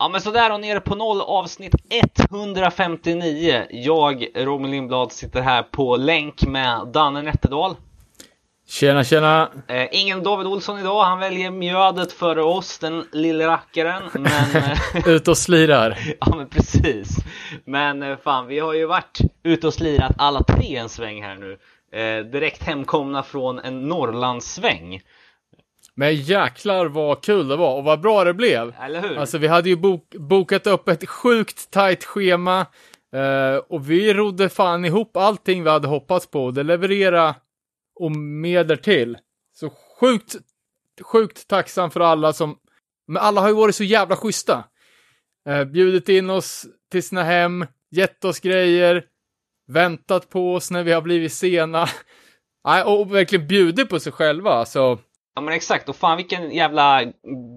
Ja men sådär och nere på noll avsnitt 159. Jag, Robin Lindblad, sitter här på länk med Danne Nätterdal. Tjena, tjena! Eh, ingen David Olsson idag, han väljer mjödet före oss, den lille rackaren. Men, eh, Ut och slirar. ja men precis. Men eh, fan, vi har ju varit ute och slirat alla tre en sväng här nu. Eh, direkt hemkomna från en Norrlandssväng. Men jäklar vad kul det var och vad bra det blev. Eller hur? Alltså vi hade ju bok bokat upp ett sjukt tajt schema eh, och vi rodde fan ihop allting vi hade hoppats på och det leverera och mer därtill. Så sjukt, sjukt tacksam för alla som, men alla har ju varit så jävla schyssta. Eh, bjudit in oss till sina hem, gett oss grejer, väntat på oss när vi har blivit sena. Nej, och verkligen bjudit på sig själva, alltså. Ja men exakt, och fan vilken jävla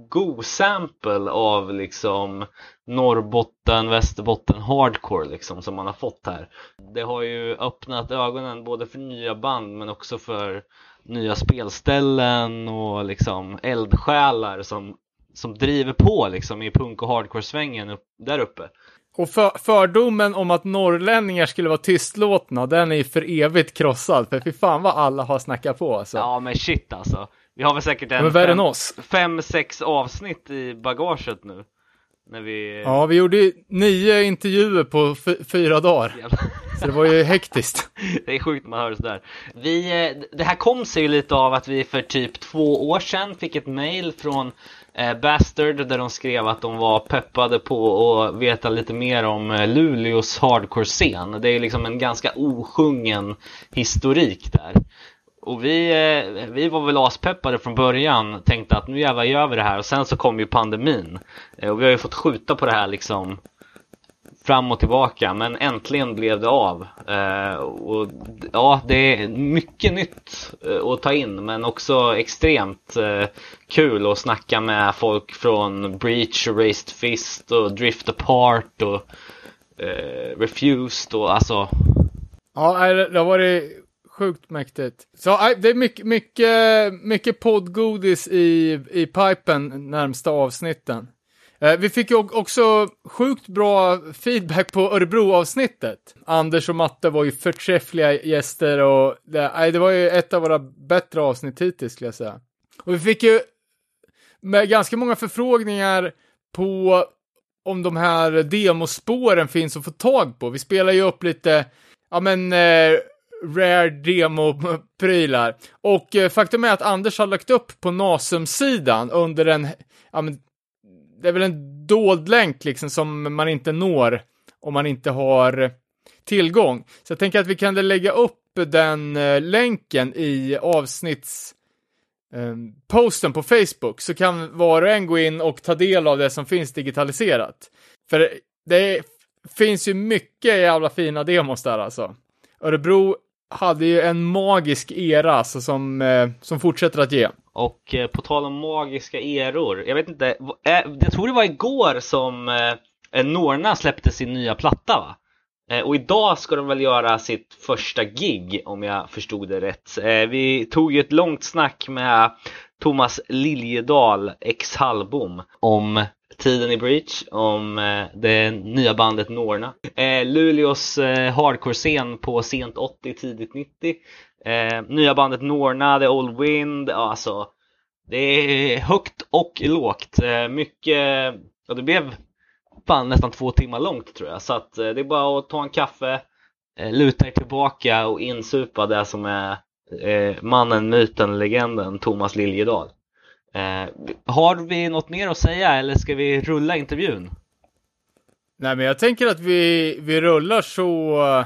god sample av liksom Norrbotten, Västerbotten hardcore liksom som man har fått här. Det har ju öppnat ögonen både för nya band men också för nya spelställen och liksom eldsjälar som, som driver på liksom i punk och hardcore-svängen upp, där uppe. Och för, fördomen om att norrlänningar skulle vara tystlåtna, den är ju för evigt krossad. För fy fan vad alla har snackat på alltså. Ja men shit alltså. Vi har väl säkert en fem, fem, sex avsnitt i bagaget nu. När vi... Ja, vi gjorde ju nio intervjuer på fyra dagar. Jävlar. Så det var ju hektiskt. Det är sjukt man hör sådär. Vi, eh, det här kom sig ju lite av att vi för typ två år sedan fick ett mail från eh, Bastard där de skrev att de var peppade på att veta lite mer om eh, Luleås hardcore-scen. Det är liksom en ganska osjungen historik där. Och vi, eh, vi var väl aspeppade från början, tänkte att nu jävlar gör vi det här och sen så kom ju pandemin. Eh, och vi har ju fått skjuta på det här liksom fram och tillbaka men äntligen blev det av. Eh, och ja, det är mycket nytt att ta in men också extremt kul att snacka med folk från Breach Raised Fist och Drift Apart och Refused och alltså Ja, det har varit sjukt mäktigt. Så äh, det är mycket, mycket, mycket poddgodis i, i pipen närmsta avsnitten. Eh, vi fick ju också sjukt bra feedback på Örebro-avsnittet. Anders och Matte var ju förträffliga gäster och det, det var ju ett av våra bättre avsnitt hittills skulle jag säga. Och vi fick ju med ganska många förfrågningar på om de här demospåren finns att få tag på. Vi spelar ju upp lite, ja men, eh, rare demo-prylar. Och eh, faktum är att Anders har lagt upp på Nasum-sidan under en, ja men, det är väl en dold länk liksom som man inte når om man inte har tillgång. Så jag tänker att vi kan lägga upp den eh, länken i avsnitts eh, posten på Facebook så kan var och en gå in och ta del av det som finns digitaliserat. För det finns ju mycket jävla fina demos där alltså. Örebro hade ju en magisk era alltså, som, eh, som fortsätter att ge. Och eh, på tal om magiska eror, jag vet inte, eh, jag tror det var igår som eh, eh, Norna släppte sin nya platta va? Eh, och idag ska de väl göra sitt första gig om jag förstod det rätt. Eh, vi tog ju ett långt snack med Thomas Liljedahl, ex Hallbom, om tiden i Breach, om eh, det nya bandet Norna. Eh, Luleås eh, hardcore-scen på sent 80, tidigt 90. Nya bandet Norna, The Old Wind, ja, alltså det är högt och lågt. Mycket, ja det blev fan nästan två timmar långt tror jag. Så att det är bara att ta en kaffe, luta er tillbaka och insupa det som är mannen, myten, legenden Thomas Liljedahl. Eh, har vi något mer att säga eller ska vi rulla intervjun? Nej, men jag tänker att vi, vi rullar så,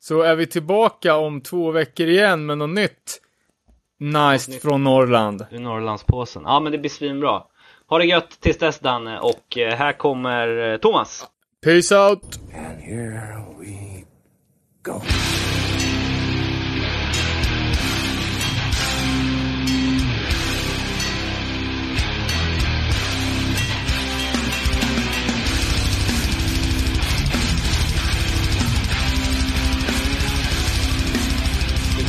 så är vi tillbaka om två veckor igen med något nytt. Nice nytt. från Norrland. Ur Norrlandspåsen. Ja men det blir svinbra. Ha det gött tills dess Danne och eh, här kommer eh, Thomas. Peace out! And here we go.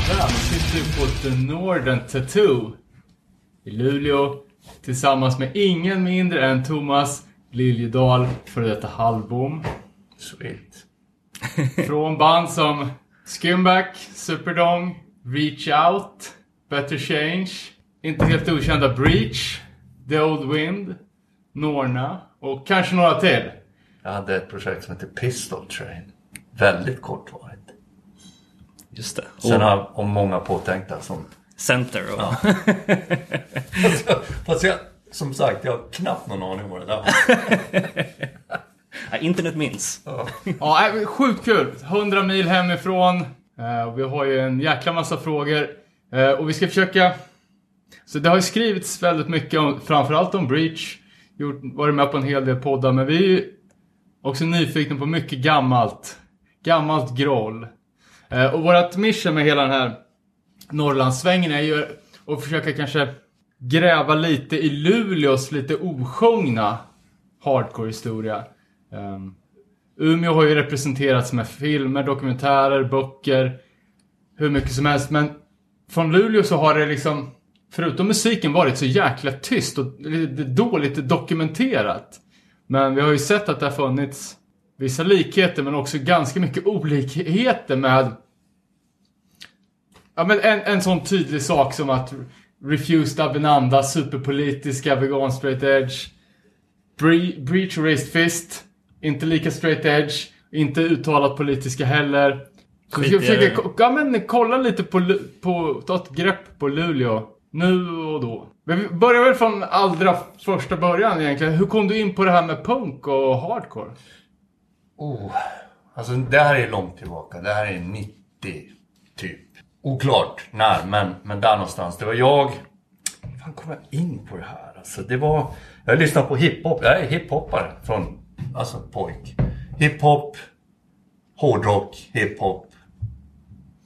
Här sitter du på The Northern Tattoo i Luleå tillsammans med ingen mindre än Thomas Liljedal, före detta Hallbom. Sweet. Från band som Skimback, Superdong, Reach Out, Better Change, inte helt okända Breach, The Old Wind, Norna och kanske några till. Jag hade ett projekt som hette Pistol Train. Väldigt kortvarigt. Just det. Sen Och har jag och många påtänkta som... Center och... Fast jag, som sagt, jag har knappt någon aning om det där. Ja, internet minns. Ja, äh, sjukt kul! 100 mil hemifrån. Eh, vi har ju en jäkla massa frågor. Eh, och vi ska försöka... Så det har ju skrivits väldigt mycket om, framförallt om Breach. Gjort, varit med på en hel del poddar, men vi är ju också nyfikna på mycket gammalt. Gammalt groll. Eh, och vårt mission med hela den här Norrlandssvängen är ju att försöka kanske gräva lite i Luleås lite osjungna hardcore-historia. Um, Umeå har ju representerats med filmer, dokumentärer, böcker, hur mycket som helst. Men från Luleå så har det liksom, förutom musiken, varit så jäkla tyst och dåligt dokumenterat. Men vi har ju sett att det har funnits vissa likheter men också ganska mycket olikheter med Ja men en, en sån tydlig sak som att Refused Avenanda, superpolitiska, vegan straight edge. Bre- Breach Raised Fist, inte lika straight edge, inte uttalat politiska heller. Så vi ska försöka ja, men, kolla lite på, på, ta ett grepp på Luleå. Nu och då. Men vi börjar väl från allra första början egentligen. Hur kom du in på det här med punk och hardcore? Oh, alltså det här är långt tillbaka. Det här är 90 typ. Oklart när, men, men där någonstans. Det var jag... Hur fan kom jag in på det här? Alltså det var... Jag lyssnade på hiphop. Jag är hiphoppare från... Alltså pojk. Hiphop, hårdrock, hiphop.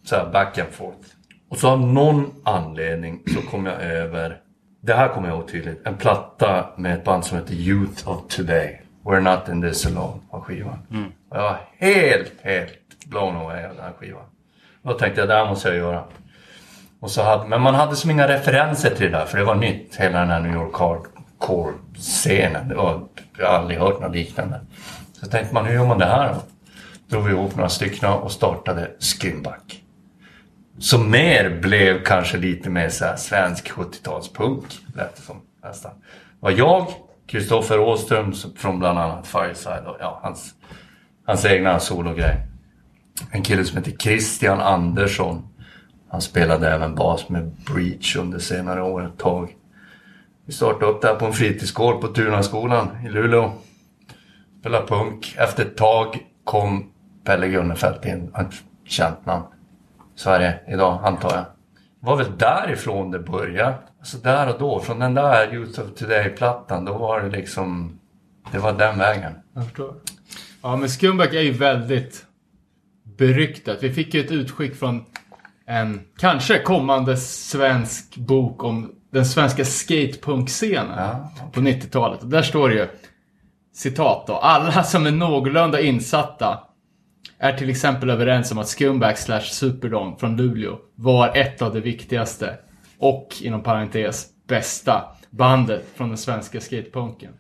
Så här back and forth. Och så av någon anledning så kom jag över... Det här kommer jag ihåg tydligt. En platta med ett band som heter Youth of Today. We're not in this alone var skivan. Och jag var helt, helt blown away av den här skivan. Då tänkte jag, det här måste jag göra. Och så hade, men man hade som inga referenser till det där, för det var nytt. Hela den här New York hardcore-scenen. Det var, jag har aldrig hört något liknande. Så tänkte man, hur gör man det här då? Drog vi ihop några stycken och startade Skimback. Som mer blev kanske lite mer så här svensk 70-talspunk. Lät det som nästan. Det var jag, Kristoffer Åström från bland annat Fireside och ja, hans, hans egna sologrej. En kille som heter Christian Andersson. Han spelade även bas med Breach under senare år ett tag. Vi startade upp det här på en fritidsgård på Tunaskolan i Luleå. Spelade punk. Efter ett tag kom Pelle Gunnefelt in. Ett känt namn. Sverige idag, antar jag. Det var väl därifrån det började. Alltså där och då, från den där Youth of Today-plattan, då var det liksom... Det var den vägen. Jag förstår. Ja, men Skumback är ju väldigt beryktat. Vi fick ju ett utskick från en kanske kommande svensk bok om den svenska skatepunk-scenen Ja, på 90-talet. Och där står det ju citat då. Alla som är någorlunda insatta är till exempel överens om att Scumbag slash Superdome från Luleå var ett av de viktigaste och inom parentes bästa bandet från den svenska skatepunken.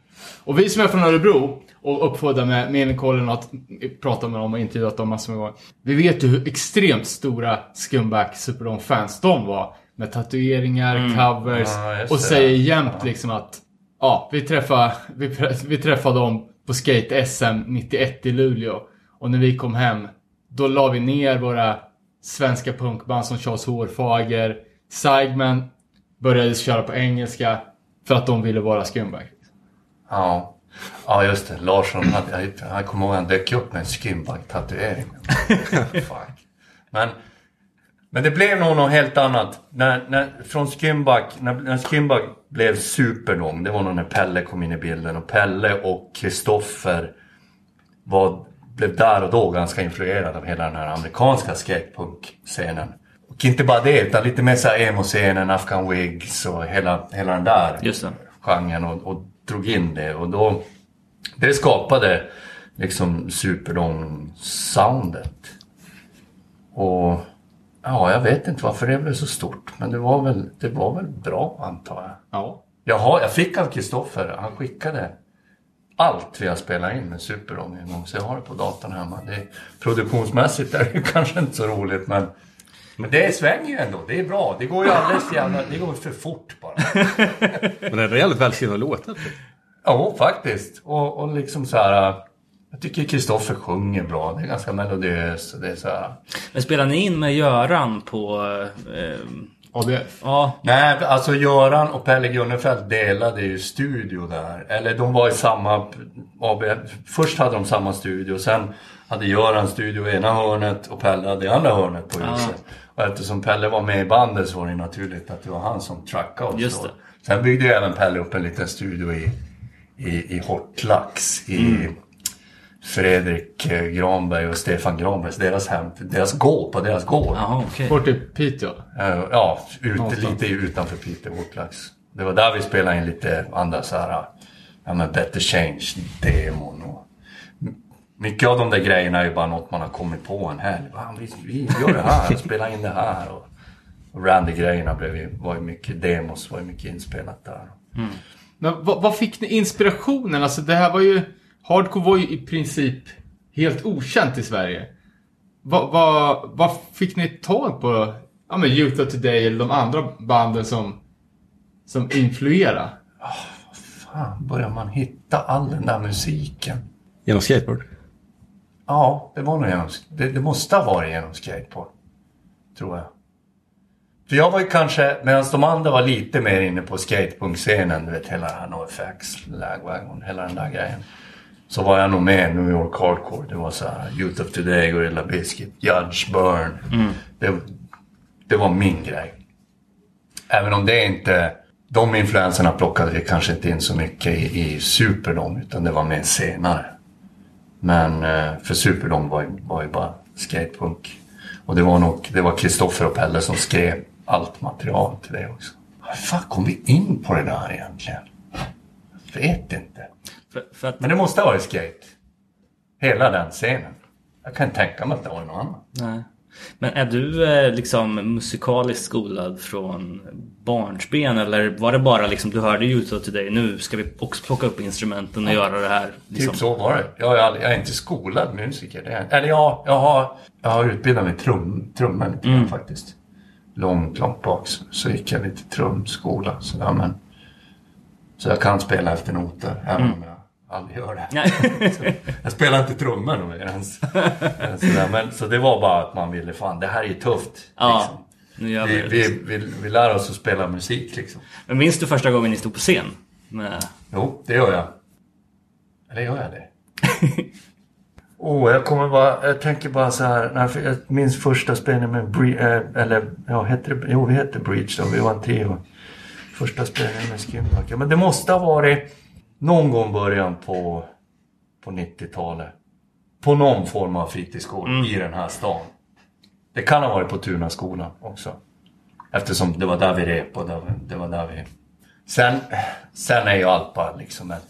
Och vi som är från Örebro och uppfödda med Meninkollen och att prata med dem och intervjuat dem massor med gånger. Vi vet ju hur extremt stora Scumbag Superdome-fans de var. Med tatueringar, covers Ja, just och säger jämt liksom att Ja, vi träffade, vi, vi träffade dem på Skate SM 91 i Luleå. Och när vi kom hem, då la vi ner våra svenska punkband som Charles Hårfager, Seigman började köra på engelska för att de ville vara scumbag. Ja. Ja, just det. Larsson, hade, jag, jag kommer ihåg han dök upp med en Skimback-tatuering. Fuck. Men, men det blev nog något helt annat. När, när, från Skimback, när, när Skimback blev supernång, det var nog när Pelle kom in i bilden. Och Pelle och Kristoffer var, blev där och då ganska influerade av hela den här amerikanska skatepunk-scenen. Och inte bara det, utan lite mer såhär emo-scenen, Afghan Wigs och hela, hela den där Just det. genren och, och drog in det. Och då, det skapade liksom Superdome-soundet. Och ja, jag vet inte varför det blev så stort. Men det var väl, det var väl bra antar jag. Ja. Jaha, jag fick av Kristoffer. Han skickade allt vi har spelat in med Superdome en gång. Så jag har det på datorn hemma. Det, produktionsmässigt är det kanske inte så roligt men men det svänger ju ändå. Det är bra. Det går ju alldeles jävla... Det går för fort bara. Men det är jävligt välskrivna låtar. Ja, faktiskt. Och, och liksom så här... Jag tycker Kristoffer sjunger bra. Det är ganska melodiöst. och Det är så här... Men spelar ni in med Göran på... Eh, ADF. ja, Nej, alltså Göran och Pelle Gunnefelt delade ju studio där. Eller de var i samma... AB. Först hade de samma studio. Sen hade Göran studio i ena hörnet och Pelle hade i andra hörnet på huset. Och eftersom Pelle var med i bandet så var det naturligt att det var han som trackade oss. Just det. Sen byggde ju även Pelle upp en liten studio i, i, i Hortlax. I Mm. Fredrik eh, Granberg och Stefan Granbergs, deras hem, deras gård, på deras gård. jaha okej. Bort i Piteå. Eh, Ja, ut, lite utanför Piteå, Hortlax. Det var där vi spelade in lite andra så här, ja men Better Change-demon och mycket av de där grejerna är ju bara något man har kommit på en helg. Vi, vi gör det här, spelar in det här. Och, och Randy-grejerna blev ju, var ju mycket demos, var ju mycket inspelat där. Men vad, vad fick ni inspirationen? Alltså det här var ju... Hardcore var ju i princip helt okänt i Sverige. Vad, vad, vad fick ni tag på? Ja men Youth of Today eller de andra banden som, som influerade? Fan, börjar man hitta all den där musiken? Genom skateboard. Ja, det var nog genom, det, det måste ha varit genom skateboard. Tror jag. För jag var ju kanske, medan de andra var lite mer inne på skatepunkscenen, du vet hela här NoFX, Lagwagon, hela den där grejen. Så var jag nog med New York Hardcore. Det var så här Youth of Today, Gorilla Biscuit, Judge Burn. Det, det var min grej. Även om det inte... De influenserna plockade vi kanske inte in så mycket i, i Superdome, utan det var mer senare. Men eh, för Superdome var, ju- var ju bara skatepunk. Och det var nog det var Kristoffer och Pelle som skrev allt material till det också. Hur fan kom vi in på det där egentligen? Jag vet inte. För, för att, Men det måste ha varit skate. Hela den scenen. Jag kan inte tänka mig att det var någon annan. nej. Men är du eh, liksom musikaliskt skolad från barnsben eller var det bara liksom du hörde Youth of Today nu ska vi också plocka upp instrumenten och göra det här? Liksom. Typ så var det. Jag är, aldrig, jag är inte skolad musiker. Är, eller ja, jag har, jag har utbildat mig trum, trummor lite grann faktiskt. Långt, långt bak så, gick jag lite trumskola. Sådär, men, så jag kan spela efter noter, även om jag aldrig gör det. Nej. Jag spelar inte trummor nog ens. Men, så det var bara att man ville, fan det här är tufft. Ja, Liksom. nu gör vi Vi, det. vi, vi, vi lär oss att spela musik liksom. Men minns du första gången ni stod på scen? Med... Jo, det gör jag. Eller gör jag det? oh, jag kommer bara, jag tänker bara så här. Jag minns första spelningen med Bre- eh, eller ja, hette det, jo vi hette Breach då, vi var en trio. Första spelningen med Skimmark. Ja, men det måste ha varit någon gång början på, på 90-talet. På någon form av fritidsgård i den här stan. Det kan ha varit på Tunaskolan också. Eftersom det var där vi rep och det var, där vi... Sen, sen är ju allt bara liksom ett...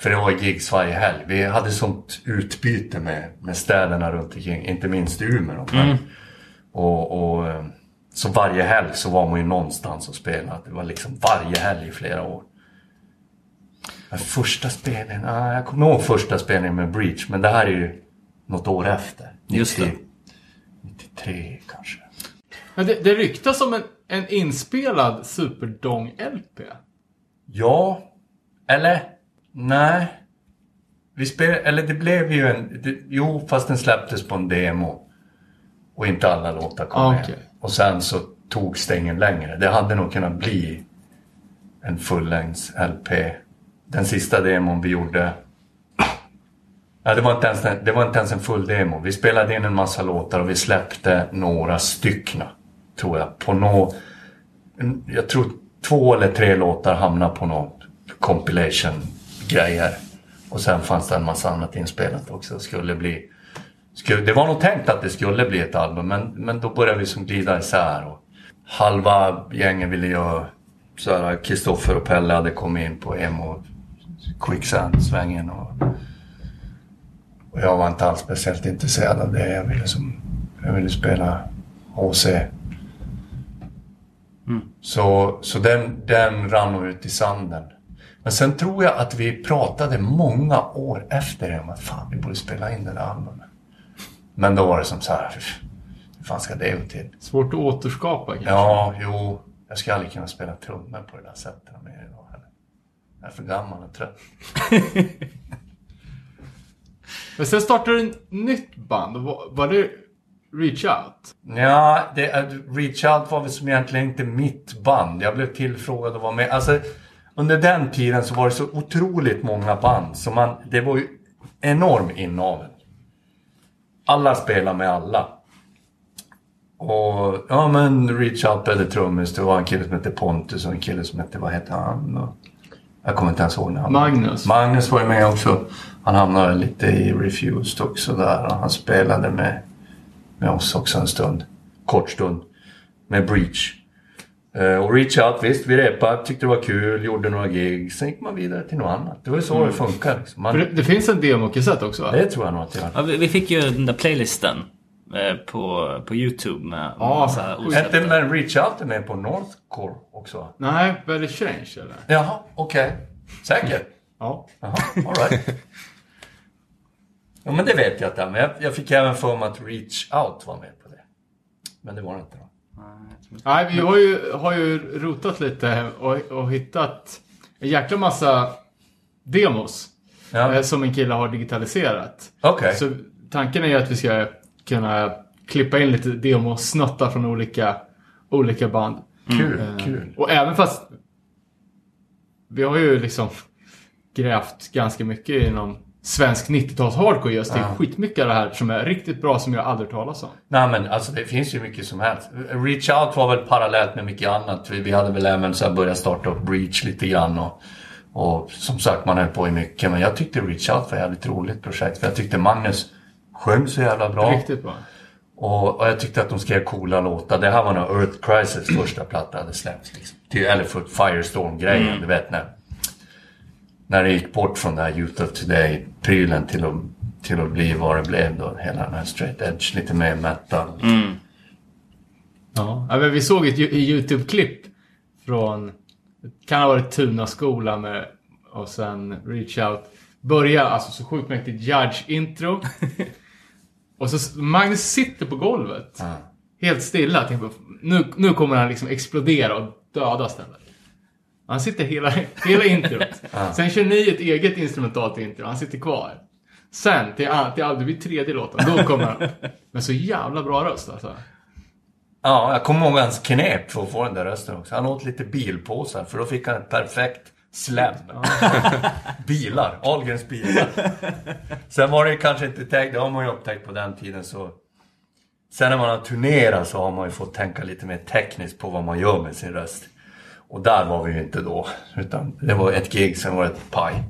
För det var gigs varje helg. Vi hade sånt utbyte med, med städerna runt omkring. Inte minst Umeå. Men, och, och, eh, så varje helg så var man ju någonstans och spelade. Det var liksom varje helg i flera år. Men första spelningen, ah, jag kommer ihåg första spelningen med Breach. Men det här är ju något år efter. Just det. 93 kanske. Men det, det ryktas om en, en inspelad Superdong-LP. Ja. Eller? Nej. Vi spel, eller det blev ju en... Det, jo, fast den släpptes på en demo. Och inte alla låtar kom Ah, med. okej. Och sen så tog stängen längre. Det hade nog kunnat bli en fullängds LP. Den sista demon vi gjorde... Ja, det, var inte ens, en- det var inte ens en full demo. Vi spelade in en massa låtar och vi släppte några styckna. Tror jag. På nå... Jag tror två eller tre låtar hamnade på någon compilation-grejer. Och sen fanns det en massa annat inspelat också. Det skulle bli... Skulle, det var nog tänkt att det skulle bli ett album men, men då började vi som glida isär. Och halva gänget ville göra Kristoffer och Pelle hade kommit in på emo quicksand-svängen. Och, och jag var inte alls speciellt intresserad av det. Jag ville, som, jag ville spela HC. Så, så den, den rann ut i sanden. Men sen tror jag att vi pratade många år efter det om att fan, vi borde spela in det där albumet. Men då var det som så här, hur fan ska det gå till? Svårt att återskapa kanske. Ja, jo, jag ska aldrig kunna spela trummor på det där sättet mer. Jag är för gammal och trött. Men sen startade du ett nytt band. Var, det Reach Out? Ja, det, är- Reach Out var väl som egentligen inte mitt band. Jag blev tillfrågad att vara med. Alltså, under den tiden så var det så otroligt många band. Så man, det var ju enorm inavel. Alla spelar med alla. Och ja men Reach Out eller trummis. Det var en kille som hette Pontus och en kille som hette, vad hette han? Och, jag kommer inte ens ihåg namnet. Magnus. Magnus var ju med också. Han hamnade lite i Refused också där. Han spelade med, med oss också en stund. Kort stund. Med Breach. Eh, och Reach Out, visst, vi repade, tyckte det var kul, gjorde några gig. Sen gick man vidare till något annat. Det var ju så det funkar. Liksom. Man, det, det finns en demokassett också va? det tror jag nog att det gör. Ja, vi, vi fick ju den där playlisten på, på YouTube med Ja, osläppta. Hette men Reach Out är med på Northcore också? Nej, Better Change eller? Jaha, okej. Säker? Ja. Jaha, alright. Ja men det vet jag inte. Men jag, jag fick även för mig att Reach Out var med på det. Men det var det inte då. Nej, vi har ju, har ju rotat lite och, och hittat en jäkla massa demos Ja. eh, som en kille har digitaliserat. Okej. Så tanken är ju att vi ska kunna klippa in lite demosnuttar från olika, olika band. Kul, Eh, kul. Och även fast vi har ju liksom grävt ganska mycket inom svensk 90-tals hardcore just. Det är skitmycket av det här som är riktigt bra som jag aldrig talas om. Nej men alltså det finns ju mycket som helst. Reach Out var väl parallellt med mycket annat. Vi, vi hade väl även så börjat starta upp Breach lite grann. Och, och som sagt man höll på i mycket. Men jag tyckte Reach Out var ett jävligt roligt projekt. För jag tyckte Magnus sjöng så jävla bra. Riktigt bra. Och, och jag tyckte att de skrev coola låtar. Det här var nog Earth Crisis första platta hade släppts. Liksom. Till, eller för Firestorm-grejen, du vet när, när det gick bort från den här Youth of Today-prylen till att, till att bli vad det blev då. Hela den här straight edge, lite mer metal. Ja, ja men vi såg ett Yo- YouTube-klipp från, det kan ha varit Tuna-skola med, och sen Reach Out. Börja, alltså så sjukt mäktigt Judge-intro. och så Magnus sitter på golvet. Helt stilla. Tänker nu, nu kommer han liksom explodera och döda stället. Han sitter hela, hela introt. Sen kör ni ett eget instrumentalt intro. Han sitter kvar. Sen, till, till, till det blir tredje låten, då kommer han. Men så jävla bra röst alltså. Ja, jag kommer ihåg hans knep för att få den där rösten också. Han åt lite bilpåsar för då fick han ett perfekt slem. bilar, Ahlgrens bilar. Sen var det kanske inte tänkt, det har man ju upptäckt på den tiden så. Sen när man har turnerat så har man ju fått tänka lite mer tekniskt på vad man gör med sin röst. Och där var vi ju inte då. Utan det var ett gig, sen var det ett paj.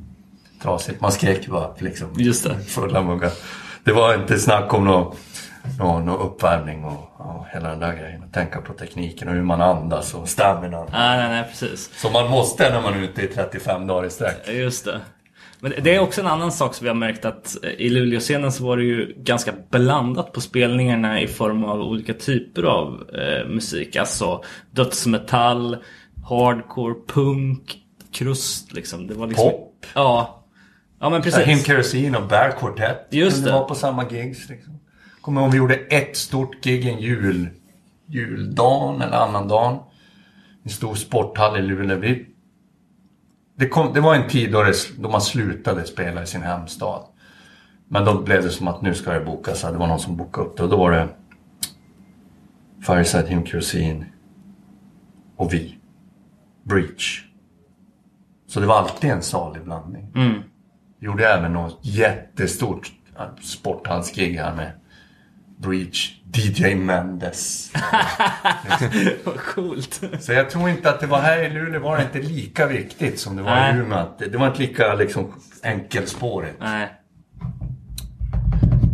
Trasigt. Man skrek bara liksom. Just det. Fulla muggar. Det var inte snack om någon, någon, någon uppvärmning och ja, hela den där grejen. Tänka på tekniken och hur man andas och stamina. Nej, nej, nej, precis. Som man måste när man är ute i 35 dagar i sträck. Just det. Men det är också en annan sak som vi har märkt att eh, i Luleå-scenen så var det ju ganska blandat på spelningarna i form av olika typer av eh, musik. Alltså dödsmetall, hardcore, punk, krust liksom. Det var liksom... Pop. Ja. Ja men Him precis. Kerosene och Bear Quartet. Just kunde det. vara på samma gigs. Liksom. Kommer ihåg vi gjorde ett stort gig en jul, juldagen eller annandagen. En stor sporthall i Luleå. Vi, det, kom, det var en tid då, det, då man slutade spela i sin hemstad. Men då blev det som att nu ska det bokas. Det var någon som bokade upp det och då var det Fireside, Him Kerosene och vi. Breach. Så det var alltid en salig blandning. Mm. Gjorde även något jättestort sporthallsgig här med Breach, DJ Mendes. Vad coolt. Så jag tror inte att det var här i Luleå var det inte lika viktigt som det var Nej. i Umeå. Det, det var inte lika liksom enkelspårigt. Nej.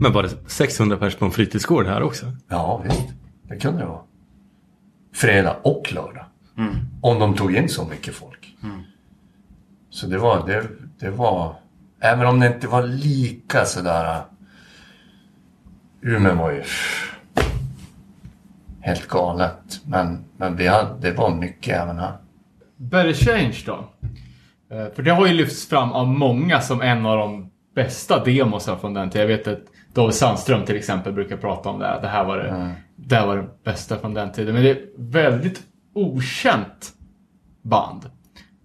Men var det 600 pers på en fritidsgård här också? Ja visst, det kunde det vara. Fredag och lördag. Om de tog in så mycket folk. Så det var, det, det var, även om det inte var lika sådär. Umeå var ju helt galet. Men, men vi hade, det var mycket även här. Better Change då? Eh, För det har ju lyfts fram av många som en av de bästa demosar från den tiden. Jag vet att David Sandström till exempel brukar prata om det. här. Det här var det, det här var det bästa från den tiden. Men det är väldigt okänt band.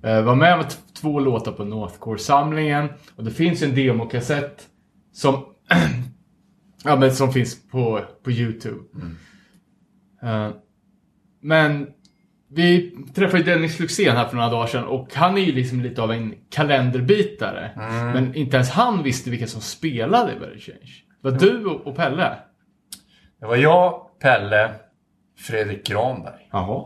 Eh, var med med två låtar på Northcore-samlingen. Och det finns en demokassett som, ja, men som finns på, på YouTube. Eh, men vi träffade Dennis Luxén här för några dagar sedan och han är ju liksom lite av en kalenderbitare. Men inte ens han visste vilka som spelade i Better Change. Det var du och, Pelle. Det var jag, Pelle, Fredrik Granberg. Jaha.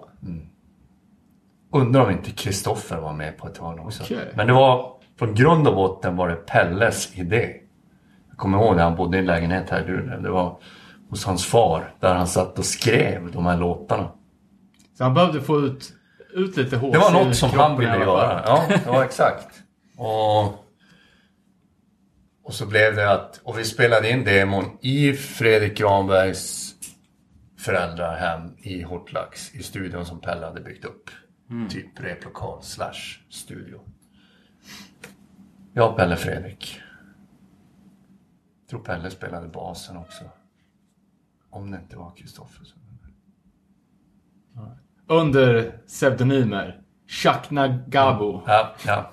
Undrar om inte Kristoffer var med på ett hörn också. Okej. Men det var, från grund och botten var det Pelles idé. Jag kommer ihåg när han bodde i en lägenhet här i Luleå. Det var hos hans far. Där han satt och skrev de här låtarna. Så han behövde få ut, ut lite HC Det var något som han ville göra. Ja, ja exakt. Och, och så blev det att, och vi spelade in demon i Fredrik Granbergs föräldrahem i Hortlax i studion som Pelle hade byggt upp. Typ replokal slash studio. Jag, Pelle, Fredrik. Tror Pelle spelade basen också. Om det inte var Kristoffer. Under pseudonymer. Shakna Gabo. Ja, ja.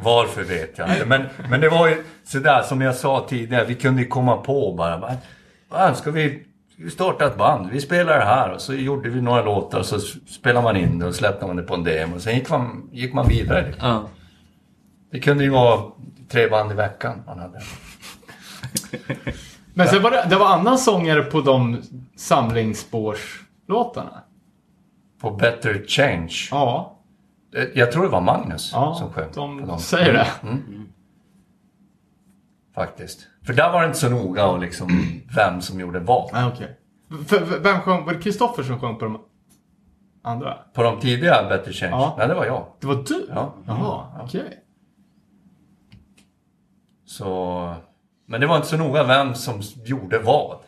Varför vet jag inte. Men, men det var ju sådär som jag sa tidigare. Vi kunde ju komma på bara. bara "Fan, ska vi vi starta ett band? Vi spelar det här. Och så gjorde vi några låtar. Och så spelade man in det och släppte man det på en demo. Sen gick man, gick man vidare. Ja. Det kunde ju vara tre band i veckan man hade. Men sen var det, det var annan sångare på de samlingsspårslåtarna. På Better Change. Ja, Eh, Jag tror det var Magnus ja som sjöng på de dem. säger det. Faktiskt. För där var det inte så noga och liksom vem som gjorde vad. Ah. För- för- Vem sjöng? Var det Kristoffer som sjöng på de andra? På de tidiga Better Change? Ja. Nej, det var jag. Det var du? Ja. Jaha, okej. Så... Men det var inte så noga vem som gjorde vad.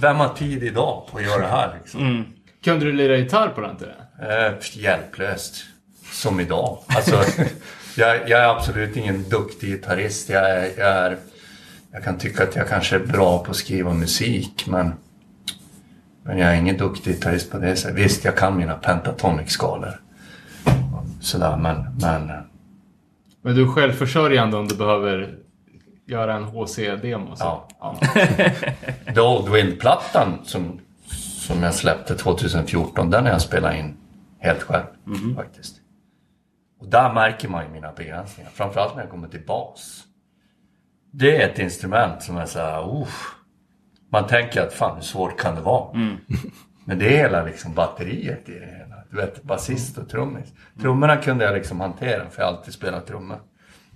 Vem har tid idag på att göra det här liksom? Kunde du lira gitarr på den tiden? Eh, hjälplöst. Som idag. Alltså, jag, jag är absolut ingen duktig gitarrist. Jag, är, jag, är, jag kan tycka att jag kanske är bra på att skriva musik, men... Men jag är ingen duktig gitarrist på det sättet. Visst, jag kan mina pentatonic-skalor. Sådär, men... men Men du är självförsörjande om du behöver göra en HC-demo? Ja. ja. The Old Wind-plattan som, som jag släppte 2014, den har jag spelat in helt själv faktiskt. Och där märker man ju mina begränsningar, framförallt när jag kommer till bas. Det är ett instrument som är såhär, uff. Man tänker att fan hur svårt kan det vara? Men det är hela liksom batteriet i det. Du vet, basist och trummis. Trummorna kunde jag liksom hantera för jag har alltid spelat trummor.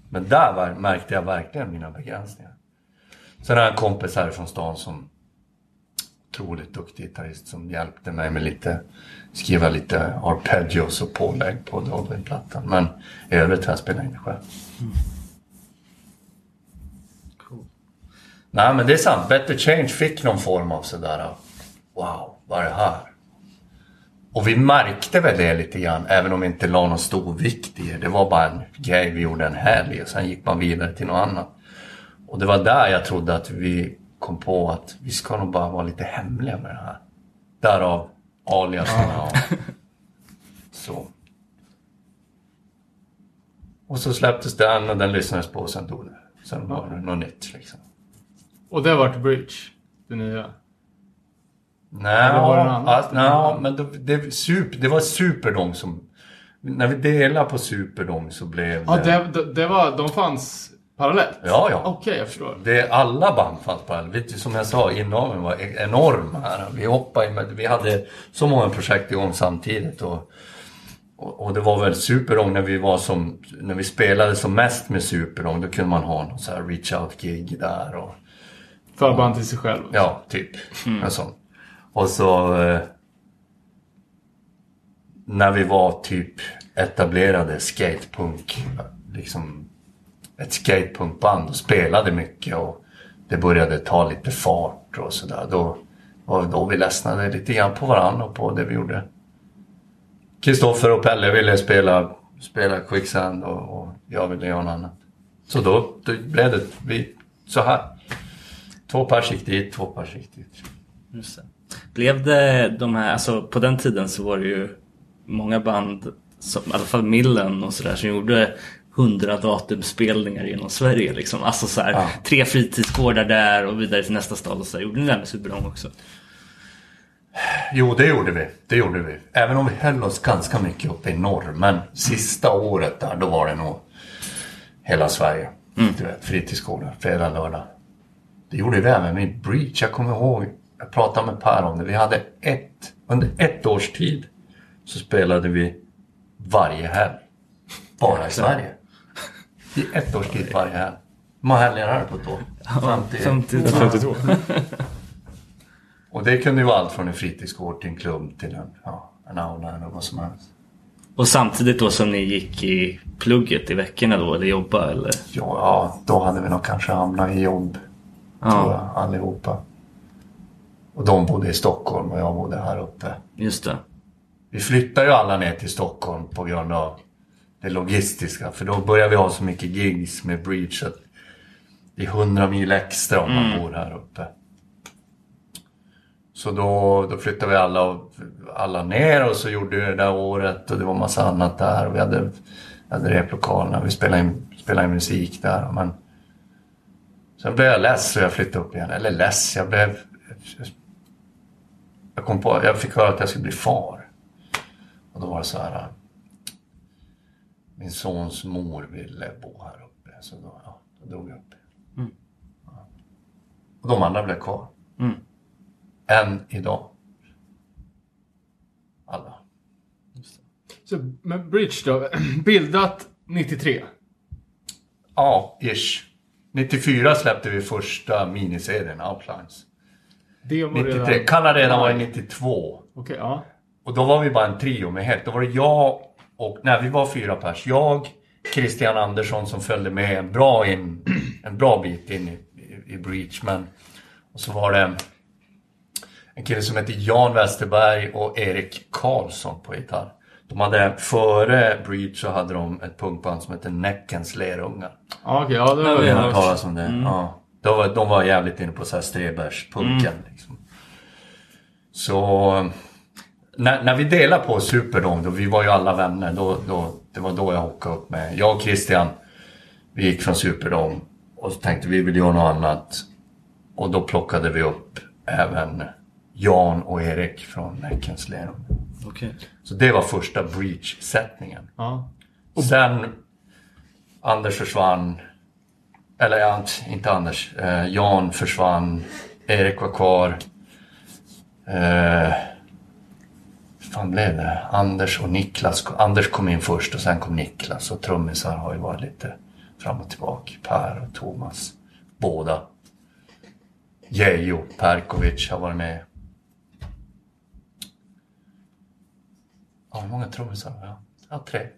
Men där var, märkte jag verkligen mina begränsningar. Sen har jag en kompis här från stan som otroligt duktig gitarrist som hjälpte mig med lite skriva lite arpeggios och pålägg på Dolby-plattan. Men i övrigt har jag spelat in det själv. Nej men det är sant. Better Change fick någon form av sådär Wow, vad är det här? Och vi märkte väl det lite grann även om vi inte la någon stor vikt i det. Det var bara en grej vi gjorde en helg och sen gick man vidare till något annat. Och det var där jag trodde att vi kom på att vi ska nog bara vara lite hemliga med det här. Därav aliasarna och så. Och så släpptes den och den lyssnades på och sen dog det. Sen var det något nytt liksom. Och det har varit Bridge, det nya. Nej, det annat? ja, men det, det, super, det var Superdong som... När vi delade på Superdong så blev Ja, det, det, det var, de fanns parallellt? Ja, ja. Okej, jag förstår. Det, alla band fanns du, som jag sa, inaveln var e- enorm här. Vi hoppade med, vi hade så många projekt igång samtidigt. Och, och, och det var väl Superdong när vi var som, när vi spelade som mest med Superdong. Då kunde man ha någon så här reach out gig där och Förband till sig själv. Ja, typ. En sån. Och så... Eh, när vi var typ etablerade skatepunk, liksom ett skatepunkband och spelade mycket och det började ta lite fart och sådär. Då var det då vi ledsnade lite grann på varandra och på det vi gjorde. Kristoffer och Pelle ville spela, spela Quicksand och, och jag ville göra något annat. Så då, då blev det vi, så här. Två pers gick dit, två pers gick dit. Just det. Blev det de här, alltså på den tiden så var det ju många band, som, i alla fall Millen och sådär, som gjorde hundra datumspelningar genom Sverige. Liksom. Alltså så här, Ja. tre fritidsgårdar där och vidare till nästa stad. Och så. Gjorde ni det här med Superdome också? Jo, det gjorde vi. Det gjorde vi. Även om vi höll oss ganska mycket uppe i norr. Men sista året där, då var det nog hela Sverige. Du vet, fritidsgårdar, fredag, lördag. Det gjorde vi även med Breach. Jag kommer ihåg, jag pratade med Per om det. Vi hade ett, under ett års tid så spelade vi varje helg. Bara i Sverige. I ett års tid varje helg. Hur många helger är det på ett år? 50. 50. 52. Och det kunde ju vara allt från en fritidsgård till en klubb till en, ja, en aula eller vad som helst. Och samtidigt då som ni gick i plugget i veckorna då, eller jobba eller? Ja, ja, då hade vi nog kanske hamnat i jobb. Tror jag, allihopa. Och de bodde i Stockholm och jag bodde här uppe. Just det. Vi flyttade ju alla ner till Stockholm på grund av det logistiska. För då började vi ha så mycket gigs med Breach att det är 100 mil extra om man bor här uppe. Så då, då flyttade vi alla, och- alla ner och så gjorde vi det där året och det var massa annat där. Och vi hade, hade replokalerna, vi spelade in, spelade in musik där. Men sen blev jag less så jag flyttade upp igen. Eller less, jag blev... Jag kom på, jag fick höra att jag skulle bli far. Och då var det så här. Min sons mor ville bo här uppe. Så då, ja, då drog jag upp. Ja. Och de andra blev kvar. Mm. Än idag. Alla. Så, men Bridge då, bildat 93. Ja, ish. 94 släppte vi första miniserien, Outlines. Det var 93. redan... Kan ha redan varit 92. Okej, ja. Och då var vi bara en trio med helt. Då var det jag och, nej vi var fyra pers. Jag, Christian Andersson som följde med en bra, in, en bra bit in i, i, i Breach. Men, och så var det en kille som heter Jan Westerberg och Erik Karlsson på gitarr. De hade, före Breach så hade de ett punkband som hette Näckens Lerungar. Ja, okej, ja, det Ja, var vi Har det. hört talas om det? Ja. De var, de var jävligt inne på så här Strebers-punken. Liksom. Så när, när vi delade på Superdome, då vi var ju alla vänner, då, då, det var då jag hookade upp med. Jag och Christian, vi gick från Superdome och så tänkte vi vill göra något annat. Och då plockade vi upp även Jan och Erik från Näckens Lerum. Okej. Så det var första Breach-sättningen. Ja. Sen Anders försvann. Eller ja, inte Anders. Eh, Jan försvann. Erik var kvar. Eh, fan blev det? Anders och Niklas. Anders kom in först och sen kom Niklas. Och trummisar har ju varit lite fram och tillbaka. Per och Thomas. Båda. Jejo Perkovic har varit med. Ja, hur många trummisar har jag? Ja, tre.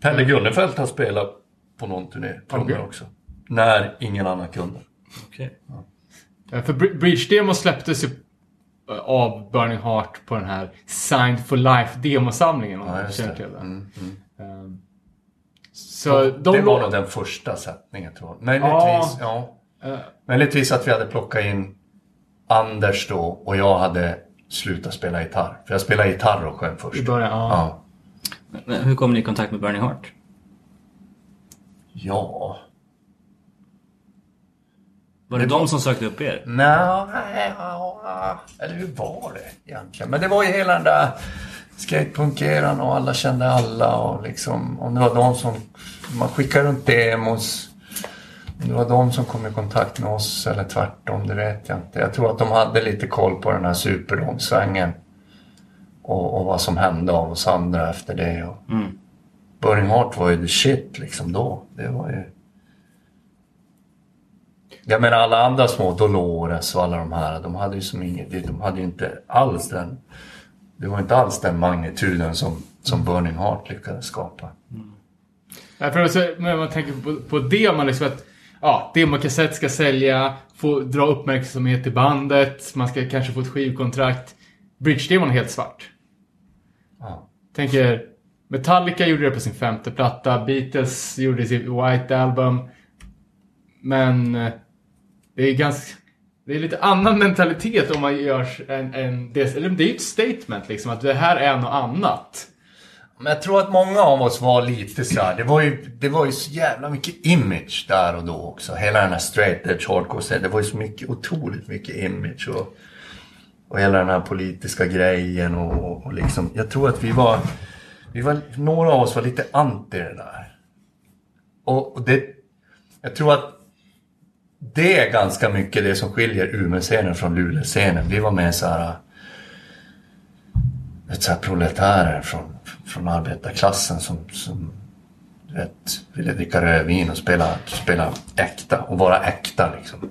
Pelle Gunnefelt har spelat på någon turné, trummor Okej. också. När ingen annan kunde. Okej. Ja, För Bri- Bridge-demo släpptes ju eh, av Burning Heart på den här Signed for Life demosamlingen. Om Ja, just det. Mm, mm. Ehm, Så de det var lå- nog den första sättningen tror jag. Möjligtvis, ja. Eh, Möjligtvis att vi hade plockat in Anders då och jag hade slutat spela gitarr. För jag spelade gitarr och sjöng först. I början, ja. Ja. Men hur kom ni i kontakt med Burning Heart? Ja. Var det, de som sökte upp er? Nej, eller hur var det egentligen? Men det var ju hela den där skatepunkeran och alla kände alla och liksom, om det var de som, man skickade runt demos. Om det var de som kom i kontakt med oss eller tvärtom, det vet jag inte. Jag tror att de hade lite koll på den här superdome-svängen. Och, och vad som hände av oss andra efter det. Och Mm. Burning Heart var ju the shit liksom då. Det var ju... Jag menar alla andra små, Dolores och alla de här, de hade ju som inget, de hade ju inte alls den, det var inte alls den magnituden som, som Burning Heart lyckades skapa. Ja, för alltså, när man tänker på, på det, man liksom att ja, demokassett ska sälja, få dra uppmärksamhet till bandet, man ska kanske få ett skivkontrakt. Bridge-demon är helt svart. Ja. tänker Metallica gjorde det på sin femte platta, Beatles gjorde sitt White Album. Men eh, det är ganska... Det är lite annan mentalitet om man gör en, en det, eller det är ju ett statement liksom att det här är något annat. Men jag tror att många av oss var lite så här, det var ju, det var ju så jävla mycket image där och då också. Hela den här straight edge hardcore scenen, det var ju så mycket, otroligt mycket image och, och hela den här politiska grejen och, och, och liksom, jag tror att vi var, vi var, några av oss var lite anti det där. Och, och det, jag tror att det är ganska mycket det som skiljer Umeå-scenen från Luleå-scenen. Vi var med så här vet, så här proletärer från, från arbetarklassen som, som du vet, ville dricka rödvin och spela, spela äkta och vara äkta liksom.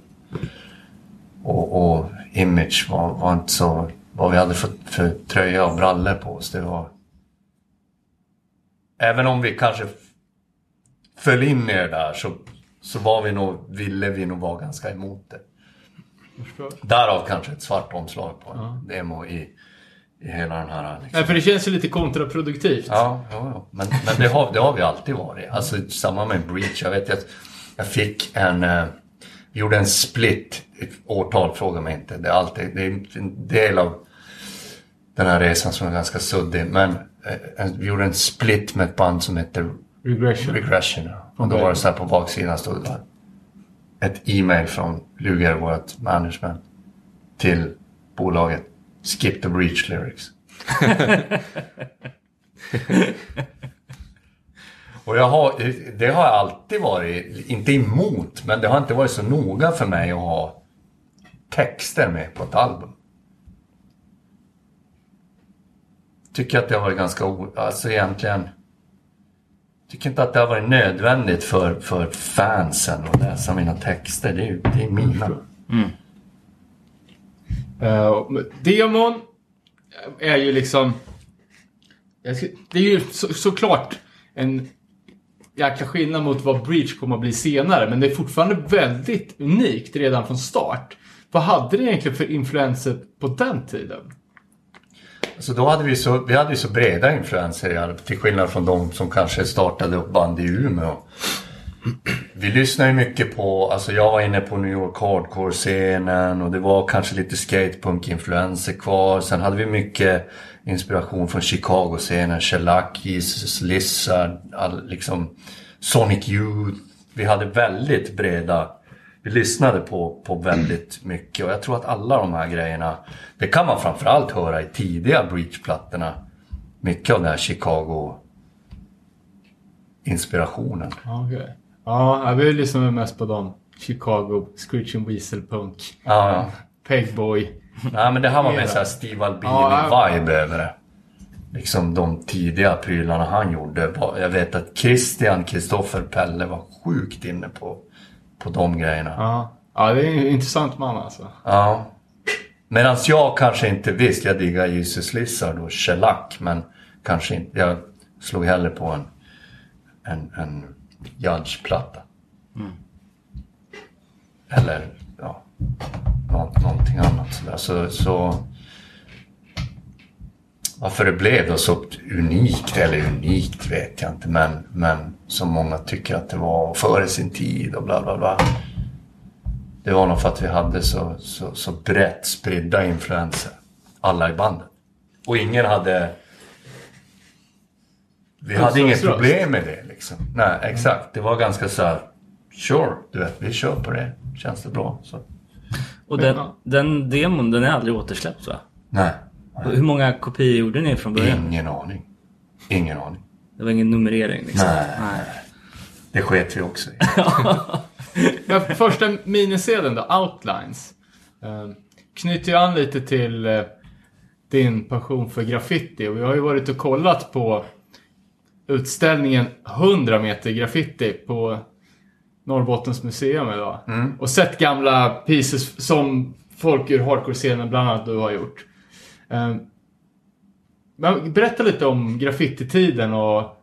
Och, och image var, var inte så, vad vi hade för, för tröja och brallor på oss. Det var... Även om vi kanske föll in i det där så, så var vi nog, ville vi nog vara ganska emot det. Därav kanske ett svart omslag på en demo i, i hela den här... Liksom. Nej, för det känns ju lite kontraproduktivt. Ja, ja, ja. men, men det, har, det har vi alltid varit. Alltså samma med Breach. Jag vet att jag fick en... Eh, vi gjorde en split. Årtal, fråga mig inte. Det är alltid det är en del av den här resan som är ganska suddig. Men eh, vi gjorde en split med ett band som heter Regression. Regression. Och då var det så här på baksidan stod det ett e-mail från Luger, vårt management, till bolaget. Skip the breach lyrics. Och jag har, det har jag alltid varit, inte emot, men det har inte varit så noga för mig att ha texter med på ett album. Tycker att det har varit ganska, alltså egentligen, tycker inte att det har varit nödvändigt för, för fansen att läsa mina texter. Det är, ju- det är mina. Uh, demon är ju liksom... Det är ju så, såklart en jäkla skillnad mot vad Breach kommer att bli senare. Men det är fortfarande väldigt unikt redan från start. Vad hade det egentligen för influenser på den tiden? Så då hade vi så, vi hade ju så breda influenser i alla- till skillnad från de som kanske startade upp band i Umeå. Vi lyssnade ju mycket på, alltså jag var inne på New York hardcore-scenen och det var kanske lite skatepunk-influenser kvar. Sen hade vi mycket inspiration från Chicago-scenen, Shellac, Slizzard, Lizard, all, liksom Sonic Youth. Vi hade väldigt breda, vi lyssnade på, på väldigt mycket och jag tror att alla de här grejerna, det kan man framförallt höra i tidiga Breach-plattorna. Mycket av den här Chicago-inspirationen. Ja, okej. Ja, vi lyssnar mest på dem. Chicago, Screeching Weasel Punk, Ja, ja. Pegboy. Nej men det här var mer såhär Steve Albini Ja, över det. Liksom de tidiga prylarna han gjorde. Jag vet att Christian, Kristoffer Pelle var sjukt inne på, på de grejerna. Ja. ja, det är en intressant man alltså. Ja. Medan jag kanske inte visst, jag diggar Jesus Lizard och Shellac men kanske inte, jag slog hellre på en, en, en Judge-platta. Eller ja, nå, någonting annat sådär. Så, så varför det blev då så unikt, eller unikt vet jag inte men, men som många tycker att det var före sin tid och bla bla bla. Det var nog för att vi hade så, så, så brett spridda influenser. Alla i bandet. Och ingen hade... Vi hade inget problem med det liksom. Nej, exakt. Det var ganska så här. Sure, du vet, vi kör på det. Känns det bra så. Och den, den demon, den är aldrig återsläppt va? Nej, Hur många kopior gjorde ni från början? ingen aning. Ingen aning. Det var ingen numrering liksom? Nej. Det sket vi också i. Men första minisedeln då, Outlines. Eh, knyter ju an lite till eh, din passion för graffiti. Och vi har ju varit och kollat på utställningen 100 meter graffiti på Norrbottens museum idag. Och sett gamla pieces som folk ur hardcore-scenen bland annat du har gjort. Men berätta lite om graffititiden och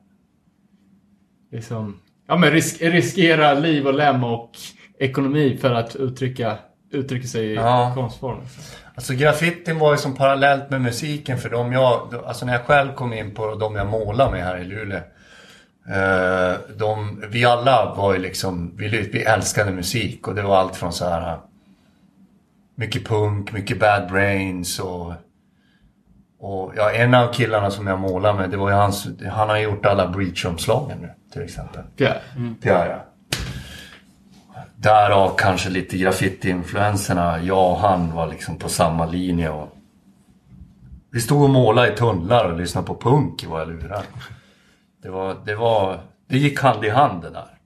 liksom, ja men risk, riskera liv och lem och ekonomi för att uttrycka uttrycker sig i Ja. konstform. Alltså graffitin var ju som parallellt med musiken för de jag, alltså när jag själv kom in på de jag målar med här i Luleå. Eh, de, vi alla var ju liksom, vi, vi älskade musik och det var allt från så här mycket punk, mycket Bad Brains och och ja, en av killarna som jag målar med, det var ju hans, han har gjort alla Breach-omslagen nu till exempel. Pierre. Ja, ja. Därav kanske lite graffiti-influenserna. Jag och han var liksom på samma linje. Och vi stod och målade i tunnlar och lyssnade på punk i våra lurar. Det var, det var, det gick hand i hand det där.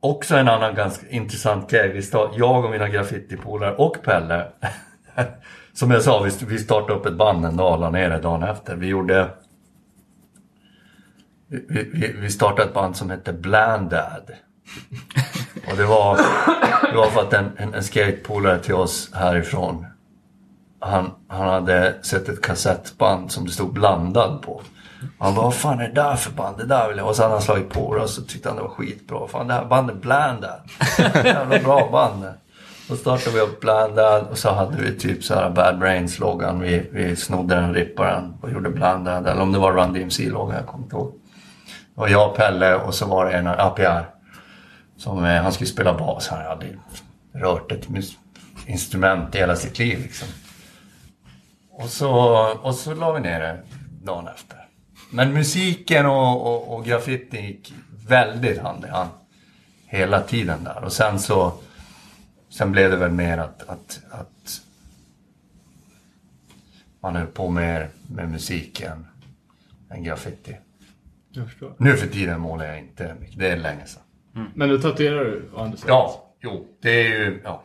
Också en annan ganska intressant grej. Jag och mina graffitipolare och Pelle. Som jag sa, vi, vi startade upp ett band en dag och la ner det dagen efter. Vi gjorde vi, vi, vi startade ett band som hette Blandad. Och det var, det var för att en, en, en skatepolare till oss härifrån han, han hade sett ett kassettband som det stod blandad på. Han bara, vad fan är det där för band? Det där vill jag. Och så hade han slagit på det och så tyckte han det var skitbra. Fan det här bandet Blandad. Jävla bra band. Då startade vi upp Blandad och så hade vi typ så här Bad Brains-loggan. Vi, vi snodde den, rippade den och gjorde Blandad. Eller om det var Run DMC-loggan, jag kommer inte ihåg. Och jag Pelle och så var det en, ja, Pierre. Som, eh, han skulle spela bas. Han hade rört ett instrument i hela sitt liv liksom. Och så, och så la vi ner det dagen efter. Men musiken och, och, och graffitin gick väldigt hand i hand. Hela tiden där. Och sen så... Sen blev det väl mer att, att, att man höll på mer med musiken än graffiti. Jag förstår. Nu för tiden målar jag inte mycket. Det är länge sedan. Men nu tatuerar du å andra sidan? Ja, jo, det är ju... Ja.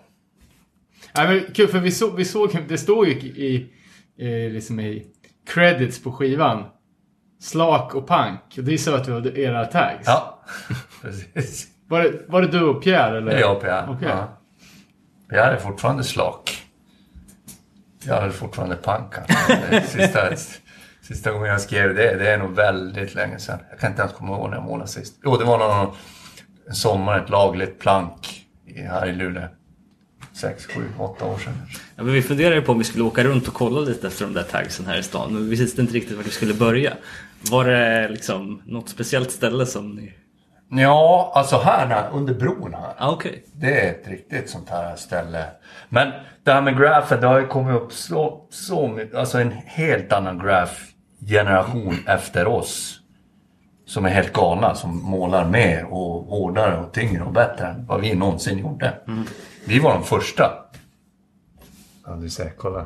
Nej, men kul för vi, så, vi såg, det står ju i, i, liksom i credits på skivan. Slak och punk. Och det är så att vi hade era tags. ja, precis. Var, det, var det du och Pierre eller? Det är jag och Pierre. Okej. Ja. Pierre är fortfarande slak. Jag är fortfarande är Sista, sista gången jag skrev det, det är nog väldigt länge sedan. Jag kan inte ens komma ihåg när jag målade sist. Jo, det var någon en sommar, ett lagligt plank här i Luleå. Sex, sju, åtta år sedan. Ja, men vi funderade på om vi skulle åka runt och kolla lite efter de där tagsen här i stan. Men vi visste inte riktigt vart vi skulle börja. Var det liksom något speciellt ställe som ni... Ja, alltså här under bron här. Ah, okej. Det är ett riktigt sånt här ställe. Men det här med grafen, det har ju kommit upp så, så mycket. Alltså en helt annan graf-generation efter oss. Som är helt galna, som målar mer och hårdare och tyngre och bättre än vad vi någonsin gjorde. Vi var de första. Ja, du ser, kolla.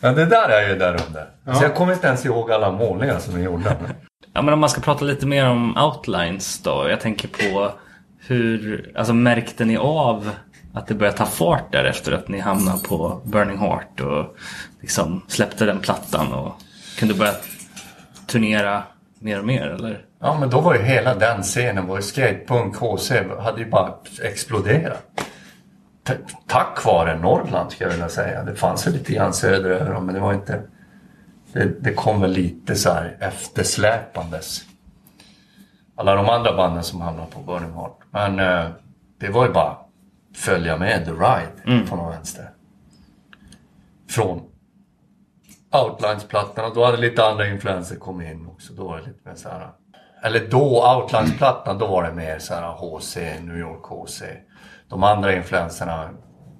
ja, det där är ju där under. Så jag kommer inte ens ihåg alla målningar som vi gjorde. Ja, men om man ska prata lite mer om outlines då. Jag tänker på hur, alltså märkte ni av att det började ta fart där efter att ni hamnade på Burning Heart och liksom släppte den plattan och kunde börja turnera mer och mer eller? Ja men då var ju hela den scenen, var ju skatepunk, HC, hade ju bara exploderat. T- tack vare Norrland skulle jag vilja säga. Det fanns ju lite grann söderöver men det var inte... Det, det kom väl lite så här eftersläpandes. Alla de andra banden som hamnade på Burning Heart. Men eh, det var ju bara följa med the ride från vänster. Från Outlines-plattan och då hade lite andra influenser kommit in också. Då var det lite mer så här. Eller då, Outlines-plattan, då var det mer så här HC, New York HC. De andra influenserna,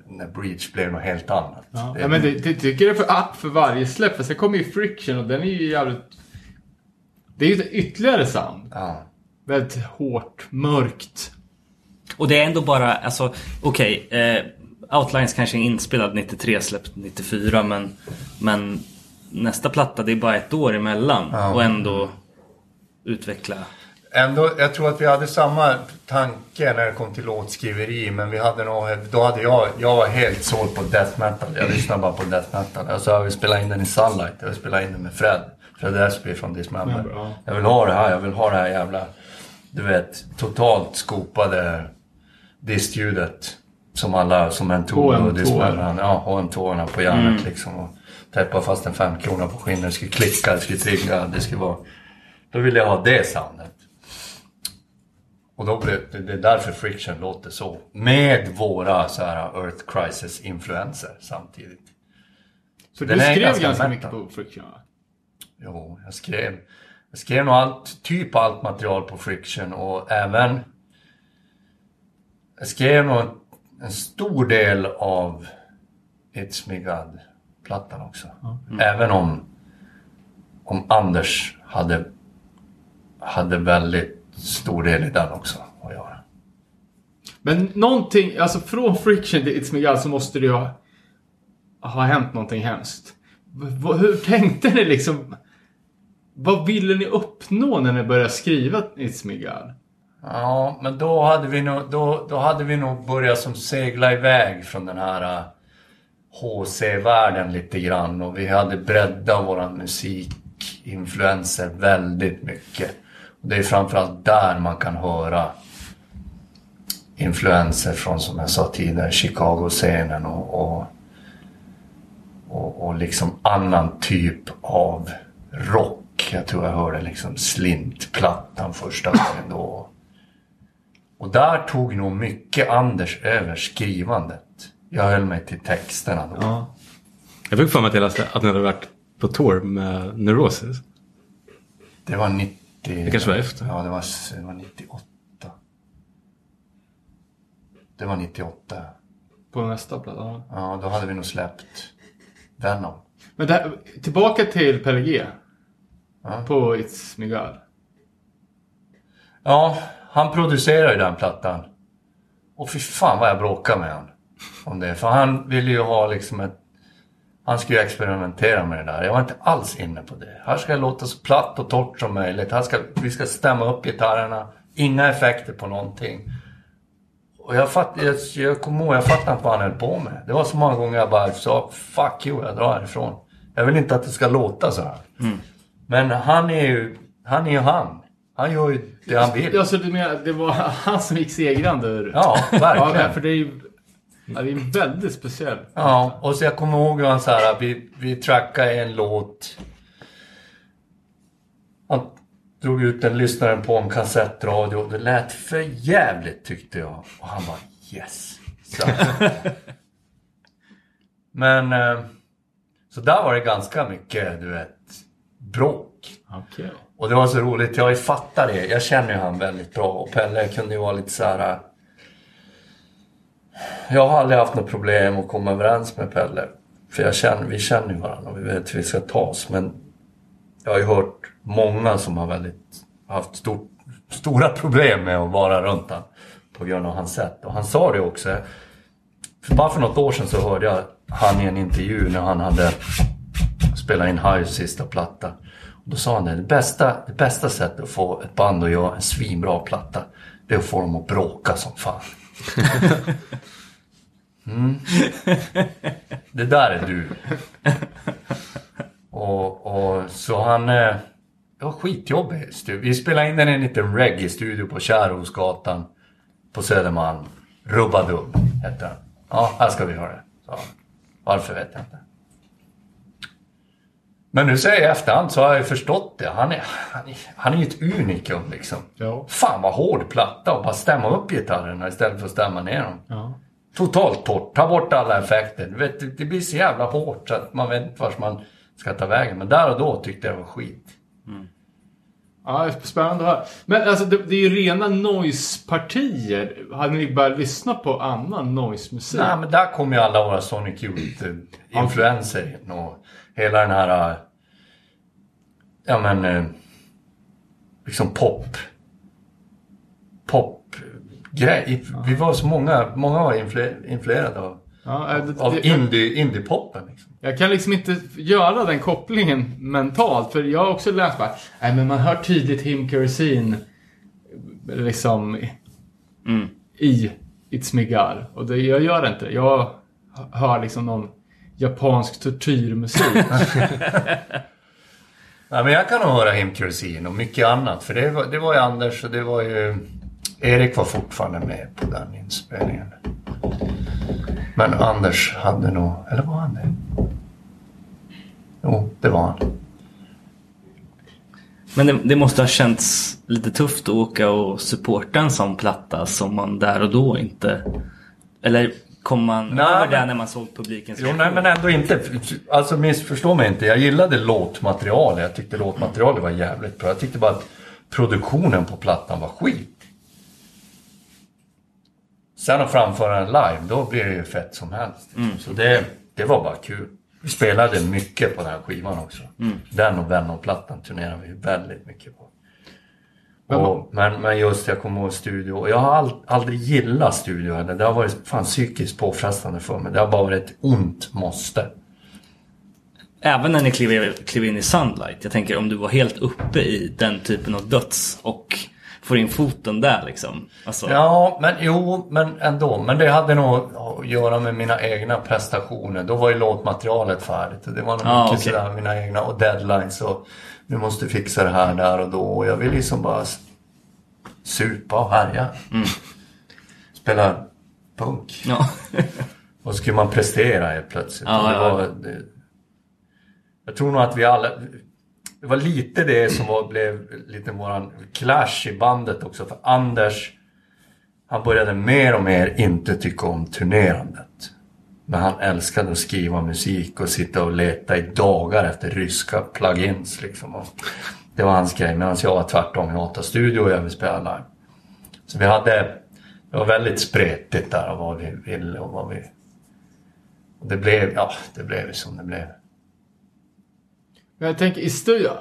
när Breach blev något helt annat. Ja, Det- ja, men det, det tycker jag för, ah, för varje släpp. För sen kommer ju Friction och den är ju jävligt... Det är ju ytterligare sound. ja. Väldigt hårt, mörkt. Och det är ändå bara, alltså okej. eh, Outlines kanske är inspelad 93, släppt 94 men, men nästa platta det är bara ett år emellan Ja. och ändå utveckla. Ändå, jag tror att vi hade samma tanke när det kom till låtskriveri. Men vi hade nog, då hade jag, jag var helt såld på death metal. Jag lyssnade bara på death metal. Alltså jag vill spela in den i Sunlight. Jag vill spela in den med Fred. Fred Esby från Dismember. Ja. Jag vill ha det här, jag vill ha det här jävla, du vet, totalt skopade distljudet. Som alla, som en ton och HM2. Dismember. Ja, HM2 på järnet liksom. Och täppa fast en femkrona på skinnet. Det skulle klicka, det skulle trigga, det skulle vara... Då ville jag ha det soundet. Och då blev det, det är därför Friction låter så. Med våra så här Earth Crisis-influenser samtidigt. Den du skrev ganska ganska, mycket på Friction va? Jo, jag skrev, jag skrev nog allt, typ allt material på Friction och även... Jag skrev nog en, stor del av It's Me God-plattan också. Även om, om Anders hade, hade väldigt stor del i den också att göra. Men någonting, alltså från Friction till It's God så måste det ju ha, ha hänt någonting hemskt. Hur tänkte ni liksom? Vad ville ni uppnå när ni började skriva It's God? Ja, men då hade vi nog, då, då hade vi nog börjat som segla iväg från den här uh, HC-världen lite grann och vi hade breddat våran musikinfluenser väldigt mycket. Det är framförallt där man kan höra influenser från, som jag sa tidigare, Chicago-scenen och, och, och, och liksom annan typ av rock. Jag tror jag hörde liksom Slint-plattan första gången då. Och där tog nog mycket Anders över skrivandet. Jag höll mig till texterna då. Ja. Jag fick för mig att jag läste att ni hade varit på tour med Neurosis. Det var 90... Det kanske var efter. Ja, det var, det var 98. Det var 98. På nästa platta? ja. Ja, då hade vi nog släppt Venom. Men där, tillbaka till Pelle G. Ja. På It's God. Ja, han producerade ju den plattan. Och fy fan vad jag bråkade med han om det. För han ville ju ha liksom ett... Han skulle ju experimentera med det där. Jag var inte alls inne på det. Här ska det låta så platt och torrt som möjligt. Här ska, vi ska stämma upp gitarrerna. Inga effekter på någonting. Och jag, fatt, jag, jag kommer ihåg, jag fattade inte vad han höll på med. Det var så många gånger jag bara sa fuck you, jag drar härifrån. Jag vill inte att det ska låta så här. Men han är ju, han är ju han. Han gör ju det han vill. Alltså du menar, det var han som gick segrande ur... Ja, Ja, verkligen. men för det är ju... Ja, det är väldigt speciell. Ja, och så jag kommer ihåg hur han så här, vi, vi trackade en låt. Han drog ut den, lyssnaren på en kassettradio och det lät för jävligt tyckte jag. Och han bara yes. Så. Men, eh, så där var det ganska mycket, du vet, bråk. Okej. Och det var så roligt, jag fattar det. Jag känner ju han väldigt bra och Pelle kunde ju vara lite så här. Jag har aldrig haft något problem att komma överens med Pelle. För jag känner, vi känner ju varandra och vi vet hur vi ska ta oss. Men jag har ju hört många som har väldigt haft stort, stora problem med att vara runt honom. på grund av hans sätt. Och han sa det också. För bara för något år sedan så hörde jag han i en intervju när han hade spelat in Hives sista platta. Och då sa han det, det bästa, det bästa sättet att få ett band att göra en svinbra platta, det är att få dem att bråka som fan. Mm. Det där är du. Och, och så han... Eh, det var skitjobbigt. Vi spelade in den i en liten reggae-studio på Kärrosgatan på Södermalm. Rubbadub hette den. Ja, här ska vi höra det. Så. Varför vet jag inte. Men nu säger jag i efterhand så har jag ju förstått det. Han är, han är, han är ju ett unikum liksom. Ja. Fan vad hård platta och bara stämma upp gitarrerna istället för att stämma ner dem. Ja. Totalt torrt, ta bort alla effekter. Du vet, det- blir så jävla hårt så att man vet inte vart man ska ta vägen. Men där och då tyckte jag det var skit. Ja, det är spännande att höra. Men alltså det, det är ju rena noise-partier. Hade ni börjat lyssna på annan noise-musik? Nej men där kommer ju alla våra Sonic Youth-influenser in och hela den här... Ja men... äh, Liksom pop... Pop... Grej. Vi var så många, många var influ- influerade av, Ja, äh, det, av indie, indie-poppen. Liksom. Jag kan liksom inte göra den kopplingen mentalt. För jag har också läst bara, nej men man hör tydligt Him Kerosene liksom i It's God. Och det, jag gör inte det. Jag hör liksom någon japansk tortyrmusik. Nej, men jag kan nog höra Him och mycket annat. För det var, det var ju Anders och det var ju... Erik var fortfarande med på den inspelningen. Men Anders hade nog... Eller var han det? Jo, det var han. Men det, det måste ha känts lite tufft att åka och supporta en sån platta som man där och då inte... Eller kom man Nej, över där när man såg publikens Jo, nej men ändå inte. Alltså missförstå mig inte. Jag gillade låtmaterialet. Jag tyckte låtmaterialet var jävligt bra. Jag tyckte bara att produktionen på plattan var skit. Sen att framföra den live, då blir det ju fett som helst. Så det, det var bara kul. Vi spelade mycket på den här skivan också. Den och Venom-plattan turnerade vi väldigt mycket på. Och, men, men just jag kommer ihåg studio. Jag har all, aldrig gillat studio. Eller. Det har varit fan psykiskt påfrestande för mig. Det har bara varit ett ont måste. Även när ni klev, klev in i Sunlight. Jag tänker om du var helt uppe i den typen av döds och får in foten där liksom. Alltså, Ja, men jo, men ändå. Men det hade nog att göra med mina egna prestationer. Då var ju låtmaterialet färdigt. Det var nog Ja, mycket okej. sådär mina egna och deadlines. Och vi måste fixa det här där och då. Och jag vill liksom bara supa och härja. Mm. Spela punk. ja. Och så skulle man prestera helt plötsligt. Ja, det var, det, jag tror nog att vi alla... Det var lite det som var, blev lite våran clash i bandet också. För Anders, han började mer och mer inte tycka om turnerandet. Men han älskade att skriva musik och sitta och leta i dagar efter ryska plugins liksom. Och det var hans grej. Medan jag var tvärtom. Jag hatar studio och jag vill spela live. Så vi hade... Det var väldigt spretigt där och vad vi ville och vad vi... Och det blev, ja, det blev som det blev. Men jag tänker i studion.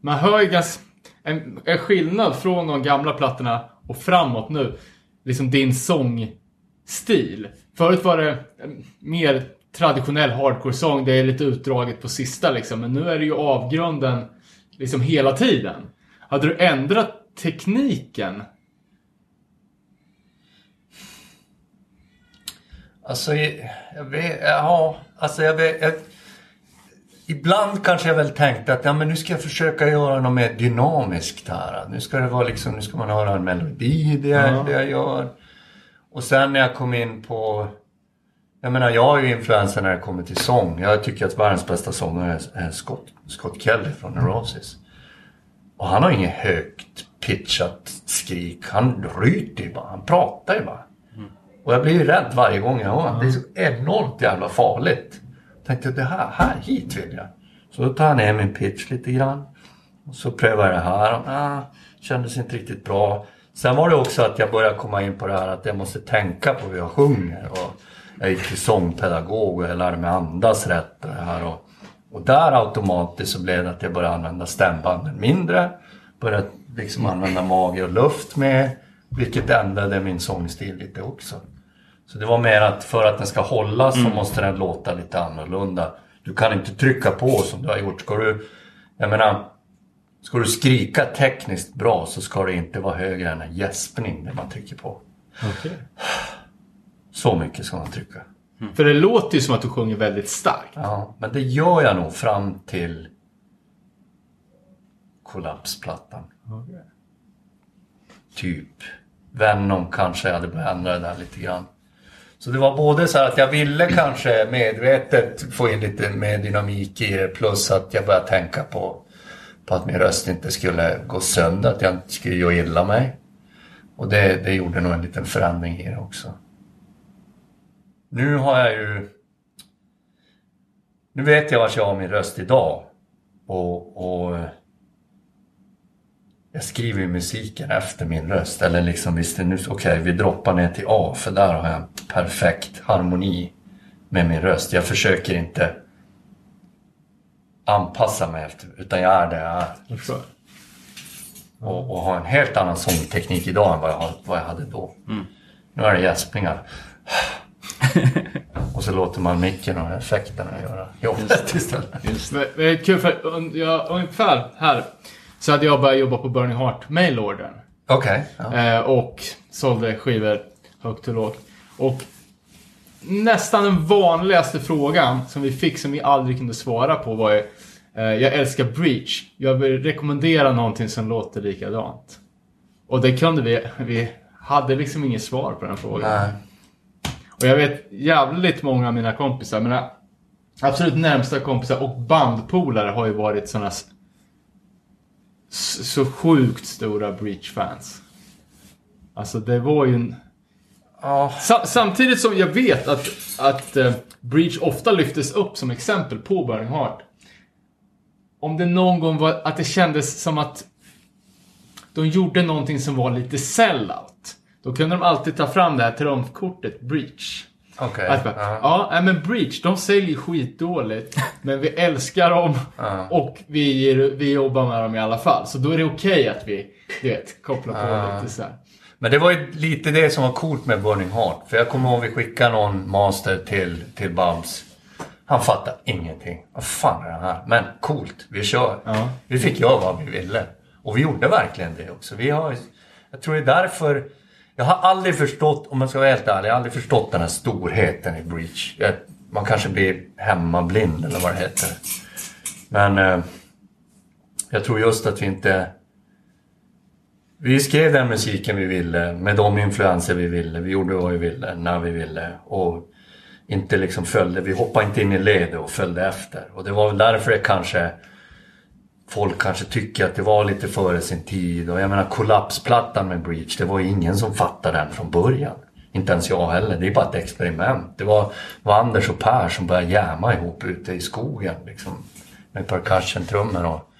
Man hör ju ganska en, en skillnad från de gamla plattorna och framåt nu. Liksom din sångstil. Förut var det mer traditionell hardcore-sång. Det är lite utdraget på sista liksom. Men nu är det ju avgrunden liksom hela tiden. Hade du ändrat tekniken? Alltså, jag vet, ja, alltså jag vet, jag, Ibland kanske jag väl tänkte att ja, men nu ska jag försöka göra något mer dynamiskt här. Nu ska det vara liksom, nu ska man höra en melodi i det, jag- det jag gör. Och sen när jag kom in på... Jag menar, jag är ju influencer när det kommer till sång. Jag tycker att världens bästa sångare är- Scott, Scott Kelly från Neurosis. Och han har inget högt pitchat skrik. Han ryter ju bara. Han pratar ju bara. Och jag blir ju rädd varje gång jag hör honom. Det är så enormt jävla farligt. Jag tänkte det här, här hit vill jag. Så då tar jag ner min pitch lite grann. Och så prövar jag det här. Och, ah, kändes inte riktigt bra. Sen var det också att jag började komma in på det här att jag måste tänka på hur jag sjunger. Och jag gick till sångpedagog och jag lärde mig andas rätt. Och, det här och, och där automatiskt så blev det att jag började använda stämbanden mindre. Började liksom använda mage och luft mer. Vilket ändrade min sångstil lite också. Så det var mer att för att den ska hålla så måste den låta lite annorlunda. Du kan inte trycka på som du har gjort. Ska du, jag menar, ska du skrika tekniskt bra så ska det inte vara högre än en gäspning det man trycker på. Så mycket ska man trycka. För det låter ju som att du sjunger väldigt starkt. Ja, men det gör jag nog fram till kollapsplattan. Typ. Venom kanske jag hade börjat ändra det där lite grann. Så det var både så här att jag ville kanske medvetet få in lite mer dynamik i det plus att jag började tänka på, på att min röst inte skulle gå sönder, att jag inte skulle göra illa mig. Och det, det gjorde nog en liten förändring i det också. Nu har jag ju nu vet jag vart jag har min röst idag. Och, och jag skriver ju musiken efter min röst. Eller liksom visst, nu, okej vi droppar ner till A för där har jag en perfekt harmoni med min röst. Jag försöker inte anpassa mig efter, utan jag är där jag är. Förstår. Och, och har en helt annan sångteknik idag än vad jag, vad jag hade då. Nu är det gäspningar. och så låter man micken och effekterna göra jobbet istället. Men, men det är kul för jag, ungefär här så hade jag börjat jobba på Burning Heart mailordern. Okej. ja. Eh, och sålde skivor högt och lågt. Och nästan den vanligaste frågan som vi fick som vi aldrig kunde svara på var ju eh, Jag älskar Breach. Jag vill rekommendera någonting som låter likadant. Och det kunde vi. Vi hade liksom inget svar på den frågan. Nej. Och jag vet jävligt många av mina kompisar, mina absolut närmsta kompisar och bandpolare har ju varit sådana så sjukt stora Breach-fans. Alltså det var ju en... Sa- samtidigt som jag vet att, att eh, Breach ofta lyftes upp som exempel på Burning Heart. Om det någon gång var att det kändes som att de gjorde någonting som var lite sellout. Då kunde de alltid ta fram det här trumfkortet Breach. Okej. Att bara, ja. men Breach, de säljer skitdåligt. men vi älskar dem. Och vi, vi jobbar med dem i alla fall. Så då är det okej att vi, du vet, kopplar på lite så här. Men det var ju lite det som var coolt med Burning Heart. För jag kommer ihåg vi skickade någon master till, till Babs. Han fattade ingenting. Vad fan är det här? Men coolt, vi kör. Ja. Vi fick göra vad vi ville. Och vi gjorde verkligen det också. Vi har, jag tror det är därför... Jag har aldrig förstått, om man ska vara helt ärlig, jag har aldrig förstått den här storheten i Breach. Jag, man kanske blir hemmablind eller vad det heter. Men eh, jag tror just att vi inte... Vi skrev den musiken vi ville, med de influenser vi ville. Vi gjorde vad vi ville, när vi ville. Och inte liksom följde, vi hoppade inte in i ledet och följde efter. Och det var väl därför det kanske folk kanske tycker att det var lite före sin tid. Och jag menar kollapsplattan med Breach, det var ju ingen som fattade den från början. Inte ens jag heller, det är bara ett experiment. Det var, var Anders och Per som började jäma ihop ute i skogen liksom. Med percussion-trummor och...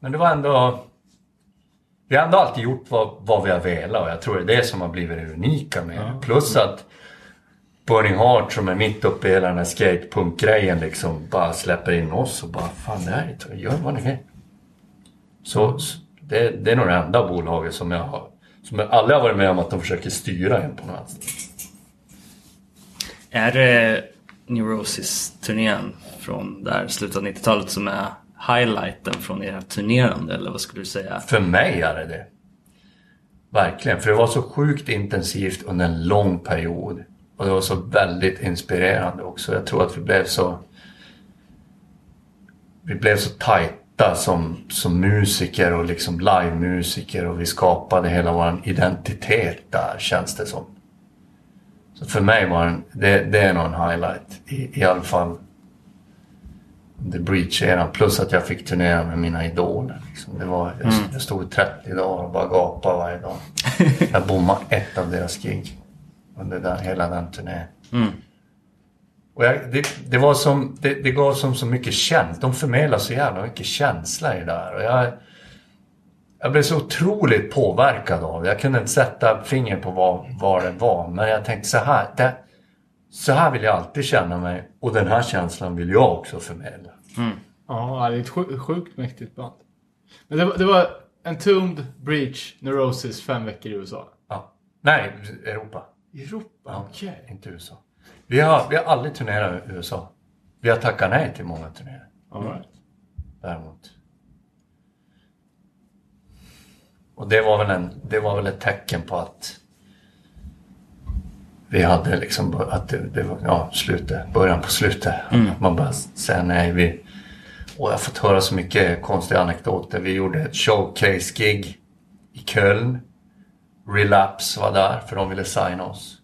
Men det var ändå... Vi har ändå alltid gjort vad, vad vi har velat och jag tror det är det som har blivit det unika med det. Plus att Burning Heart som är mitt uppe i hela den här skatepunk-grejen liksom bara släpper in oss och bara fan det här är, gör vad ni vill. Så, det, det är nog det enda bolaget som jag har som jag aldrig har varit med om att de försöker styra en på något vänster. Är det Neurosis-turnén från där slutet av 90-talet som är highlighten från era turnerande eller vad skulle du säga? För mig är det det. Verkligen, för det var så sjukt intensivt under en lång period. Och det var så väldigt inspirerande också. Jag tror att vi blev så... Vi blev så tajta som, som musiker och liksom livemusiker och vi skapade hela vår identitet där känns det som. Så för mig var den, det, det är nog en highlight i, i alla fall The Breach-eran. Plus att jag fick turnera med mina idoler. Liksom. Det var, jag, jag stod 30 dagar och bara gapade varje dag. jag bommade ett av deras gig. Under den, hela den turnén. Och jag, det, det, var som, det, det gav som så mycket känsla. De förmedlar så jävla mycket känsla i det där. Och jag, jag blev så otroligt påverkad av det. Jag kunde inte sätta finger på vad, vad det var. Men jag tänkte så här. Det, så här vill jag alltid känna mig. Och den här känslan vill jag också förmedla. Ja, det är ett sju- sjukt mäktigt band. Men det var, det var Entombed, Breach, Neurosis, fem veckor i USA. Ja. Nej, Europa. Europa? Okej. Inte USA. Vi har, vi har aldrig turnerat i USA. Vi har tackat nej till många turnéer. All right. Däremot. Och det var väl, en, det var väl ett tecken på att vi hade liksom, att det, det var ja, slutet, början på slutet. Man bara säger nej. Vi, och jag har fått höra så mycket konstiga anekdoter. Vi gjorde ett showcase-gig i Köln. Relapse var där för de ville signa oss.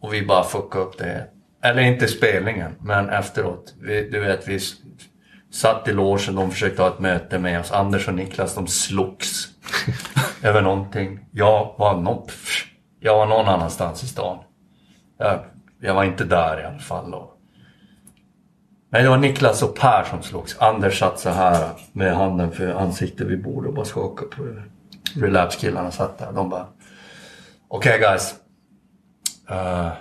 Och vi bara fuckade upp det. Eller inte spelningen, men efteråt. Vi, du vet, vi satt i logen, de försökte ha ett möte med oss. Anders och Niklas, de slogs över någonting. Jag var, nå jag var någon annanstans i stan. Jag, jag var inte där i alla fall. Och... Nej, det var Niklas och Per som slogs. Anders satt så här med handen för ansiktet vid bordet och bara skakade på det. Relapse-killarna satt där. De bara Okej guys. Uh,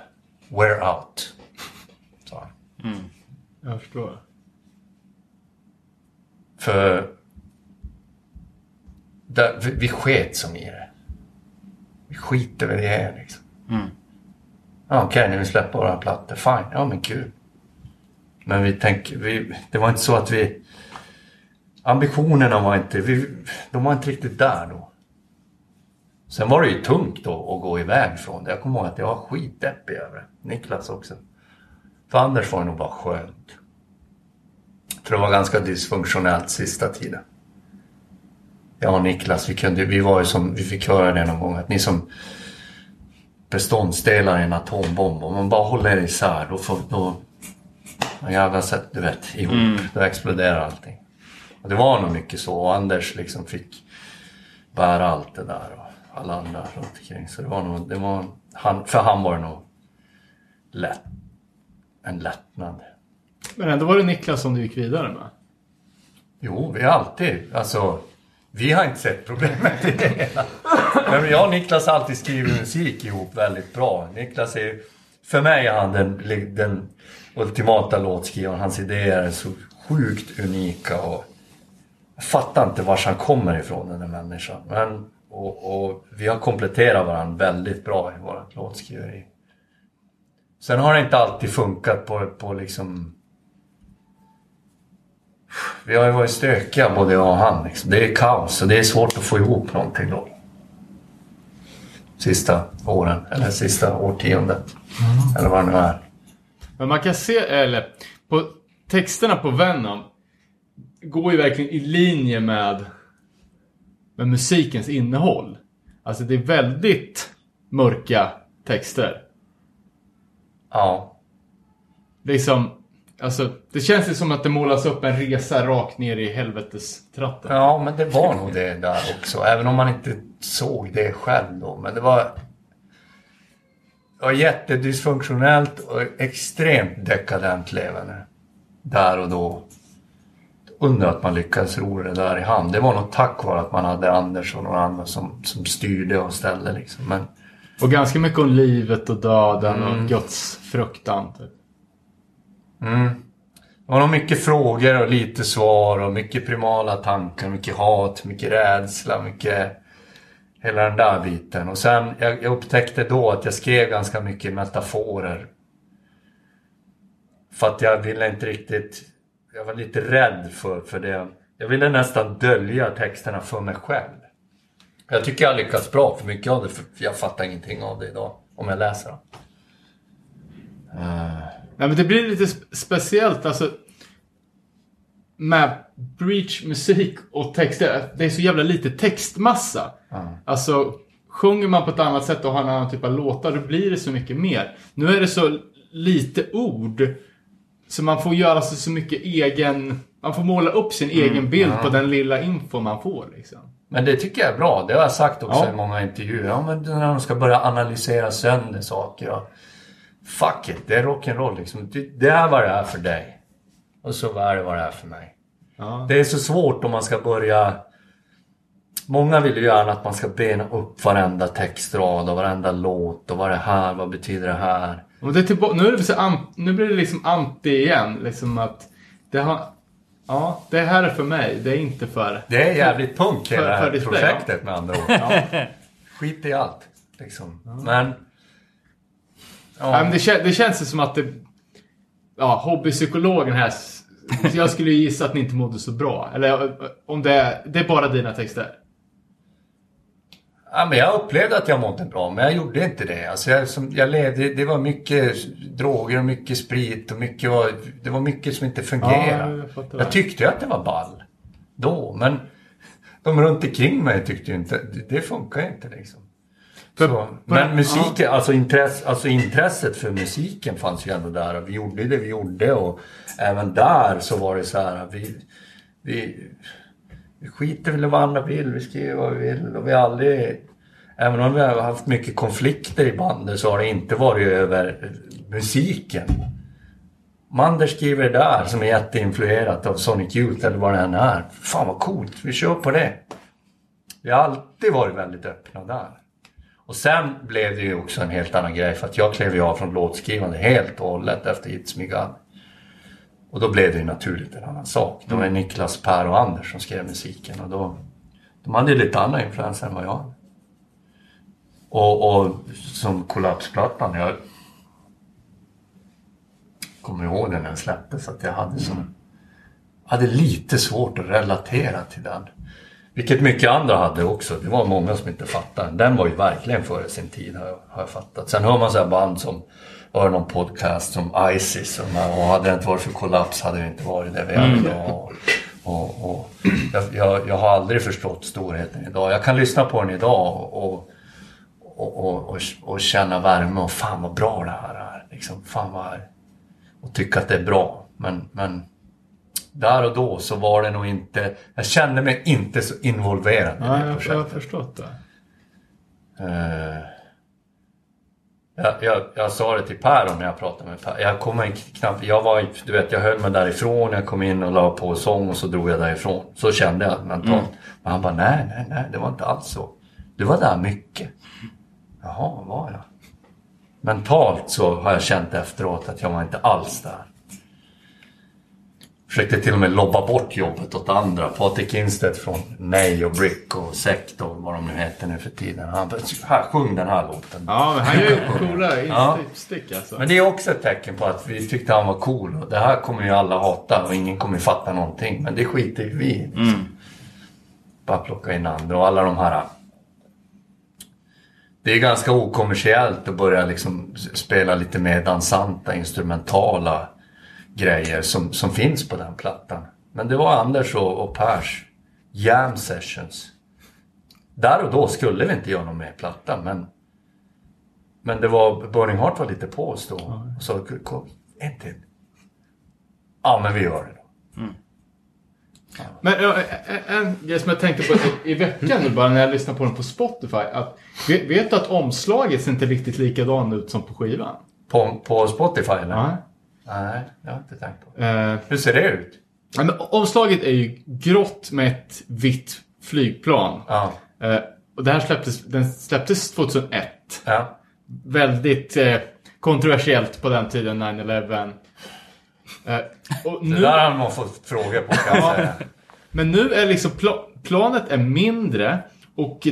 we're out. sa han. Jag förstår. För där, vi, vi sket som i det. Vi skiter väl i er liksom. Ja, Okej, ni vill släppa våra plattor. Fine, ja men kul. Men vi tänker, vi, det var inte så att vi... Ambitionerna var inte, vi, de var inte riktigt där då. Sen var det ju tungt då att gå iväg från det. Jag kommer ihåg att jag var skitdeppig över det. Niklas också. För Anders var det nog bara skönt. För det var ganska dysfunktionellt sista tiden. Och Niklas, vi, kunde, vi var ju som, vi fick höra det någon gång att ni som beståndsdelar i en atombomb, om man bara håller isär då får, då, jävla sätt, du vet, ihop, då exploderar allting. Och det var nog mycket så. Och Anders liksom fick bära allt det där och alla andra runt omkring. Så det var nog, det var, han, för han var det nog lätt, en lättnad. Men ändå var det Niklas som du gick vidare med. Jo, vi har alltid, alltså vi har inte sett problemet i det hela. Men jag och Niklas har alltid skrivit musik ihop väldigt bra. Niklas är, för mig är han den, den ultimata låtskrivaren. Hans idéer är så sjukt unika och jag fattar inte var han kommer ifrån den där människan. Men, och, och vi har kompletterat varandra väldigt bra i vårt låtskriveri. Sen har det inte alltid funkat på, på liksom vi har ju varit stökiga både jag och han. Liksom. Det är kaos och det är svårt att få ihop någonting då. Sista åren, eller sista årtiondet. Mm. Eller vad det nu är. Men man kan se, eller på texterna på Venom går ju verkligen i linje med, med musikens innehåll. Alltså det är väldigt mörka texter. Ja. Liksom, Alltså, det känns ju som att det målas upp en resa rakt ner i helvetestratten. Ja, men det var nog det där också. Även om man inte såg det själv då. Men det var... Det var jättedysfunktionellt och extremt dekadent levande. Där och då. Undrar att man lyckades ro det där i hamn. Det var nog tack vare att man hade Anders och några andra som, som styrde och ställde liksom. Men... Och ganska mycket om livet och döden mm. och Guds fruktan. Typ. Mm. Det var nog mycket frågor och lite svar och mycket primala tankar, mycket hat, mycket rädsla, mycket hela den där biten. Och sen, jag, jag upptäckte då att jag skrev ganska mycket metaforer. För att jag ville inte riktigt, jag var lite rädd för, för det. Jag ville nästan dölja texterna för mig själv. Jag tycker jag lyckats bra för mycket av det, för jag fattar ingenting av det idag. Om jag läser dem. Uh. Nej, men det blir lite speciellt alltså. Med Breach musik och texter. Det är så jävla lite textmassa. Mm. Alltså, sjunger man på ett annat sätt och har en annan typ av låtar, då blir det så mycket mer. Nu är det så lite ord. Så man får göra sig så mycket egen... Man får måla upp sin mm. egen bild mm. på den lilla info man får. Liksom. Men det tycker jag är bra. Det har jag sagt också ja. i många intervjuer. Ja, men när de ska börja analysera sönder saker. Och Fuck it, det är rock'n'roll liksom. Det är vad det är för dig. Och så är det vad det är för mig. Ja. Det är så svårt om man ska börja... Många vill ju gärna att man ska bena upp varenda textrad och varenda låt och vad det här, vad betyder det här? Och det är nu, är det så, nu blir det liksom anti igen. Liksom att det har, ja, det här är för mig, det är inte för... Det är jävligt punk hela det här projektet ja. med andra ord. Ja. Skit i allt. Liksom. Men Ja. men det, det känns ju som att det... Ja, hobbypsykologen här. Jag skulle gissa att ni inte mådde så bra. Eller om det är, det är bara dina texter. Ja, men jag upplevde att jag mådde bra, men jag gjorde inte det. Alltså jag, som, jag levde, det var mycket droger och mycket sprit och mycket var, det var mycket som inte fungerade. Ja, jag, jag tyckte att det var ball då, men de runt omkring mig tyckte ju inte, det, det funkar inte liksom. Så, men musiken, ja. alltså, intress, alltså intresset för musiken fanns ju ändå där. Vi gjorde det vi gjorde och även där så var det så här. Vi, vi, vi skiter väl i vad andra vill, vi skriver vad vi vill och vi har aldrig... Även om vi har haft mycket konflikter i bandet så har det inte varit över musiken. Mander skriver det där som är jätteinfluerat av Sonic Youth eller vad det än är. Fan vad coolt, vi kör på det. Vi har alltid varit väldigt öppna där. Och sen blev det ju också en helt annan grej för att jag klev ju av från låtskrivande helt och hållet efter It's Me God. Och då blev det ju naturligt en annan sak. Då var det Niklas, Per och Anders som skrev musiken och då de hade ju lite andra influenser än vad jag hade. Och, och som kollapsplattan, jag kommer ihåg den när den släpptes att jag hade som hade lite svårt att relatera till den. Vilket mycket andra hade också. Det var många som inte fattade. Den var ju verkligen före sin tid har jag, har jag fattat. Sen hör man så band som var någon podcast som Isis och, och hade det inte varit för kollaps hade det inte varit det vi är mm. idag. Och, och, jag, jag, jag, har aldrig förstått storheten idag. Jag kan lyssna på den idag och, och, och, och, känna värme och fan vad bra det här är. Liksom, fan vad, och tycka att det är bra. Men, men där och då så var det nog inte, jag kände mig inte så involverad i det jag, jag har förstått det. Eh, jag, jag, jag sa det till Per när jag pratade med Per. Jag kommer knappt, jag var, du vet jag höll mig därifrån, jag kom in och la på sång och så drog jag därifrån. Så kände jag mentalt. Men han bara, nej, nej, nej, det var inte alls så. Du var där mycket. Jaha, var jag? Mentalt så har jag känt efteråt att jag var inte alls där. Försökte till och med lobba bort jobbet åt andra. Patrik Instedt från Nej och Brick och Sekt och vad de nu heter nu för tiden. Han bara, här, sjung den här låten. Ja, men han gör ju coola Ja. instick alltså. Men det är också ett tecken på att vi tyckte han var cool. Och det här kommer ju alla hata och ingen kommer fatta någonting. Men det skiter ju vi i. Liksom. Bara plocka in andra och alla de här... Det är ganska okommersiellt att börja liksom spela lite mer dansanta, instrumentala grejer som, som finns på den plattan. Men det var Anders och, och Pers jam sessions. Där och då skulle vi inte göra någon mer platta men men det var, Burning Heart var lite på oss då. Och sa, kom, en till. Ja, men vi gör det då. Men ja, en, en grej som jag tänkte på i, veckan nu bara när jag lyssnade på den på Spotify. Att, vet, vet du att omslaget ser inte riktigt likadant ut som på skivan? På, på Spotify eller? Ja. Nej, det har jag inte tänkt på. Eh, Hur ser det ut? ja, men omslaget är ju grått med ett vitt flygplan. Ja. Eh, och det här släpptes, den släpptes 2001. ja. Väldigt eh, kontroversiellt på den tiden, 9-11. Eh, och Det nu, där har man fått frågor på kan jag säga. men nu är liksom pla, planet är mindre och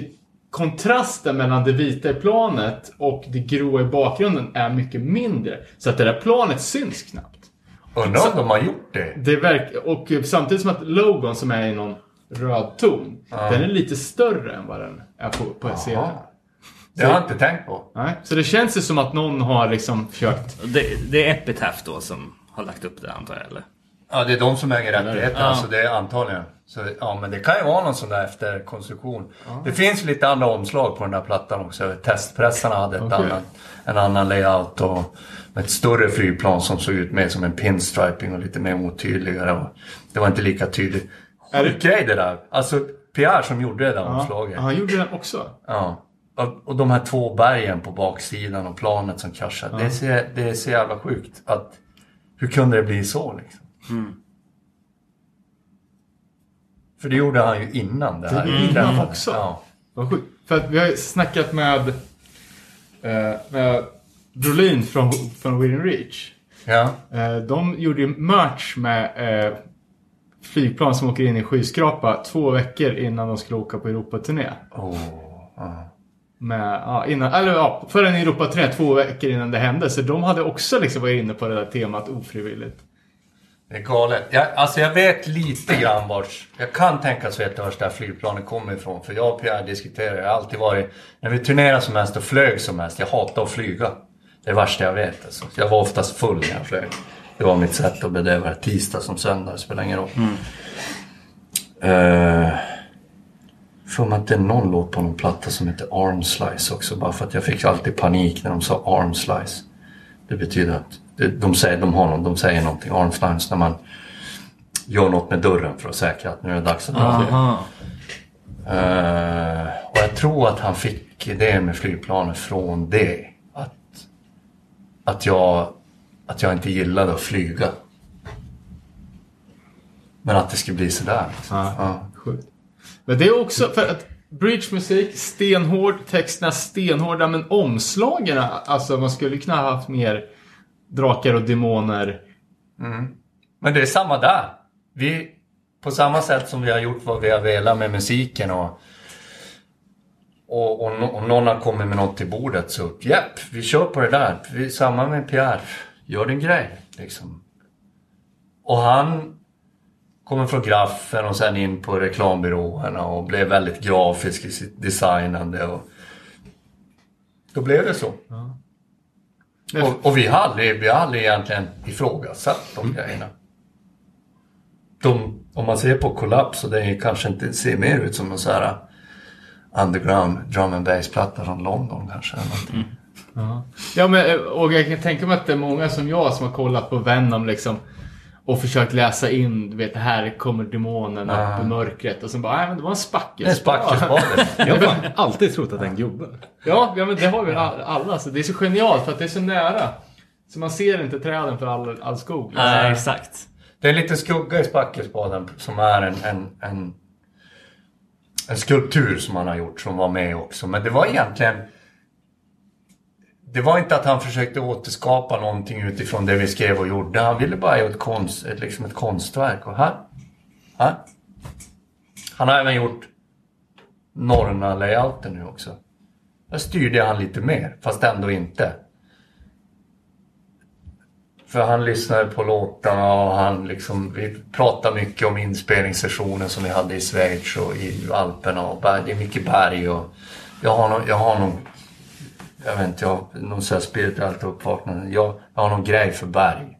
kontrasten mellan det vita i planet och det gråa i bakgrunden är mycket mindre. Så att det där planet syns knappt. Undrar om de har gjort det? Det verk, och samtidigt som att logon som är i någon röd ton, den är lite större än vad den är på, på serien. Det har jag inte tänkt på. Nej, så det känns ju som att någon har liksom försökt... Det, det är Epitaph då som har lagt upp det antar jag eller? Ja, det är de som äger rättigheter. Ja. Alltså det är antagligen. Så, ja, men det kan ju vara någon sån där efterkonstruktion. Det finns lite andra omslag på den där plattan också. Testpressarna hade ett Okej. annat, en annan layout och ett större flygplan som såg ut mer som en pinstriping och lite mer otydligare. Det var inte lika tydligt. Är det- grej det där. Alltså Pierre som gjorde det där Ja, omslaget. han gjorde den också. Ja. Och, och de här två bergen på baksidan och planet som kraschar. Det, ser, det är så jävla sjukt. Att, hur kunde det bli så liksom? För det gjorde han ju innan det här. Det gjorde innan inträffade. också. Ja. Vad sjukt. För att vi har ju snackat med, eh, med Brolin från, från Within Reach. Ja. Eh, de gjorde ju merch med eh, flygplan som åker in i skyskrapa två veckor innan de skulle åka på Europaturné. Oh. Med, ja, innan, eller ja, för en Europaturné två veckor innan det hände. Så de hade också liksom varit inne på det där temat ofrivilligt. Det är galet. Jag, alltså jag vet lite grann vart... Jag kan tänkas veta vart det här flygplanet kommer ifrån. För jag och Pierre diskuterar. Jag har alltid varit... När vi turnerade som mest och flög som mest. Jag hatar att flyga. Det är det värsta jag vet. Alltså. Jag var oftast full när jag flög. Det var mitt sätt att bedöva det. Tisdag som söndag. Det spelar ingen roll. Uh, för mig att det är någon låt på någon platta som heter Arm Slice också. Bara för att jag fick alltid panik när de sa Arm Slice. Det betyder att de säger, de har någon, de säger någonting, arm slice, när man gör något med dörren för att säkra att nu är det dags att dra. Aha. Eh, och jag tror att han fick idén med flygplanet från det. Att, att, jag, att jag inte gillade att flyga. Men att det skulle bli sådär. Liksom. Ja. Ja. Sjukt. Men det är också för att bridgemusik, stenhård, texterna stenhårda, men omslagen, alltså man skulle kunna ha haft mer drakar och demoner. Men det är samma där. Vi, på samma sätt som vi har gjort vad vi har velat med musiken och och, och, om någon har kommit med något till bordet så japp, vi kör på det där. Vi, samma med Pierre. Gör din grej. Liksom. Och han kommer från graffen och sen in på reklambyråerna och blev väldigt grafisk i sitt designande. Och då blev det så. Och, och vi har aldrig, vi har aldrig egentligen ifrågasatt de grejerna. De, om man ser på Kollaps så det kanske inte ser mer ut som en så här underground drum and bass-platta från London kanske. Eller någonting. Ja, men, och jag kan tänka mig att det är många som jag som har kollat på Venom liksom. Och försökt läsa in, du vet, här kommer demonen Ah. upp i mörkret. Och sen bara, nej men det var en Det är spackelspade. Jag har fan alltid trott att det är en gubbe. Ja, ja men det har vi all- alla. Så det är så genialt för att det är så nära. Så man ser inte träden för all, all skog. liksom. Nej, exakt. Det är en liten skugga i spackelspaden som är en, en, en, en skulptur som han har gjort som var med också. Men det var egentligen det var inte att han försökte återskapa någonting utifrån det vi skrev och gjorde. Han ville bara göra ett, konst, ett, liksom ett konstverk. Och här, här. Han har även gjort Norna-layouten nu också. Där styrde han lite mer, fast ändå inte. För han lyssnade på låtarna och han liksom, vi pratade mycket om inspelningssessionen som vi hade i Schweiz och i Alperna och berg, det är mycket berg och jag har no, jag har någon jag vet inte, jag har någon sån här spirituellt uppvaknande. Jag, jag har någon grej för berg.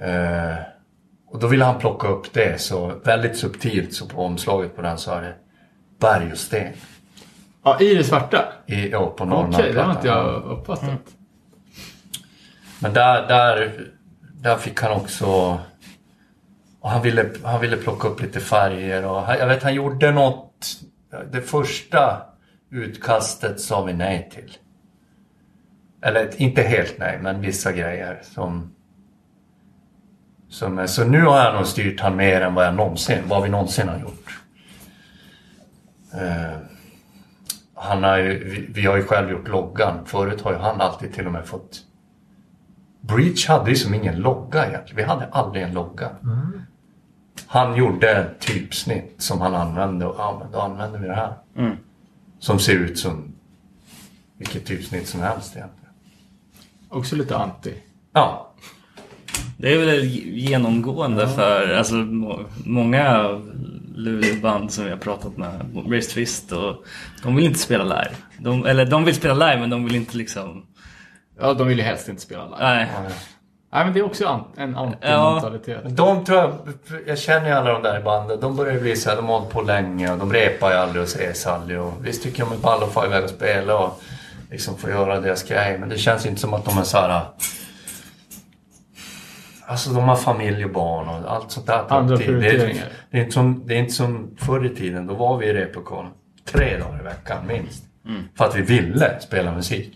Eh, och då ville han plocka upp det så väldigt subtilt så på omslaget på den så är det berg och sten. Ja, i det svarta? I, ja, på Okej, Norrlandsplattan. det har inte jag uppfattat. Men där, där, där fick han också... Och han, ville, han ville plocka upp lite färger och jag vet han gjorde något... Det första utkastet sa vi nej till. Eller inte helt nej, men vissa grejer som... som är- så nu har jag nog styrt han mer än vad, jag någonsin, vad vi någonsin har gjort. Eh, han har ju, vi, vi har ju själv gjort loggan. Förut har ju han alltid till och med fått Breach hade ju som ingen logga egentligen. Vi hade aldrig en logga. Han gjorde typsnitt som han använde och ja, men då använder vi det här. Som ser ut som vilket typsnitt som helst egentligen. Också lite anti. Ja, Det är väl genomgående för alltså, må- många Luleå-band som vi har pratat med. Race Twist och de vill inte spela live. De, eller de vill spela live men de vill inte liksom... Ja, de vill ju helst inte spela live. Nej. Nej, men det är också an- en anti-mentalitet. de tror jag, jag känner ju alla de där i bandet. De börjar ju bli så här, de har hållit på länge och de repar ju aldrig och ses aldrig. Och visst tycker jag de är ball att få iväg och spela och liksom få göra deras grej. Men det känns inte som att de är så här. Alltså de har familj och barn och allt sånt där. Andra tid. Det är, prioriteringar. det, är inte som, det är inte som förr i tiden. Då var vi i replokalen tre dagar i veckan minst. För att vi ville spela musik.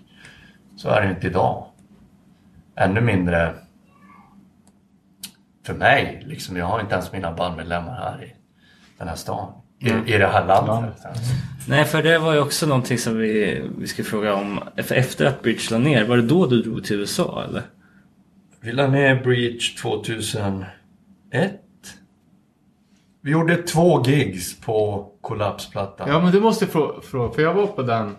Så är det inte idag. Ännu mindre för mig. Liksom, jag har inte ens mina bandmedlemmar här i den här stan. I, i det här landet. Nej, för det var ju också någonting som vi, vi skulle fråga om. Efter att Bridge la ner, var det då du drog till USA eller? Vi la ner Breach 2001. Vi gjorde två gigs på Kollapsplattan. Ja, men du måste frå- fråga, för jag var på den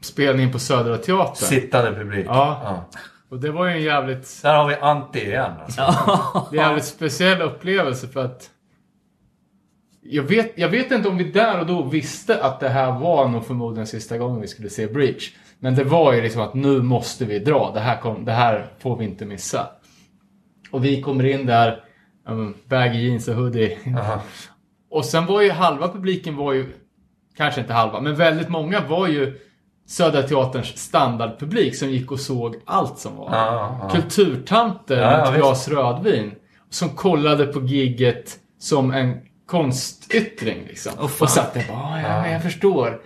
spelningen på Södra Teatern. Sittande publik. Ja. Och det var ju en jävligt, Där har vi Antti igen. Alltså. jävligt speciell upplevelse för att jag vet, jag vet inte om vi där och då visste att det här var nog förmodligen sista gången vi skulle se Breach. Men det var ju liksom att nu måste vi dra. Det här, kom, det här får vi inte missa. Och vi kommer in där, um, baggy jeans och hoodie. Aha. Och sen var ju halva publiken var ju, kanske inte halva, men väldigt många var ju Södra Teaterns standardpublik som gick och såg allt som var. Ja, ja. Kulturtanter Ja, med ett glas rödvin. Som kollade på gigget som en konstyttring liksom. Fan. och satt där bara, "Ah, ja, jag förstår.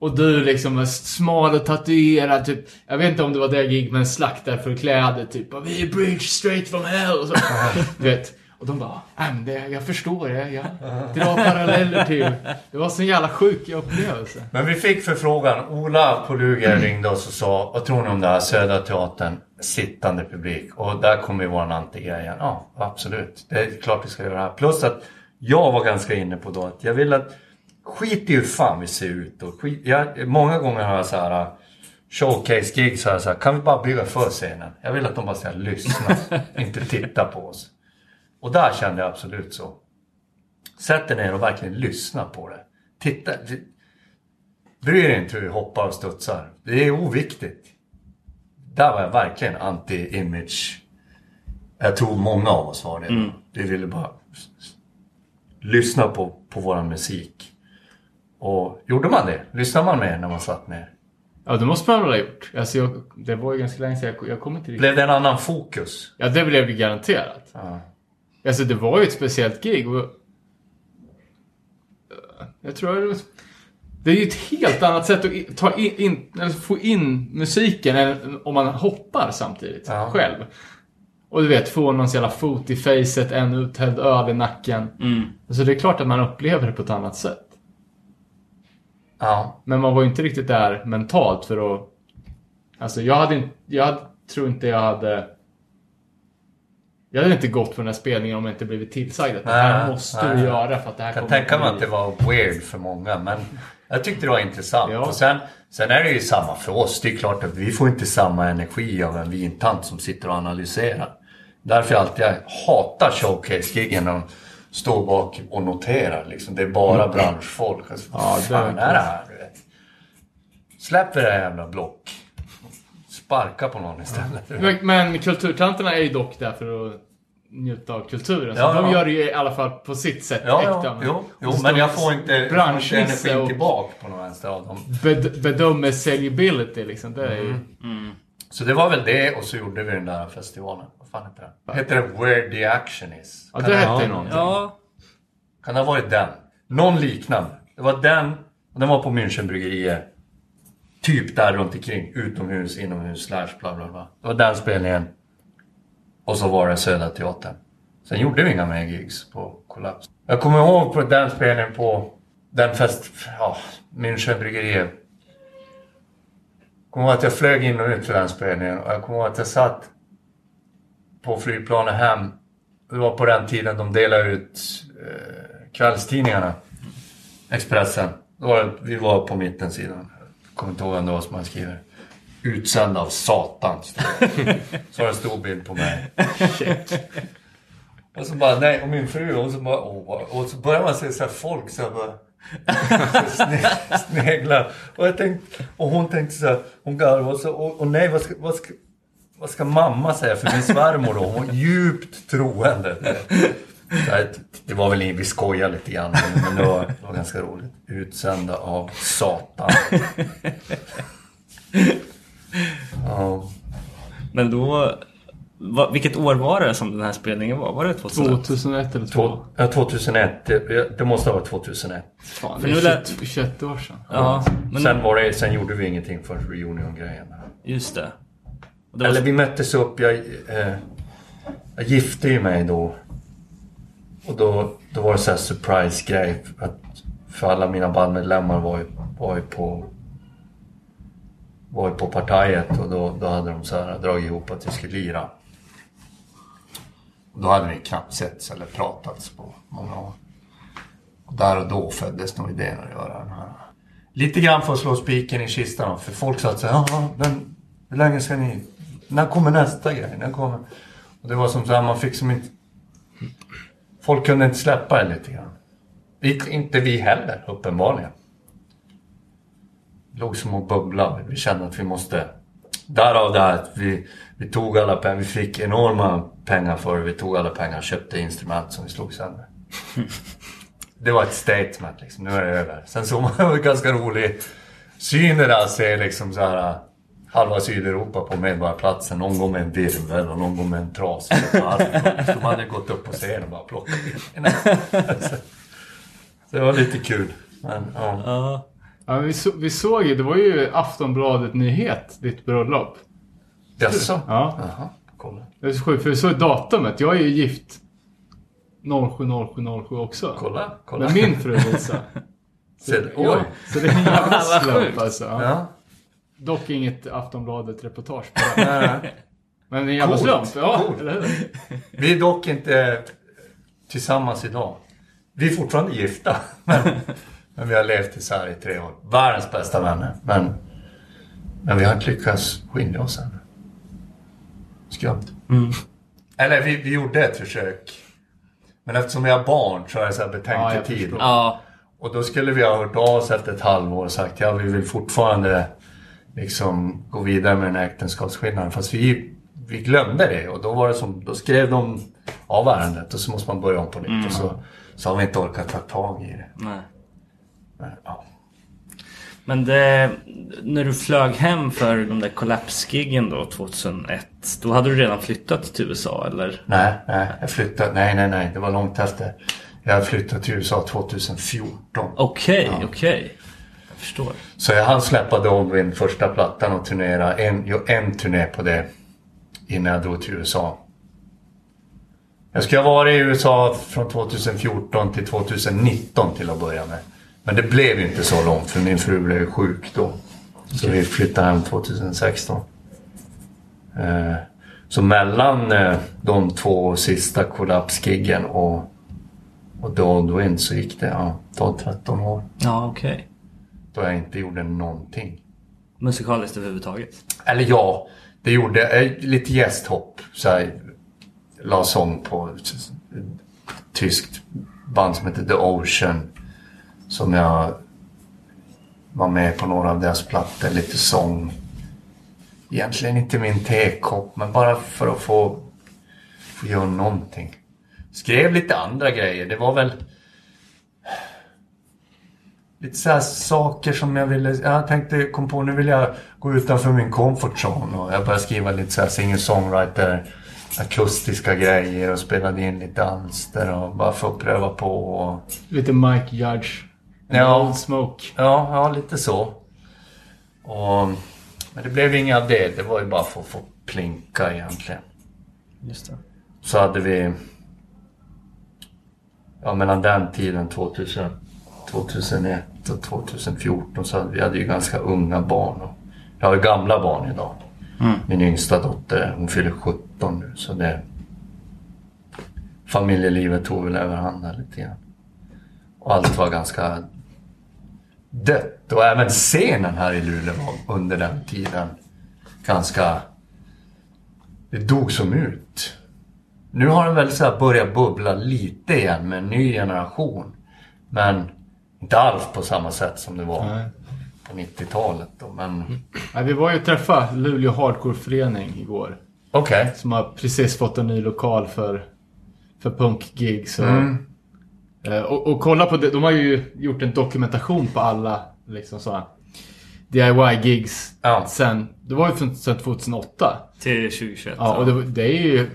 Och du liksom var smal och tatuerad typ. Jag vet inte om det var det gig men slaktar för kläder typ. "Ah, Vi är bridge straight from hell. Och, så. du vet och de bara, nej men det, jag förstår det. Jag drar paralleller till. Det var så en jävla sjuk upplevelse. Men vi fick förfrågan. Ola på Luger ringde oss och sa Vad tror ni om det här Södra Teatern? Sittande publik. Och där kommer ju våran anti-grej igen. Ja, absolut. Det är klart vi ska göra det här. Plus att jag var ganska inne på då att jag vill att Skit i hur fan vi ser ut. Och skit, jag, många gånger har jag så här showcase-gig så här, så här, kan vi bara bygga för scenen? Jag vill att de bara ska lyssna, inte titta på oss. Och där kände jag absolut så. Sätt er ner och verkligen lyssna på det. Titta. Bry er inte hur vi hoppar och studsar. Det är oviktigt. Där var jag verkligen anti-image. Jag tror många av oss var det. Vi ville bara lyssna på, på våran musik. Och gjorde man det? Lyssnade man mer när man satt ner? Ja, det måste man väl ha gjort. Alltså, jag, det var ju ganska länge sedan. Jag, jag kommer inte riktigt... Blev det en annan fokus? Ja, det blev det garanterat. Ja. Alltså, det var ju ett speciellt gig. Och... Jag tror det var... Det är ju ett helt annat sätt att ta in, in, få in musiken än om man hoppar samtidigt Ja. själv. Och du vet, få någon jävla fot i facet, en uthälld öl i nacken. Mm. Så det är klart att man upplever det på ett annat sätt. Ja. Men man var ju inte riktigt där mentalt för att... Alltså jag hade inte... Jag hade, tror inte jag hade... Jag hade inte gått på den här spelningen om jag inte blivit tillsagd att det här Nej, måste nej. du göra för att det här Jag kan kommer tänka mig att det var weird för många men jag tyckte det var intressant. Ja. Och sen, sen är det ju samma för oss. Det är klart att vi får inte samma energi av en vintant som sitter och analyserar. Därför jag alltid hatar showcase-giggen och står bak och noterar. Liksom. Det är bara branschfolk. Alltså, Ja, fan är det här? Du vet? Släpp det där jävla block. Sparka på någon istället. Men, men kulturtanterna är ju dock där för att njuta av kulturen. Så Ja, de ja. gör det ju i alla fall på sitt sätt Ja, äkta. ja, men- jo, jo, men jag får inte, branschnisse energin tillbaka på någon vänster av dem. Bed, bedömer säljability liksom. Det är ju... Mm. Så det var väl det och så gjorde vi den där festivalen. Vad fan heter den? Heter det Where the Action Is? Ja, Kan det det, hette ju någonting. Ja, kan det ha varit den? Någon liknande. Det var den, och den var på Münchenbryggeriet. Typ där runt omkring. Utomhus, inomhus, slash bla bla bla. Det var den spelningen. Och så var det Södra Teatern. Sen gjorde vi inga mer gigs på Kollaps. Jag kommer ihåg på den spelningen på den fest... Ja, Münchenbryggeriet. Jag kommer ihåg att jag flög in och ut till den spelningen och jag kommer ihåg att jag satt på flygplanet hem. Det var på den tiden de delade ut eh, kvällstidningarna. Expressen. Då var det, vi var på mittensidan. Kommer inte ihåg vem det var som hade skrivit. Utsänd av Satan. Så det en stor bild på mig. Och så bara, nej, och min fru, och så bara, åh, och så börjar man se så här folk så här bara sne- sneglar. Och jag tänkte, och hon tänkte så här, hon garvade och så, och, och nej, vad ska, vad ska, vad ska mamma säga? För min svärmor då, hon var djupt troende. Det var väl, vi skojade lite grann, men det var, det var ganska roligt. Utsända av Satan. Ja. men då... Va, vilket år var det som den här spelningen var? Var det 2001? 2001 eller 2. Två- ja, 2001, det, det måste ha varit 2001. Fan, För det nu är lät- 21, 21 år sedan. Ja, men Sen, var det, sen gjorde vi ingenting för reunion-grejen. just det. Det var Eller så- vi möttes upp, jag, eh, jag gifte ju mig då. Och då, då var det så här surprise-grej. För alla mina bandmedlemmar var ju, var ju på var ju på partiet och då, då hade de så här dragit ihop att vi skulle lira. Och då hade vi knappt setts eller pratats på många år. Och där och då föddes nog idén att göra den här. Lite grann för att slå spiken i kistan då, för folk sa att så men hur länge ska ni... När kommer nästa grej? När kommer... Och det var som så här, man fick som inte... Folk kunde inte släppa det lite grann. Vi, inte vi heller, uppenbarligen. Låg som och bubblade. Vi kände att vi måste... Därav det här att vi, vi tog alla pengar. Vi fick enorma pengar för det. Vi tog alla pengar och köpte instrument som vi slog sönder. Det var ett statement liksom. Nu är det över. Sen såg man en ganska rolig syn det där. Se liksom så här halva Sydeuropa på Medborgarplatsen. Någon går med en virvel och någon går med en trasig. De hade gått upp på scenen och bara plockat in Så Det var lite kul. Men, ja. Ja. Ja, vi, så, vi såg ju, det var ju Aftonbladet Nyhet, ditt bröllop. Jaså? Ja. Jaha, kolla. Det är så sjukt, för vi såg datumet. Jag är ju gift 070707 också. Kolla, kolla. Med min fru Lisa. Se, oj. Ja, så det är en jävla slump alltså. Ja. Dock inget Aftonbladet-reportage på det. Nej. Men en jävla Coolt, slump. Ja, coolt. eller hur? Vi är dock inte tillsammans idag. Vi är fortfarande gifta. Men, men vi har levt isär i tre år. Världens bästa vänner. Men, men vi har inte lyckats skilja oss än. Skumt. Eller vi, vi gjorde ett försök. Men eftersom vi har barn så är det så här Ja, jag betänketid. förstår. Ja. och då skulle vi ha hört av oss efter ett halvår och sagt ja vi vill fortfarande liksom gå vidare med den här äktenskapsskillnaden. Fast vi, vi glömde det och då var det som, då skrev de av ärendet och så måste man börja om på nytt. Och så, så har vi inte orkat ta tag i det. Nej. Men, ja. Men det, när du flög hem för de där Collapse-giggen då 2001. Då hade du redan flyttat till USA eller? Nej, nej, jag flyttade, nej, nej, nej, det var långt efter. Jag flyttade till USA 2014. Okej, okej. Jag förstår. Så jag hann släppa Doldwin första plattan och turnera, en, en turné på det innan jag drog till USA. Jag skulle ha varit i USA från 2014 till 2019 till att börja med. Men det blev inte så långt för min fru blev sjuk då. Så vi flyttade hem 2016. Eh, Så mellan eh, de två sista kollapsgiggen och, och Doldwin så gick det ja, 12-13 år. Ja, okej. Då jag inte gjorde någonting. Musikaliskt överhuvudtaget. Eller ja, det gjorde eh, lite gästhopp. Så här, la sång på ett tyskt band som heter The Ocean. Som jag var med på några av deras plattor, lite sång. Egentligen inte min tekopp, men bara för att få, få göra någonting. Skrev lite andra grejer. Det var väl lite så här saker som jag ville... Jag tänkte, kom på nu vill jag gå utanför min comfort zone. Och jag började skriva lite så här singer-songwriter akustiska grejer och spelade in lite alster och bara för att pröva på. Och, Lite Mike Judge. Ja. Old Smoke. ja, ja, lite så. Och, men det blev inget av det. Det var ju bara för att få plinka egentligen. Just det. Så hade vi... Ja, mellan den tiden, 2000, 2001 och 2014, så hade vi hade ju ganska unga barn. Och jag har ju gamla barn idag. Min yngsta dotter, hon fyller 17 nu, så det... Familjelivet tog väl överhanden lite grann. Och allt var ganska dött. Och även scenen här i Luleå var under den tiden ganska... Det dog som ut. Nu har den väl så börjat bubbla lite igen med en ny generation. Men inte alls på samma sätt som det var Nej. på 90-talet. Då. Men Nej, vi var ju och träffade Luleå Hardcore-förening igår. okej. Som har precis fått en ny lokal för, för punkgigs. Och, Mm. eh, och, och kolla på det. De har ju gjort en dokumentation på alla liksom så här DIY-gigs. Ja. Sen, det var ju från, sen 2008. Till 2021. Ja, och det, det är ju,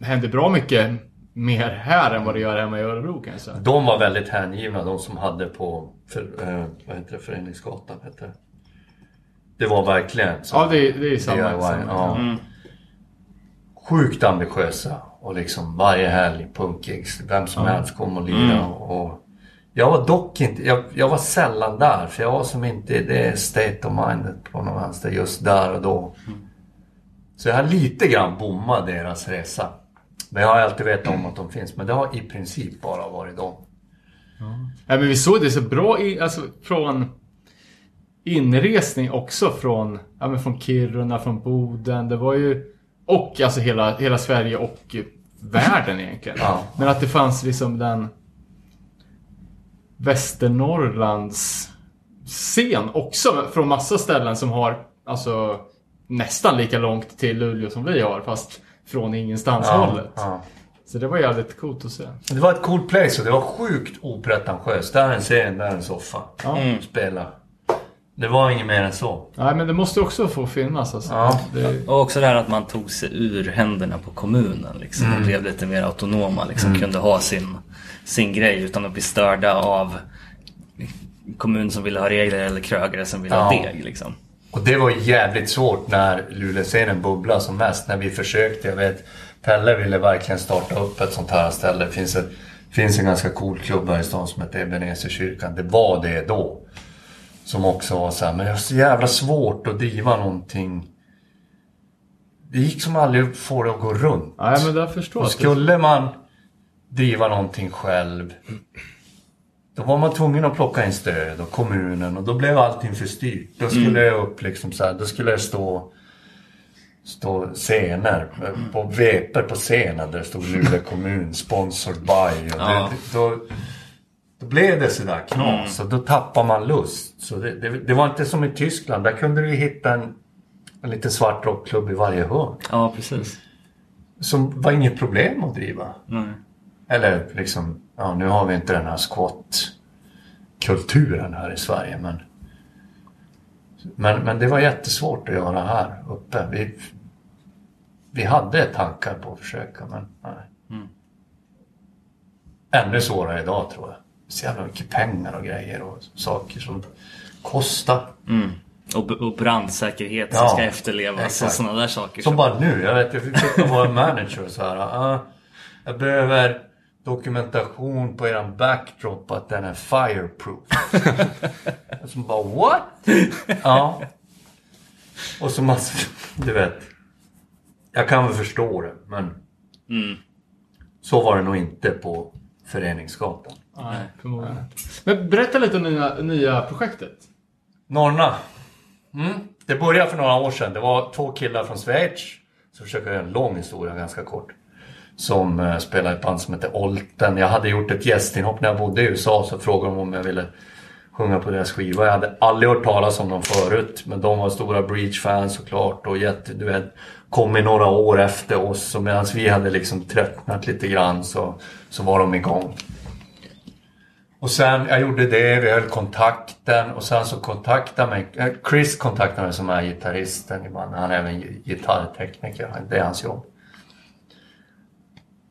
händer bra mycket mer här än vad det gör hemma i Örebro kan jag säga. De var väldigt hängivna, de som hade på för, eh, vad heter det, Föreningsgatan. Heter det. det var verkligen så. Ja, det, det är samma. DIY, samma ja. Sjukt ambitiösa. Och liksom varje helg punkgigs. Vem som helst kom och lirade. Och, jag var dock inte, jag, jag var sällan där. För jag var som inte i det state of mindet på något vänster just där och då. Så jag har lite grann bommat deras resa. Men jag har alltid vetat om att de finns. Men det har i princip bara varit dem. Nej, men vi såg det så bra i, alltså, från inresning också från, ja, men från Kiruna, från Boden. Det var ju, och alltså hela, hela Sverige och världen egentligen. Ja. Men att det fanns liksom den Västernorrlands scen också från massa ställen som har alltså nästan lika långt till Luleå som vi har fast från ingenstans hållet. ja. Så det var jävligt coolt att se. Det var ett coolt place och det var sjukt opretentiöst. Där är en scen, där är en soffa. Ja. Spela. Det var inget mer än så. Nej men det måste också få finnas alltså. Ja. Det, Och också det här att man tog sig ur händerna på kommunen liksom, Mm. och blev lite mer autonoma. Liksom, Kunde ha sin, sin grej utan att bli störda av kommun som ville ha regler eller krögare som ville ha Ja. deg. Liksom. Och det var jävligt svårt när Luleåscenen bubblade som mest. När vi försökte. Jag vet, Pelle ville verkligen starta upp ett sånt här ställe. Det finns, ett, finns en ganska cool klubb här i stan som heter Ebenezerkyrkan. Det var det då. Som också var så här, men det var så jävla svårt att driva någonting. Det gick som aldrig att få det att gå runt. nej men jag förstår. Och skulle man driva någonting själv då var man tvungen att plocka in stöd och kommunen och då blev allting för styrt. Då skulle det upp liksom så här, då skulle det stå stå scener på veper på scenen där det stod Luleå kommun sponsored by. Och Ja. det, då, då blev det sådär knas och då tappar man lust. Så det, det, det var inte som i Tyskland. Där kunde du hitta en, en liten svart rockklubb i varje hörn. Ja, precis. Som var inget problem att driva. Nej. Eller liksom, ja nu har vi inte den här squat-kulturen här i Sverige men Men, men det var jättesvårt att göra här uppe. Vi, vi hade tankar på att försöka men nej. Ännu svårare idag tror jag. Så jävla mycket pengar och grejer och saker som kostar. Och, och brandsäkerhet Ja, som ska efterlevas exakt. och sådana där saker. Som bara nu, jag vet jag fick av vår manager och så här. ah, jag behöver dokumentation på eran backdrop att den är fireproof. och så bara what? ja. Och så massa, du vet. Jag kan väl förstå det men så var det nog inte på Föreningsgatan. Nej, förmodligen. Men berätta lite om nya, nya projektet. Norrna. Mm. Det började för några år sedan. Det var två killar från Schweiz. Så försöker jag göra en lång historia ganska kort. Som eh, spelar i ett band som heter Olten. Jag hade gjort ett gästinhopp när jag bodde i USA. Så frågade de om jag ville sjunga på deras skiva. Jag hade aldrig hört talas om dem förut. Men de var stora Breach-fans såklart. Och jätte, du vet, kom i några år efter oss. Och medan vi hade liksom tröttnat lite grann så, så var de igång. Och sen, jag gjorde det, vi höll kontakten och sen så kontaktade mig, eh, Chris kontaktade mig som är gitarristen i bandet. Han är även gitarrtekniker, det är hans jobb.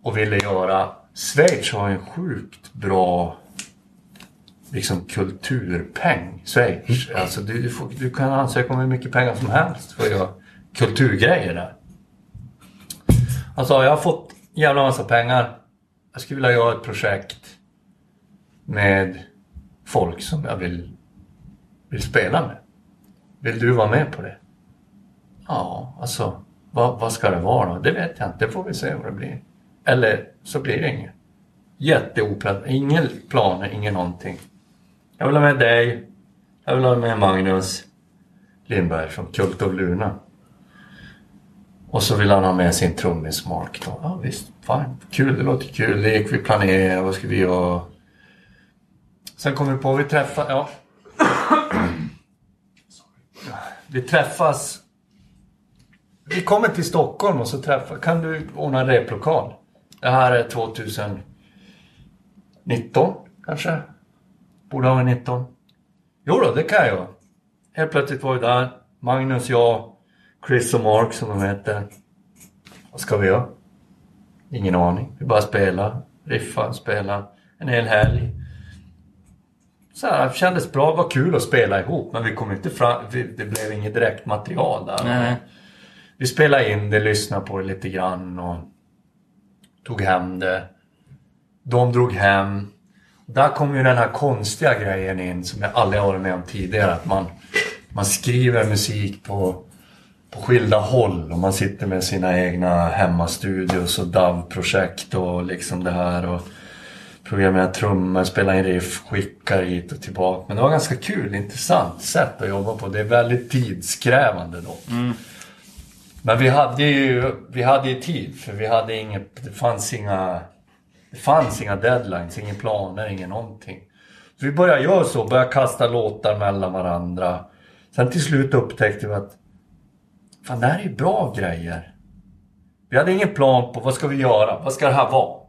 Och ville göra, Schweiz har en sjukt bra liksom kulturpeng, Schweiz. Alltså du, du, får, du kan ansöka om hur mycket pengar som helst för att göra kulturgrejer där. Alltså jag har fått en jävla massa pengar. Jag skulle vilja göra ett projekt med folk som jag vill, vill spela med. Vill du vara med på det? Ja, alltså vad, vad ska det vara då? Det vet jag inte. Det får vi se vad det blir. Eller så blir det inget. Jätteoplan. Ingen planer, ingen någonting. Jag vill ha med dig. Jag vill ha med Magnus Lindberg från Kult of Luna. Och så vill han ha med sin trummis Mark då. Ja visst, fine. Kul, det låter kul. Det gick vi planera. Vad ska vi göra? Sen kom vi på, vi träffas, ja. Vi träffas. Vi kommer till Stockholm och så träffas... kan du ordna en replokal? Det här är 2019 kanske? Borde ha varit 19. Jo då, det kan jag. Helt plötsligt var vi där. Magnus, jag, Chris och Mark som de heter. Vad ska vi göra? Ingen aning. Vi bara spelar, riffar, spelar en hel helg så här, det kändes bra, det var kul att spela ihop men vi kom inte fram, vi, det blev inget direkt material där. Nej. Vi spelade in det, lyssnade på det lite grann och tog hem det. De drog hem. Där kom ju den här konstiga grejen in som jag aldrig har varit med om tidigare. Att man, man skriver musik på, på skilda håll och man sitter med sina egna hemmastudios och DAV-projekt och liksom det här. Och, programmera trummor, spela in riff, skicka hit och tillbaka. Men det var ganska kul, intressant sätt att jobba på. Det är väldigt tidskrävande dock. Mm. Men vi hade ju vi hade ju tid för vi hade inget, det fanns inga det fanns inga deadlines, inga planer, ingen någonting. Så vi började göra så, började kasta låtar mellan varandra. Sen till slut upptäckte vi att fan det här är ju bra grejer. Vi hade ingen plan på vad ska vi göra, vad ska det här vara?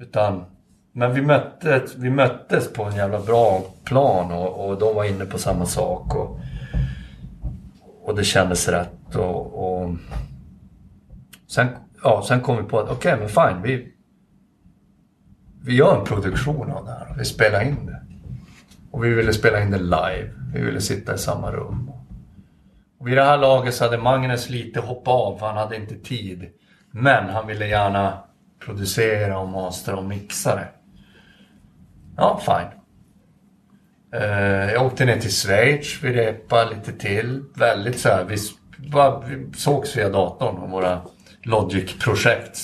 Utan, men vi möttes, vi möttes på en jävla bra plan och, och de var inne på samma sak. Och, och det kändes rätt. Och, och sen, ja, sen kom vi på att okej, men fine. Vi, vi gör en produktion av det här. Vi spelar in det. Och vi ville spela in det live. Vi ville sitta i samma rum. Och vid det här laget så hade Magnus lite hoppat av för han hade inte tid. Men han ville gärna producera och mastra och mixa det. Ja, fine. Eh, jag åkte ner till Schweiz, vi repade lite till. Väldigt så här, vi, bara, vi sågs via datorn om våra Logic-projekt.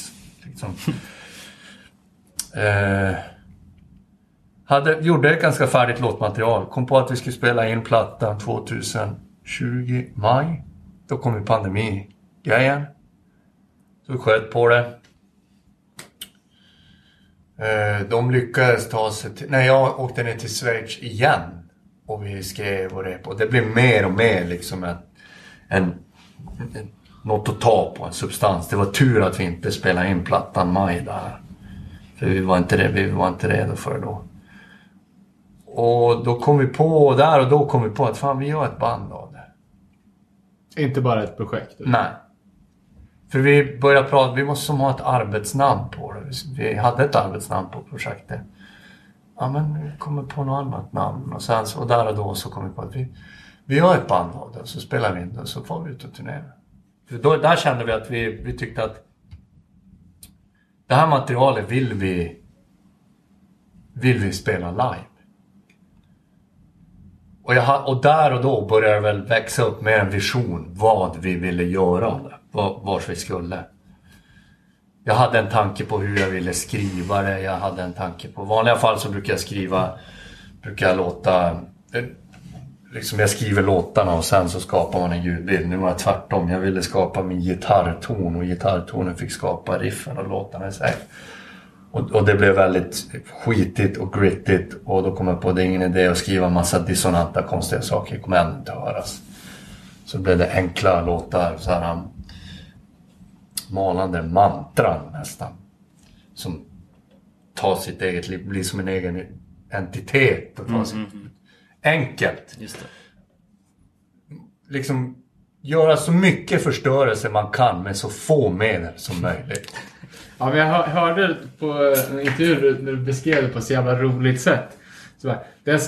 Liksom. Eh, hade, gjorde ett ganska färdigt låtmaterial. Kom på att vi skulle spela in plattan 2020, maj. Då kom ju pandemi-grejen. Så vi sköt på det. Eh, de lyckades ta sig till... Nej, jag åkte ner till Schweiz igen. Och vi skrev och rep. Och det blev mer och mer liksom en... en, något att ta på, en substans. Det var tur att vi inte spelade in plattan maj där. För vi var inte, vi var inte redo för det då. Och då kom vi på, där och då kom vi på att fan vi gör ett band av det. Inte bara ett projekt. Nej. För vi började prata, vi måste som ha ett arbetsnamn på det. Vi hade ett arbetsnamn på projektet. Ja men vi kommer på något annat namn. Och, sen, så- och där och då så kom vi på att vi, vi gör ett band av det. Så spelar vi in det och så får vi ut och turnera. För då, där kände vi att vi, vi tyckte att det här materialet vill vi vill vi spela live. Och, jag, och där och då började det väl växa upp med en vision vad vi ville göra av det. Var, vart vi skulle. Jag hade en tanke på hur jag ville skriva det. Jag hade en tanke på... I vanliga fall så brukar jag skriva... Brukar jag låta... Eh, liksom jag skriver låtarna och sen så skapar man en ljudbild. Nu var jag tvärtom. Jag ville skapa min gitarrton och gitarrtonen fick skapa riffen och låtarna i sig. Och, och det blev väldigt skitigt och grittigt och då kom jag på att det är ingen idé att skriva massa dissonanta konstiga saker. Det kommer ändå inte att höras. Så blev det enkla låtar, så här malande mantran nästan. Som tar sitt eget liv, blir som en egen entitet. Och tar sitt, enkelt. Just det. Liksom göra så mycket förstörelse man kan med så få medel som möjligt. Ja, men jag hör- hörde på en intervju när du beskrev det på ett så jävla roligt sätt. Så bara, det är,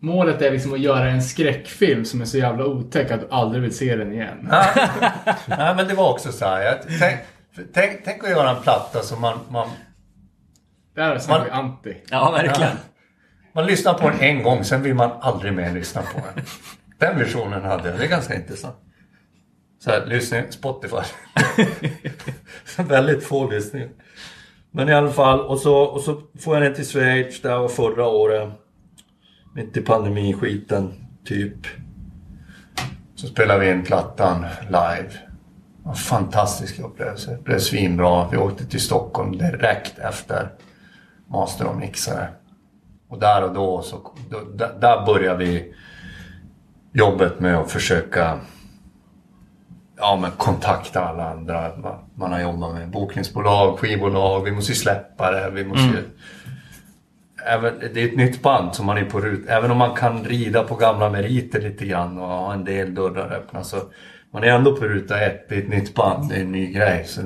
målet är liksom att göra en skräckfilm som är så jävla otäck att du aldrig vill se den igen. Nej men det var också så här. Tänk, tänk, tänk att göra en platta som man, man, Där snackar Man- vi anti. Ja, verkligen. man lyssnar på den en gång, sen vill man aldrig mer lyssna på den. Den visionen hade jag. Det är ganska intressant. Så här, lyssning, Spotify. Väldigt få lyssningar. Men i alla fall, och så, och så får jag ner till Schweiz, där var förra året. Mitt i pandemiskiten, typ. Så spelade vi in plattan live. En fantastisk upplevelse. Det blev svinbra. Vi åkte till Stockholm direkt efter master och mixare. Och där och då så då, där, började vi jobbet med att försöka ja, men kontakta alla andra. Man, har jobbat med bokningsbolag, skivbolag. Vi måste ju släppa det. Vi måste ju, mm även, det är ett nytt band som man är på rut. Även om man kan rida på gamla meriter lite grann och ha en del dörrar öppna så man är ändå på ruta ett. Det är ett nytt band, det är en ny grej. Så,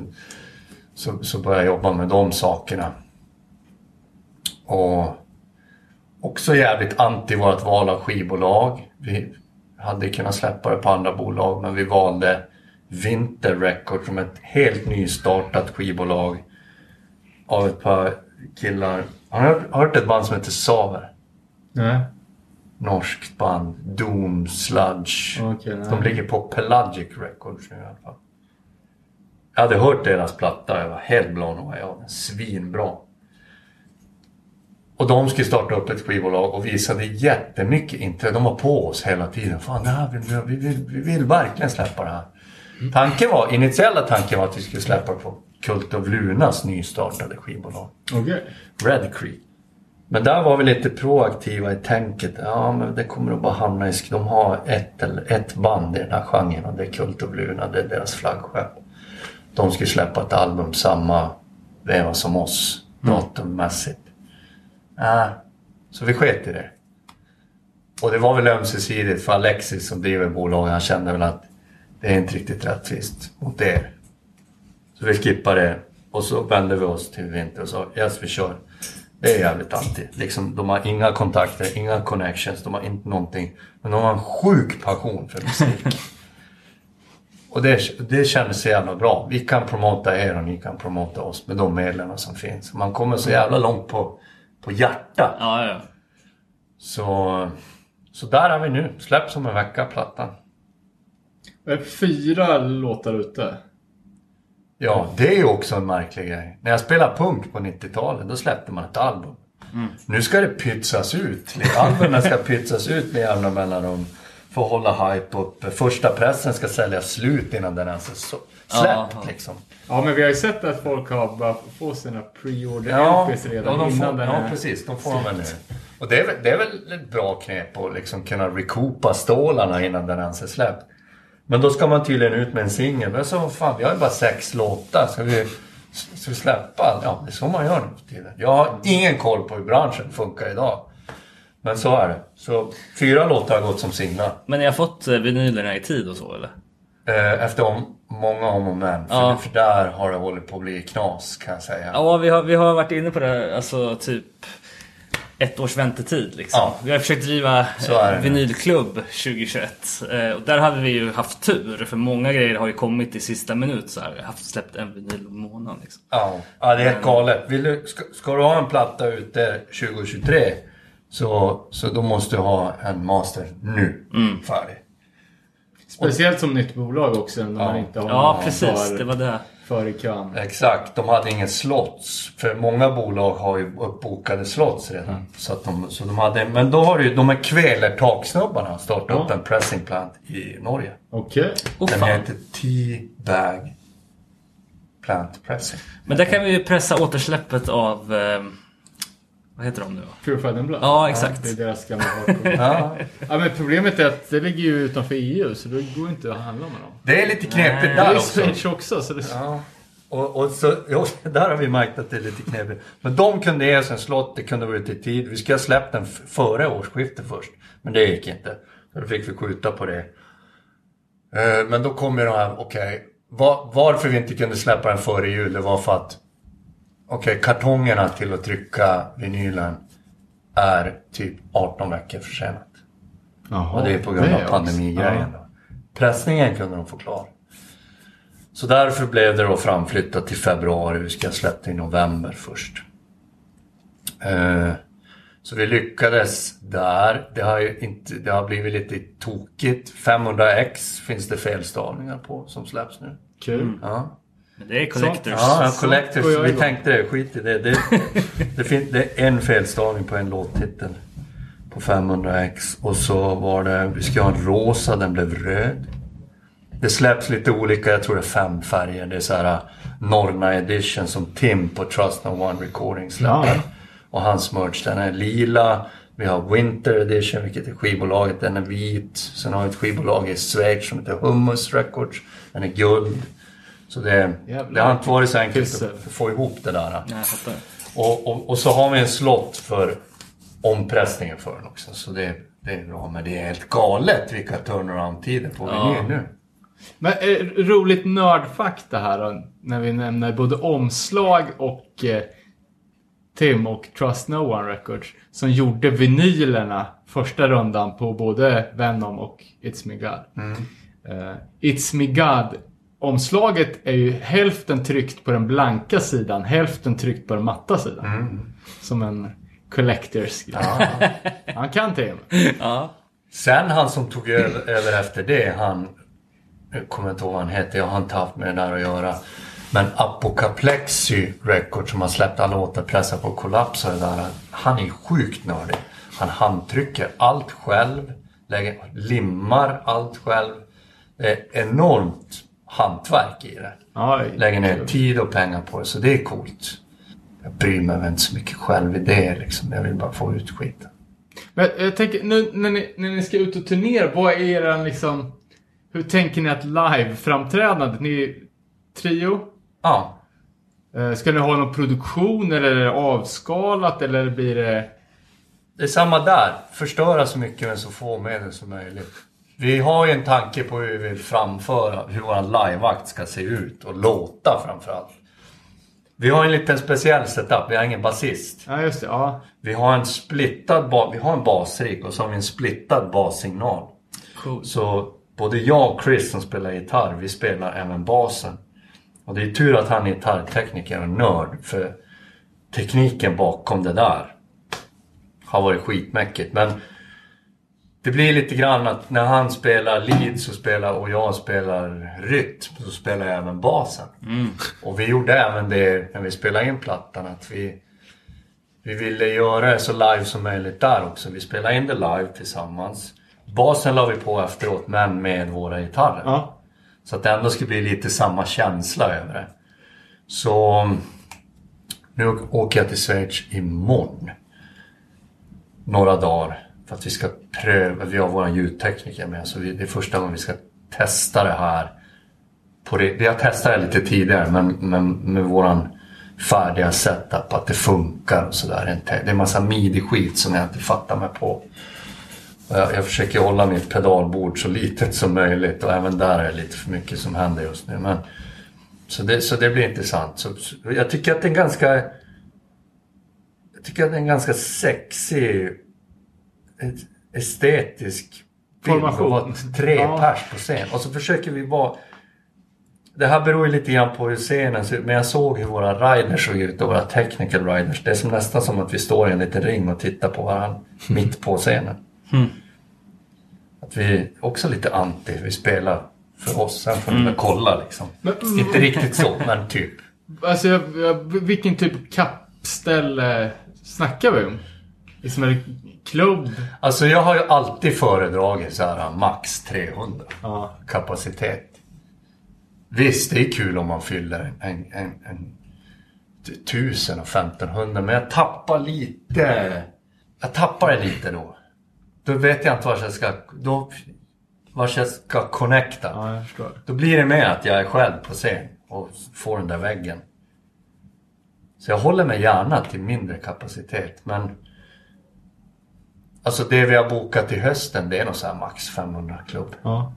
så, så börjar jag jobba med de sakerna. Och också jävligt anti vårt val av skivbolag. Vi hade kunnat släppa det på andra bolag men vi valde Winter Records som ett helt nystartat skivbolag av ett par killar. Har ni hört, ett band som heter Saver? Nej. Norskt band. Doom, Sludge. Nej. De ligger på Pelagic Records nu i alla fall. Jag hade hört deras platta jag var helt blown away av den. Svinbra. Och de skulle starta upp ett skivbolag och visade jättemycket intresse. De var på oss hela tiden. Fan, det här vill vi, vi, vill, vi vill verkligen släppa det här. Tanken var, initiala tanken var att vi skulle släppa det på Cult of Lunas nystartade skivbolag. Okej. Red Creek. Men där var vi lite proaktiva i tänket. Ja, men det kommer att bara hamna i... De har ett, eller ett band i den här genren och det är Cult of Luna. Det är deras flaggskepp. De skulle släppa ett album samma veva som oss, datummässigt. Äh, så vi sket i det. Och det var väl ömsesidigt för Alexis som driver bolaget. Han kände väl att det är inte riktigt rättvist mot er. Så vi skippade det och så vände vi oss till Vinter och sa yes vi kör. Det är jävligt anti. Liksom, de har inga kontakter, inga connections, de har inte någonting. Men de har en sjuk passion för musik. och det, det kändes så jävla bra. Vi kan promota er och ni kan promota oss med de medlen som finns. Man kommer så jävla långt på, på hjärtat. Ja, ja. Så, så där är vi nu. Släpps om en vecka plattan. Det är fyra låtar ute. Ja, det är ju också en märklig grej. När jag spelade punk på 90-talet, då släppte man ett album. Nu ska det pytsas ut. Albumen ska pytsas ut med jämna mellanrum. För att hålla hype uppe. Första pressen ska säljas slut innan den ens är så släppt Ja. liksom. Ja, men vi har ju sett att folk har börjat få sina pre-order Ja, LPs redan ja, de innan får, den ja är... precis. De får de väl nu. Och det är, väl, det är väl ett bra knep att liksom kunna recoupa stålarna innan den ens är släppt. Men då ska man tydligen ut med en singel. Men så fan, vi har ju bara sex låtar. Ska vi, ska vi släppa? Ja, det är så man gör nu för tiden. Jag har ingen koll på hur branschen funkar idag. Men så är det. Så fyra låtar har gått som singlar. Men ni har fått eh, vinylerna i tid och så eller? Eh, efter om, många om och men. För, Ja. för där har det hållit på att bli knas kan jag säga. Ja, vi har, vi har varit inne på det, alltså typ ett års väntetid liksom. Ja. Vi har försökt driva eh, vinylklubb 2021. Eh, och där hade vi ju haft tur, för många grejer har ju kommit i sista minut så här. Vi har haft släppt en vinyl i månaden liksom. Ja, ja det är helt galet. Vill du, ska, ska du ha en platta ute 2023 så, så då måste du ha en master nu. Mm. Färdig. Speciellt som nytt bolag också, när man inte har Ja, precis. för, Det var det. För i kön. Exakt, de hade ingen slots. För många bolag har ju uppbokade slots redan. Mm. Så, att de, så de hade, men då har du ju de här kvelertaksnubbarna startat Ja. upp en pressing plant i Norge. Okej. Oh, Den fan. heter T-Bag Plant Pressing. Men där kan vi ju pressa återsläppet av... Eh, vad heter de nu då? Purified and Blood. Ja, exakt. det är deras gamla. Ja, ja, men problemet är att det ligger ju utanför EU, så det går inte att handla med dem. det är lite knepigt Nej. Det där är också. Schweiz också, så det... Ja. Och, och så, jo, där har vi märkt att det är lite knepigt. Men de kunde ge oss en slott, det kunde vara ute i tid. Vi skulle ha släppt den före årsskiftet först. Men det gick inte. Så då fick vi skjuta på det. Eh, Men då kom ju de här, okej. var, varför vi inte kunde släppa den före jul, det var för att Okej, kartongerna till att trycka vinylen är typ 18 veckor försenat. Jaha, Och det är på grund av pandemigrejen. då. Pressningen kunde de få klar. Så därför blev det då framflyttat till februari. Vi ska det i november först. Eh, så vi lyckades där. Det har, ju inte, det har blivit lite tokigt. 500x finns det felstavningar på som släpps nu. Ja. Kul. Ja. Det är collectors. Ja, Så collectors. går jag Vi tänkte det, skit i det. Det, det, fin- det är en felstavning på en låttitel. På 500x. Och så var det, vi ska ha en rosa, den blev röd. Det släpps lite olika, jag tror det är fem färger. Det är så här Norna edition som Tim på Trust No One Recording släpper. Ja. Och hans merch, den är lila. Vi har Winter edition, vilket är skivbolaget, den är vit. Sen har vi ett skivbolag i Schweiz som heter Hummus Records. Den är guld. Så det, det har inte varit så enkelt att få ihop det där. Nej. Och, och, och så har vi en slott för ompressningen för den också. Så det, det är bra. Men det är helt galet vilka turnaround-tider på Ja. nu. Men eh, roligt nördfakta här då, när vi nämner både omslag och eh, Tim och Trust No One Records som gjorde vinylerna första rundan på både Venom och It's Me God. Eh, It's Me God omslaget är ju hälften tryckt på den blanka sidan, hälften tryckt på den matta sidan. Som en collectors grej. Han kan Tim. Ja. Sen han som tog över, efter det, han... Jag kommer inte ihåg vad han hette, jag har inte haft med det där att göra. Men Apocaplexy Records som har släppt alla låtar, Pressa på kollaps och det där. Han är sjukt nördig. Han handtrycker allt själv, lägger, limmar allt själv. Det är enormt hantverk i det. Ja, Lägger ner tid och pengar på det, så det är coolt. Jag bryr mig inte så mycket själv i det liksom. Jag vill bara få ut skiten. Men jag tänker, nu när ni, när ni ska ut och turnera, vad är er liksom... Hur tänker ni att live-framträdandet? Ni är trio? Ja, Eh, Ska ni ha någon produktion eller är det avskalat eller blir det... Det är samma där. Förstöra så mycket med så få medel som möjligt. Vi har ju en tanke på hur vi vill framföra, hur vår liveakt ska se ut och låta framförallt. Vi har en liten speciell setup, vi har ingen basist. Ja, just det. Ja. Vi har en splittad vi har en basrigg och så har vi en splittad bassignal. Cool. Så både jag och Chris som spelar gitarr, vi spelar även basen. Och det är tur att han är gitarrtekniker och nörd för tekniken bakom det där har varit skitmäckigt. Men det blir lite grann att när han spelar lead så spelar, och jag spelar rytm så spelar jag även basen. Och vi gjorde även det när vi spelade in plattan att vi vi ville göra det så live som möjligt där också. Vi spelade in det live tillsammans. Basen la vi på efteråt men med våra gitarrer. Ja. Så att det ändå skulle bli lite samma känsla över det. Så nu åker jag till Schweiz imorgon. Några dagar. För att vi ska pröva, vi har vår ljudtekniker med så vi, det är första gången vi ska testa det här. På det, vi har testat det lite tidigare men, men med våran färdiga setup, att det funkar och sådär. Det är en massa midi-skit som jag inte fattar mig på. Jag, jag försöker hålla mitt pedalbord så litet som möjligt och även där är det lite för mycket som händer just nu. Men, så, det, så det blir intressant. Så, så, jag tycker att det är en ganska jag tycker att det är en ganska sexig estetisk Formation. att tre Ja. pers på scen. Och så försöker vi vara... Det här beror ju lite grann på hur scenen ser ut. Men jag såg hur våra riders såg ut och våra technical riders. Det är som nästan som att vi står i en liten ring och tittar på varandra mitt på scenen. Att vi är också lite anti. Vi spelar för oss. Sen får ni väl kolla liksom. Men, Inte riktigt så, men typ. Alltså, jag, jag, vilken typ av kappställe snackar vi om? Liksom är det klubb? Alltså jag har ju alltid föredragit så här max 300 Ja. kapacitet. Visst, det är kul om man fyller en, en, en, t- 1000 och 1500 men jag tappar lite. Jag tappar det lite då. Då vet jag inte vart jag ska, då, vart jag ska connecta. Ja, jag förstår. Då blir det med att jag är själv på scen och får den där väggen. Så jag håller mig gärna till mindre kapacitet men Alltså det vi har bokat i hösten det är nog så här max 500 klubb. Ja.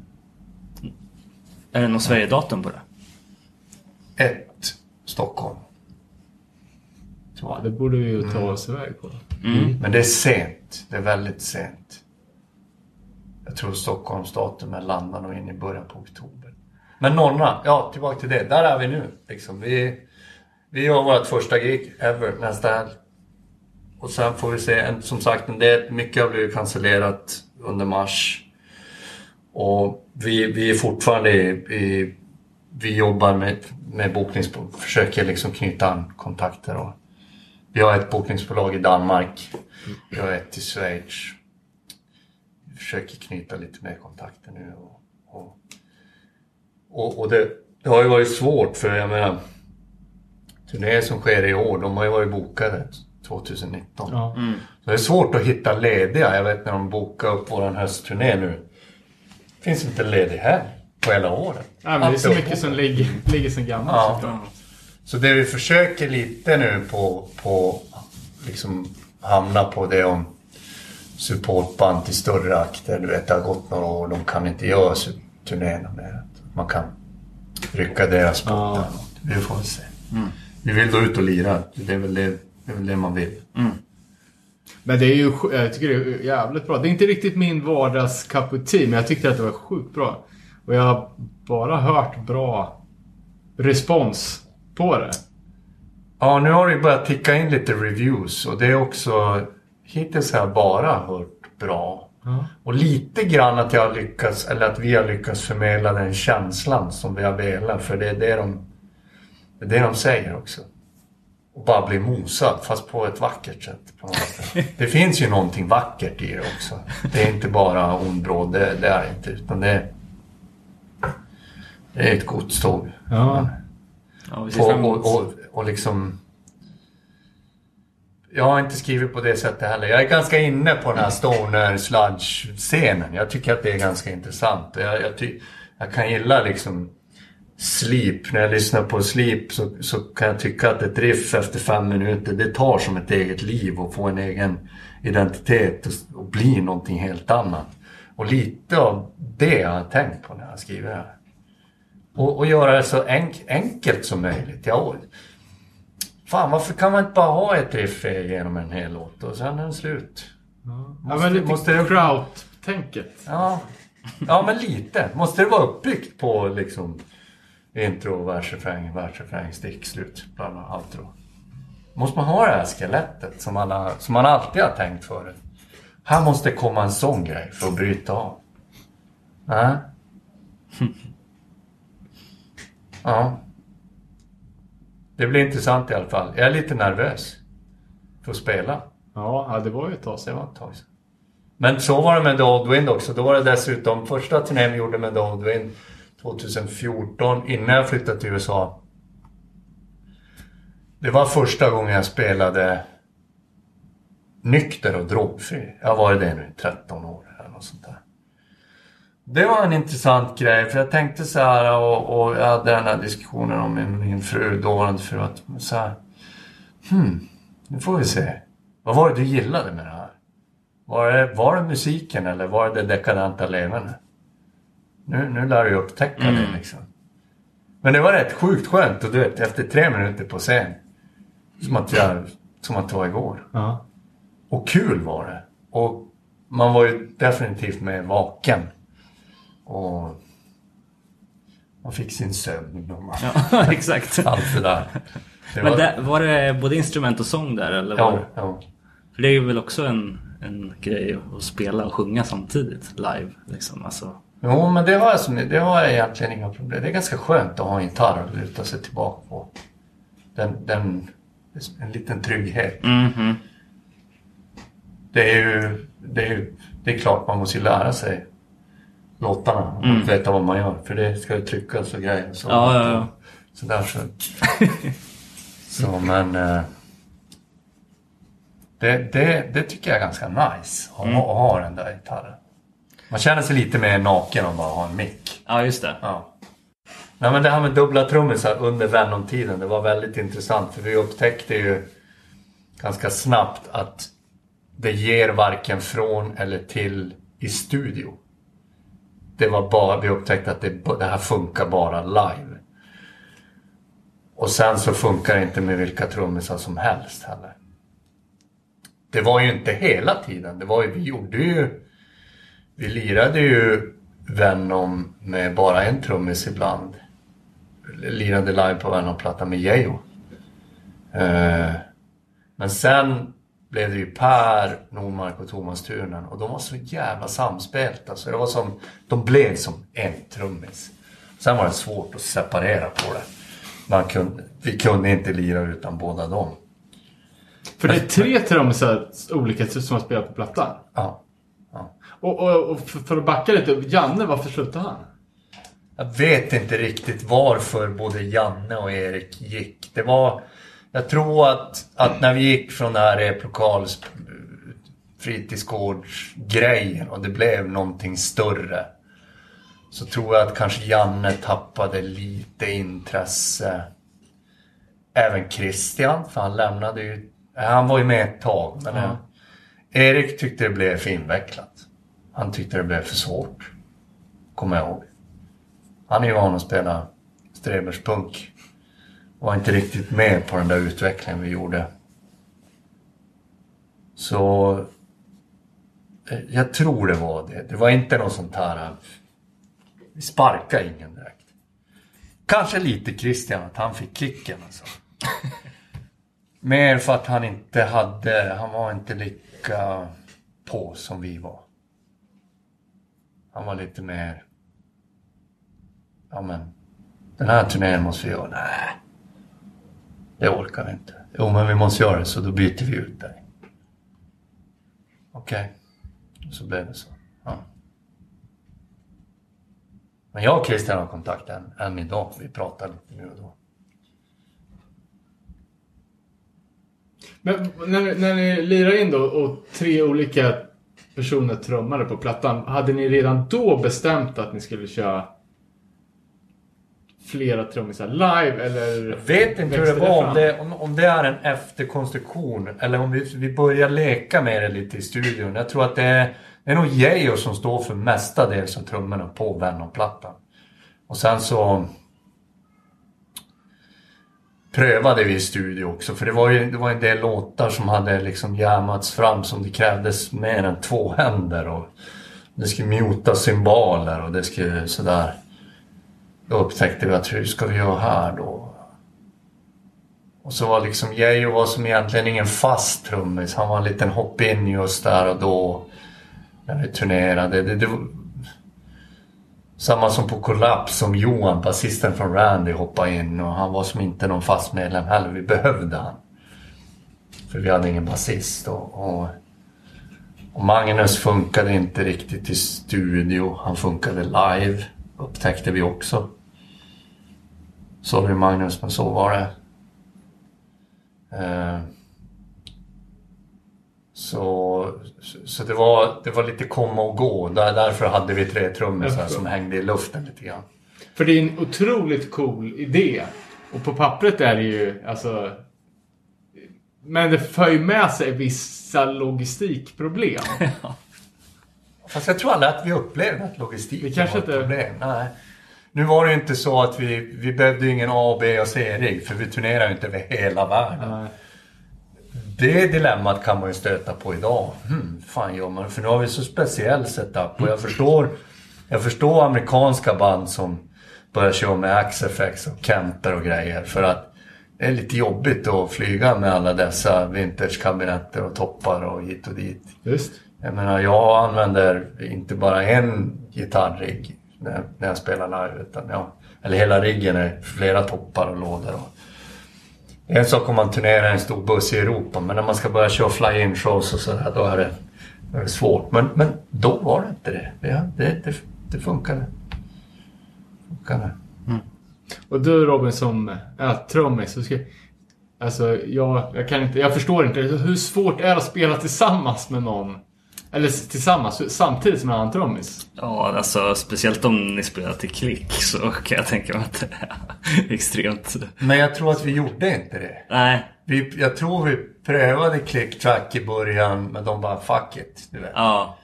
Är det någon Sverige-datum på det? Ett Stockholm. ja, det borde vi ju ta oss iväg på. Men det är sent. Det är väldigt sent. Jag tror Stockholms datumen landar nog in i början på oktober. Men Nonna, ja tillbaka till det. Där är vi nu. Liksom. Vi, vi gör vårt första gig ever nästa helg. Och sen får vi se. Som sagt, en del, mycket har blivit cancellerat under mars. Och vi, vi är fortfarande i, i vi jobbar med, med bokningsbolag, försöker liksom knyta an kontakter. Och vi har ett bokningsbolag i Danmark. Vi har ett i Schweiz. Vi försöker knyta lite mer kontakter nu. Och, och, och, och det, det har ju varit svårt för jag menar turnéer som sker i år, de har ju varit bokade 2019. Ja. Så det är svårt att hitta lediga. Jag vet när de bokar upp våran höstturné nu. finns inte ledig här på hela året. Nej, men det är så mycket som ligger, ligger sen gammalt Ja. Så det vi försöker lite nu på, på liksom hamna på det om supportband till större akter. Du vet, det har gått några år de kan inte göra turnéerna mer. Man kan rycka deras spot Ja. Vi får se. Vi vill då ut och lira. Det är väl det, det, är väl det man vill. Men det är ju, jag tycker det är jävligt bra. Det är inte riktigt min vardags tea, men jag tyckte att det var sjukt bra. Och jag har bara hört bra respons på det. Ja, nu har det börjat ticka in lite reviews och det är också... Hittills har jag bara hört bra. Och lite grann att jag har lyckats, eller att vi har lyckats förmedla den känslan som vi har velat. För det är det de, det är det de säger också. Och bara bli mosad, fast på ett vackert sätt. På något sätt. Det finns ju någonting vackert i det också. Det är inte bara ondbråd, det, det är det inte. Utan det är, det är ett godståg. Ja. Ja, På, och, och, och liksom... Jag har inte skrivit på det sättet heller. Jag är ganska inne på den här stoner sludge-scenen. Jag tycker att det är ganska intressant. Jag, jag, ty, jag kan gilla liksom Sleep. När jag lyssnar på Sleep så, så kan jag tycka att ett riff efter fem minuter det tar som ett eget liv och får en egen identitet och, och blir någonting helt annat. Och lite av det har jag tänkt på när jag skriver det här. Och, och göra det så enk, enkelt som möjligt. Ja, fan, varför kan man inte bara ha ett riff genom en hel låt och sen är den slut? ja Måste- men lite måste det- kraut-tänket. Ja. ja, men lite. Måste det vara uppbyggt på liksom intro, vers, refräng, vers, refräng, stick, slut, bla bla, outro. Måste man ha det här skelettet som, alla, som man alltid har tänkt förut? Här måste komma en sån grej för att bryta av. Nej. Ja. Det blir intressant i alla fall. Jag är lite nervös. För att spela. Ja, det var ju ett tag Det sedan. var ett tag sedan. Men så var det med The Old Wind också. Då var det dessutom första turnén vi gjorde med The Old Wind 2014 innan jag flyttade till USA. Det var första gången jag spelade nykter och drogfri. Jag har varit det nu i 13 år eller något sånt där. Det var en intressant grej för jag tänkte så här och, och jag hade den här diskussionen om min, min fru, dåvarande fru att så här, Hmm, Nu får vi se. Vad var det du gillade med det här? Var det, var det musiken eller var det det dekadenta levandet? Nu, nu lär du upptäcka det liksom. Men det var rätt sjukt skönt och du vet efter tre minuter på scen. Som att, jag, som att det var igår. Ja. Och kul var det. Och man var ju definitivt mer vaken. Och man fick sin sömn och man, Ja, exakt. allt det där. Det Men var- där, var det både instrument och sång där eller? Var Ja, det? ja. För det är ju väl också en, en grej att spela och sjunga samtidigt live. Liksom. Alltså, Jo, men det har, jag som, det har jag egentligen inga problem Det är ganska skönt att ha en gitarr att luta sig tillbaka på. Den, den, en liten trygghet. mhm. Det är ju, det är ju, det är klart man måste ju lära sig låtarna och veta vad man gör. För det ska ju tryckas och grejer. Så, Ja, ja, ja. Så där så. så men. Eh, det, det, det tycker jag är ganska nice. Att ha, att ha den där gitarren. Man känner sig lite mer naken om bara ha en mick. ja, just det. Ja. Nej men det här med dubbla trummisar under Venom-tiden, det var väldigt intressant för vi upptäckte ju ganska snabbt att det ger varken från eller till i studio. Det var bara, vi upptäckte att det, det här funkar bara live. Och sen så funkar det inte med vilka trummisar som helst heller. Det var ju inte hela tiden, det var ju, vi gjorde ju vi lirade ju Venom med bara en trummis ibland. Lirade live på Venom-plattan med Geijo. Eh, men sen blev det ju Per, Nordmark och Thomas Tunen och de var så jävla samspelta. Så det var som, de blev som en trummis. Sen var det svårt att separera på det. Man kunde, vi kunde inte lira utan båda dem. För det är tre trummisar olika som har spelat på plattan. Ja. Och, och, och för, att backa lite, Janne, varför slutade han? Jag vet inte riktigt varför både Janne och Erik gick. Det var... Jag tror att, att när vi gick från den här replokals fritidsgårdsgrejen och det blev någonting större. Så tror jag att kanske Janne tappade lite intresse. Även Christian, för han lämnade ju... Han var ju med ett tag. Men Ja. Erik tyckte det blev för invecklat. Han tyckte det blev för svårt. Kommer jag ihåg. Han är ju van att spela Streberspunk. Var inte riktigt med på den där utvecklingen vi gjorde. Så... Eh, jag tror det var det. Det var inte något sånt här... Eh, vi sparkade ingen direkt. Kanske lite Christian, att han fick kicken alltså. Mer för att han inte hade... Han var inte lika på som vi var. Han var lite mer... Ja men, den här turnén måste vi göra. Nej, det orkar vi inte. Jo men vi måste göra det så då byter vi ut dig. Okej, okay. så blev det så. Ja. Men jag och Christian har kontakt än, än idag. Vi pratar lite nu och då. Men när, när ni lirar in då och tre olika personer trummade på plattan. Hade ni redan då bestämt att ni skulle köra flera trummisar live eller? Jag vet inte hur det var, om det, om, om det är en efterkonstruktion eller om vi, vi börjar leka med det lite i studion. Jag tror att det är, det är nog Geijo som står för mestadels av trummorna på Venom-plattan. Och sen så prövade vi i studio också för det var ju det var en del låtar som hade liksom jammats fram som det krävdes mer än två händer och det skulle mutas symboler och det skulle sådär. Då upptäckte vi att hur ska vi göra här då? Och så var liksom Geijo var som egentligen ingen fast trummis. Han var en liten hopp-in just där och då. När vi turnerade. Det, det. Samma som på Kollaps som Johan, basisten från Randy, hoppade in. Och han var som inte någon fast medlem heller. Vi behövde han. För vi hade ingen basist. Och, och, och Magnus funkade inte riktigt i studio. Han funkade live. Upptäckte vi också. Sorry Magnus, men så var det. Uh, så, så det, var, det var lite komma och gå. Där, därför hade vi tre trummisar som hängde i luften lite grann. För det är en otroligt cool idé. Och på pappret är det ju alltså Men det för ju med sig vissa logistikproblem. Fast jag tror aldrig att vi upplevde att logistiken Det kanske var ett inte- problem. Nej. Nu var det ju inte så att vi, vi behövde ingen A, B och C-rigg för vi turnerar ju inte över hela världen. Nej. Det dilemmat kan man ju stöta på idag. Hmm, fan gör man? För nu har vi så speciell setup och jag förstår, jag förstår amerikanska band som börjar köra med Axe-FX och Kemper och grejer för att det är lite jobbigt att flyga med alla dessa vintage-kabinetter och toppar och hit och dit. Just. Jag menar, jag använder inte bara en gitarrigg när, när jag spelar live. Utan ja, eller hela riggen är flera toppar och lådor. Och, det är en sak om man turnerar i en stor buss i Europa, men när man ska börja köra fly-in shows och sådär, då är det, då är det svårt. Men, men då var det inte det. Det, det, det, det funkade. funkade. Mm. Och du Robin som är trummis. Alltså, jag, jag kan inte, jag förstår inte. Hur svårt är det att spela tillsammans med någon? Eller tillsammans, samtidigt som en annan trummis? Ja, alltså speciellt om ni spelar till klick så kan jag tänka mig att det är extremt... Men jag tror att vi gjorde inte det. Nej, Vi, jag tror vi prövade click-track i början, men de bara fuck it. Du vet. ja.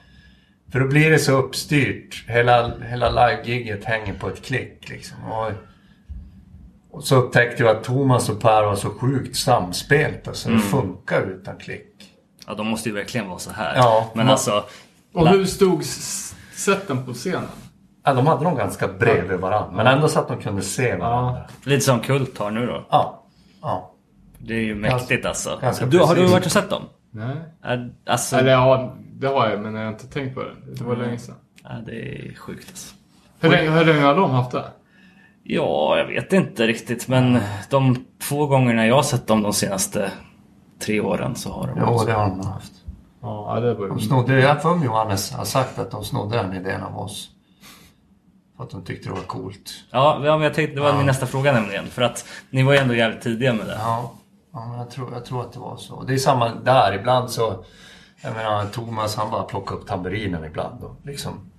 För då blir det så uppstyrt. Hela, hela live-giget hänger på ett klick liksom. Och, och så upptäckte jag att Thomas och Per var så sjukt samspelta så det funkar utan klick. Ja, de måste ju verkligen vara så här. Ja, Men man- alltså... Och hur stod sätten på scenen? Ja, de hade nog ganska bredvid varandra. Men ändå så att de kunde se varandra. Lite som Kult har nu då. Ja. ja. Det är ju mäktigt alltså. ganska Du, har du varit och sett dem? Nej. Är- Alltså, Eller ja, det har jag, men jag har inte tänkt på det. Det var länge sedan. ja, det är sjukt alltså. Hur länge, hur länge har de haft det? Ja, jag vet inte riktigt men de två gångerna jag har sett dem de senaste tre åren så har de Jo, det har de haft. Ja, det var De snodde, jag har för mig Johannes har sagt att de snodde den idén av oss. För att de tyckte det var coolt. Ja, ja, men jag tänkte, det var min nästa fråga nämligen. För att ni var ju ändå jävligt tidiga med det. Ja, ja men jag, tror, jag tror att det var så. Det är samma där. Ibland så... Jag menar, Thomas han bara plockade upp tamburinen ibland och liksom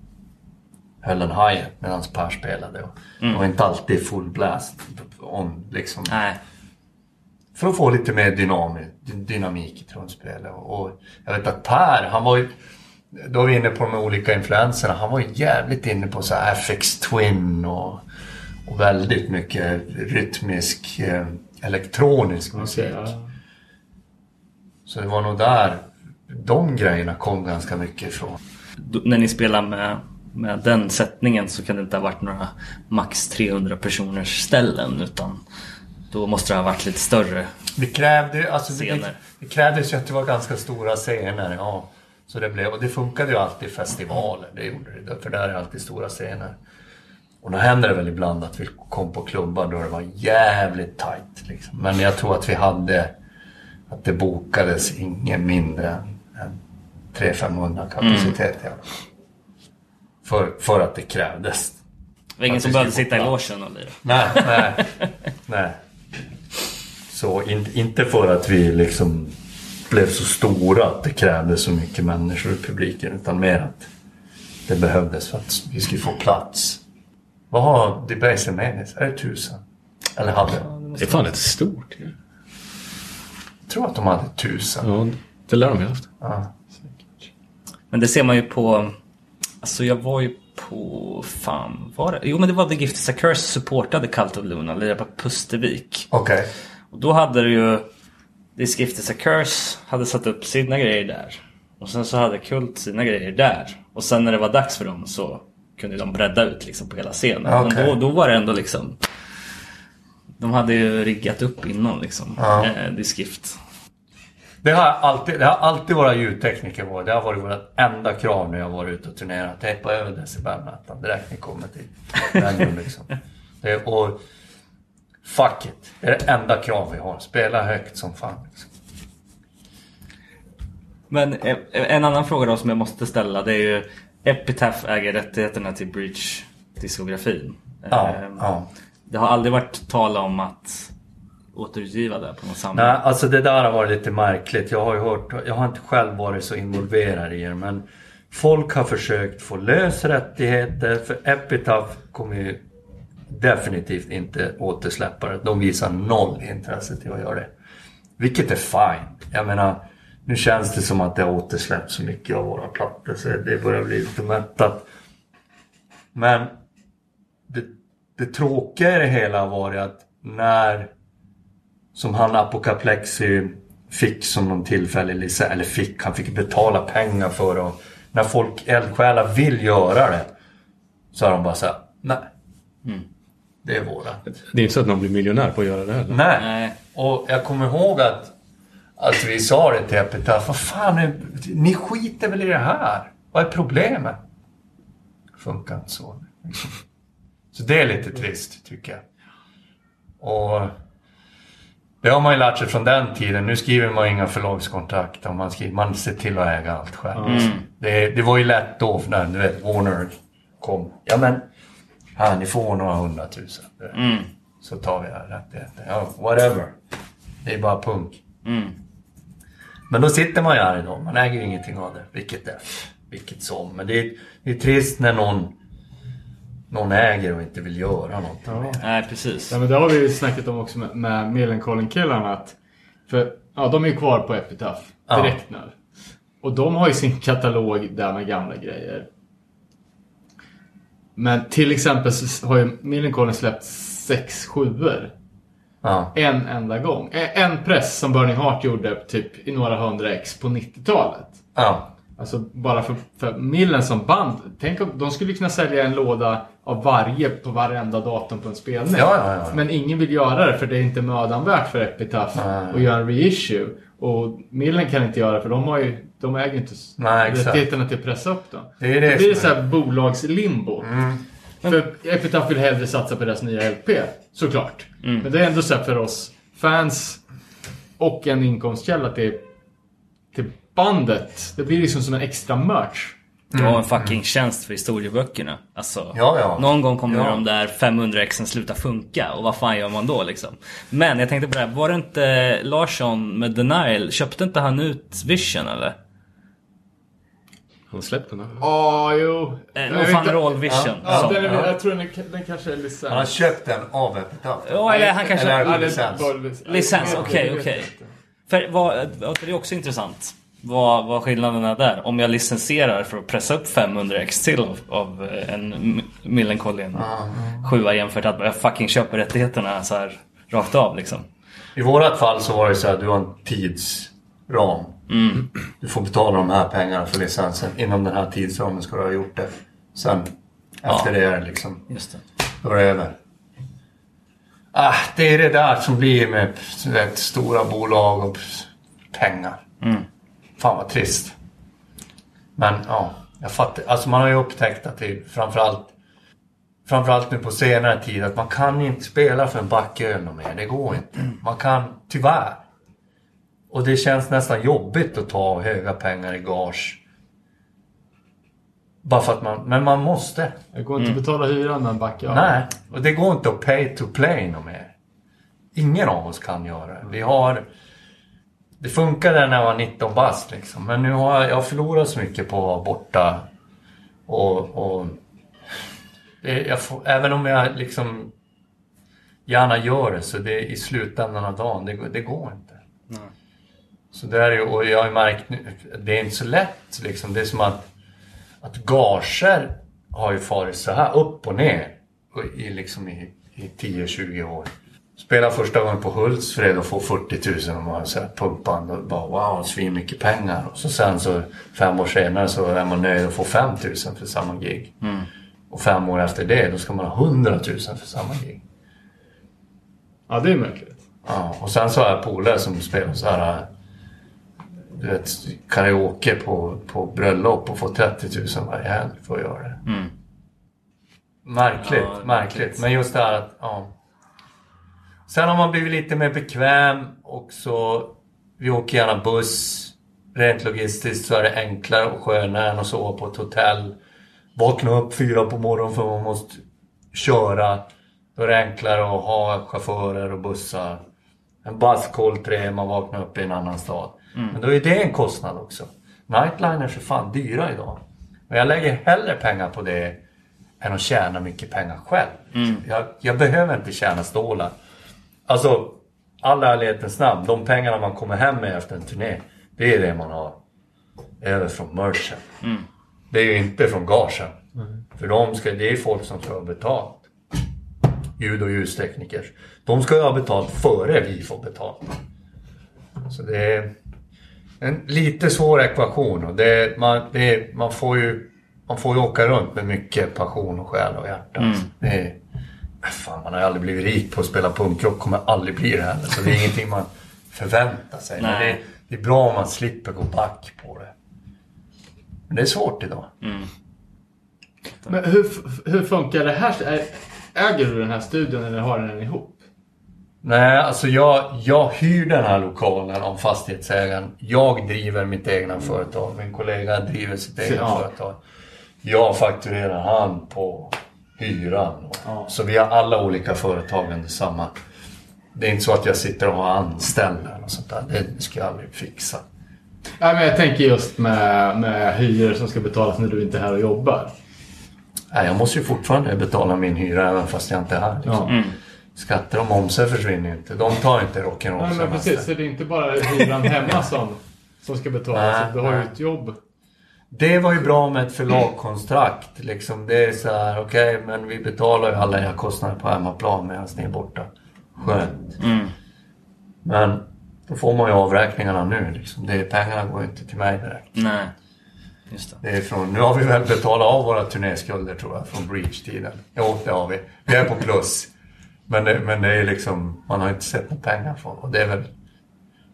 höll den high medan Per spelade. Och Det var inte alltid full blast on liksom. Nej. För att få lite mer dynami, dy- dynamik i trumspelet. Och jag vet att Per, han var ju... Då är vi inne på de olika influenserna. Han var ju jävligt inne på så här FX Twin och, och väldigt mycket rytmisk eh, elektronisk musik. Okej, ja. Så det var nog där de grejerna kom ganska mycket ifrån. Då, när ni spelar med, med den sättningen så kan det inte ha varit några max 300 personers ställen utan då måste det ha varit lite större. Det krävde, alltså det, Scener. det krävdes ju att det var ganska stora scener. Ja. Så det blev, och det funkade ju alltid i festivaler. Det gjorde det. För där är alltid stora scener. Och då händer det väl ibland att vi kom på klubbar då det var jävligt tight. Liksom. Men jag tror att vi hade, att det bokades ingen mindre än, än 300-500 kapacitet alla fall. För, för att det krävdes. Det var ingen som behövde sitta i logen och lira. Nej, nej, nej. Så in, inte för att vi liksom blev så stora att det krävdes så mycket människor i publiken utan mer att det behövdes för att vi skulle få plats. Vad har Debaser Menis? Är det tusen? Eller hade? Det är fan ett stort. ju. Jag tror att de hade tusen. Ja, det lär de ju haft. Ja. Men det ser man ju på... Alltså jag var ju på... Fan, var det? Jo men det var The Gift is a Curse supportade Cult of Luna, lirade på Pustervik. Okej. Och då hade det ju... This Gift is a Curse hade satt upp sina grejer där. Och sen så hade Kult sina grejer där. Och sen när det var dags för dem så kunde de bredda ut liksom på hela scenen. Okej. Men då, då var det ändå liksom... De hade ju riggat upp innan liksom. Ja. Eh, This Gift. Det har alltid, det har alltid våra ljudtekniker varit. Det har varit vårt enda krav när jag varit ute och turnerat. Tejpa över decibelmätaren direkt ni kommer till venuen liksom. Det, och fuck it. Det är det enda krav vi har. Spela högt som fan. Liksom. Men eh, en annan fråga då som jag måste ställa det är ju Epitaph äger rättigheterna till Breach-diskografin. Ja, Eh, ja. Det har aldrig varit tal om att återutgiva det på något samling. Nej, alltså det där har varit lite märkligt. Jag har ju hört, jag har inte själv varit så involverad i det men folk har försökt få lös rättigheter för Epitaph kommer ju definitivt inte återsläppa det. De visar noll intresse till att göra det. Vilket är fine. Jag menar, nu känns det som att det har återsläppts så mycket av våra plattor så det börjar bli lite mättat. Men det, det tråkiga i det hela var det att när som han Apocaplexi fick som någon tillfällig licens, eller fick, han fick betala pengar för det. När folk, eldsjälar vill göra det så har de bara såhär, nej. Mm. Det är våra. Det är inte så att någon blir miljonär på att göra det heller. Nej. Nej. Och jag kommer ihåg att, att vi sa det till Epitaph. Vad fan, ni skiter väl i det här? Vad är problemet? Funkar inte så. Så det är lite trist, tycker jag. Och det har man ju lärt sig från den tiden. Nu skriver man inga förlagskontrakt. och Man, skriver, man ser till att äga allt själv. Det, det var ju lätt då när du vet, Warner kom. Ja men, här ni får några hundratusen. Så tar vi rättigheter. Ja, whatever. Det är bara punk. Men då sitter man ju här idag. Man äger ju ingenting av det. Vilket är, vilket som. Men det är, det är trist när någon, någon äger och inte vill göra någonting med det. Nej, precis. Ja, men det har vi ju snackat om också med, med Millencolin-killarna. Att, för ja, de är ju kvar på Epitaph direkt nu. Och de har ju sin katalog där med gamla grejer. Men till exempel så har ju Millencolin släppt sex sjuor. Ja. En enda gång. En press som Burning Heart gjorde typ i några hundra ex på 90-talet. Ja. Alltså bara för, för Millen som band. Tänk om de skulle kunna sälja en låda av varje på varenda datum på en spelning. Ja, ja, ja. Men ingen vill göra det för det är inte mödan värt för Epitaph att göra en reissue. Och Millen kan inte göra det för de, har ju, de äger inte Nej, rättigheterna till att pressa upp dem. Det är det blir det som så är- här bolagslimbo. För Epitaph vill hellre satsa på deras nya LP, såklart. Men det är ändå så här för oss fans och en inkomstkälla till, till bandet. Det blir liksom som en extra merch. Det var en fucking tjänst för historieböckerna. Alltså, Ja, ja. någon gång kommer Ja. de där 500 exen sluta funka och vad fan gör man då liksom? Men jag tänkte på det här, var det inte Larsson med Denial, köpte inte han ut Vision eller? Han släppte den. Ja, jo. Eh, vet fan inte- roll Vision. Ja, som, den är, jag tror den, den kanske är licens. Han har köpt den av Epitaph. Ja, eller han kanske... Eller är Ja, det det är licens? licens. Okej, okej. För vad, det är också intressant. Vad, vad skillnaden är där. Om jag licensierar för att pressa upp 500 ex till av, av eh, en Millencolin 7 jämfört med att jag fucking köper rättigheterna så här rakt av liksom. I vårat fall så var det så här, du har en tidsram. Du får betala de här pengarna för licensen. Inom den här tidsramen ska du ha gjort det. Sen efter det är det liksom, Just det. då är det över. Ah, det är det där som blir med vet, stora bolag och pengar. Fan vad trist. Men ja, jag fattar. Alltså man har ju upptäckt att det framförallt Framförallt nu på senare tid att man kan inte spela för en backöl mer. Det går inte. Man kan, tyvärr. Och det känns nästan jobbigt att ta höga pengar i gage. Bara för att man, men man måste. Det går inte att betala hyran med en back. Ja. Nej, och det går inte att pay to play något mer. Ingen av oss kan göra det. Vi har... Det funkade när jag var 19 bast liksom. Men nu har jag, jag förlorat så mycket på att vara borta. Och... och det, jag får, även om jag liksom gärna gör det så det i slutändan av dagen, det, det går inte. Så det är och jag har märkt nu, det är inte så lätt liksom. Det är som att att gager har ju farit så här upp och ner i, liksom i, i 10-20 år. Spelar första gången på Hultsfred och får 40 000 och man så här pumpband och bara wow, svin mycket pengar. Och så sen så fem år senare så är man nöjd och får 5 000 för samma gig. Och fem år efter det då ska man ha 100 000 för samma gig. ja, det är märkligt. Ja, och sen så har jag polare som spelar så här du vet, karaoke på, på bröllop och får 30 000 varje helg för att göra det. Märkligt, Ja, märkligt. Men just det här att, ja. Sen har man blivit lite mer bekväm och så, vi åker gärna buss. Rent logistiskt så är det enklare och skönare än att sova på ett hotell. Vakna upp fyra på morgonen för man måste köra. Då är det enklare att ha chaufförer och bussar. En buss tre, man vaknar upp i en annan stad. Men då är det en kostnad också. Nightliners är fan dyra idag. Och jag lägger hellre pengar på det än att tjäna mycket pengar själv. Jag, jag behöver inte tjäna stålar. Alltså, all ärlighetens namn, de pengarna man kommer hem med efter en turné, det är det man har över från merchen. Det är ju inte från gagen. För de ska, det är folk som ska ha betalt. Ljud och ljustekniker. De ska ju ha betalt före vi får betalt. Så det är en lite svår ekvation. Och det, man, det, man, får ju, man får ju åka runt med mycket passion och själ och hjärta. Det är, fan, man har aldrig blivit rik på att spela punkrock. Kommer aldrig bli det heller. Så det är ingenting man förväntar sig. Men det, det är bra om man slipper gå back på det. Men det är svårt idag. Men hur, hur funkar det här? Äger du den här studion eller har den ihop? Nej, alltså jag, jag hyr den här lokalen av fastighetsägaren. Jag driver mitt egna företag. Min kollega driver sitt egna ja. företag. Jag fakturerar han på hyran. Ja. Så vi har alla olika företag under samma. Det är inte så att jag sitter och har anställda eller sånt där. Det ska jag aldrig fixa. Nej, men jag tänker just med, med hyror som ska betalas när du inte är här och jobbar. Nej, jag måste ju fortfarande betala min hyra även fast jag inte är här. Liksom. Ja. Skatter och momser försvinner ju inte. De tar inte rock'n'roll Nej, men precis. Så det är inte bara hyran hemma som, som ska betalas. Nej, du har ju ett jobb. Det var ju bra med ett förlagkontrakt. Liksom. Det är så här, okej, men vi betalar ju alla era kostnader på hemmaplan medan ni är borta. Skönt. Men då får man ju avräkningarna nu. Liksom. Det, pengarna går ju inte till mig direkt. Nej. Just det. Det är från, nu har vi väl betalat av våra turnéskulder tror jag, från Breach-tiden. Jo, det har vi. Vi är på plus. Men det, men det är liksom, man har inte sett några pengar från och det är väl,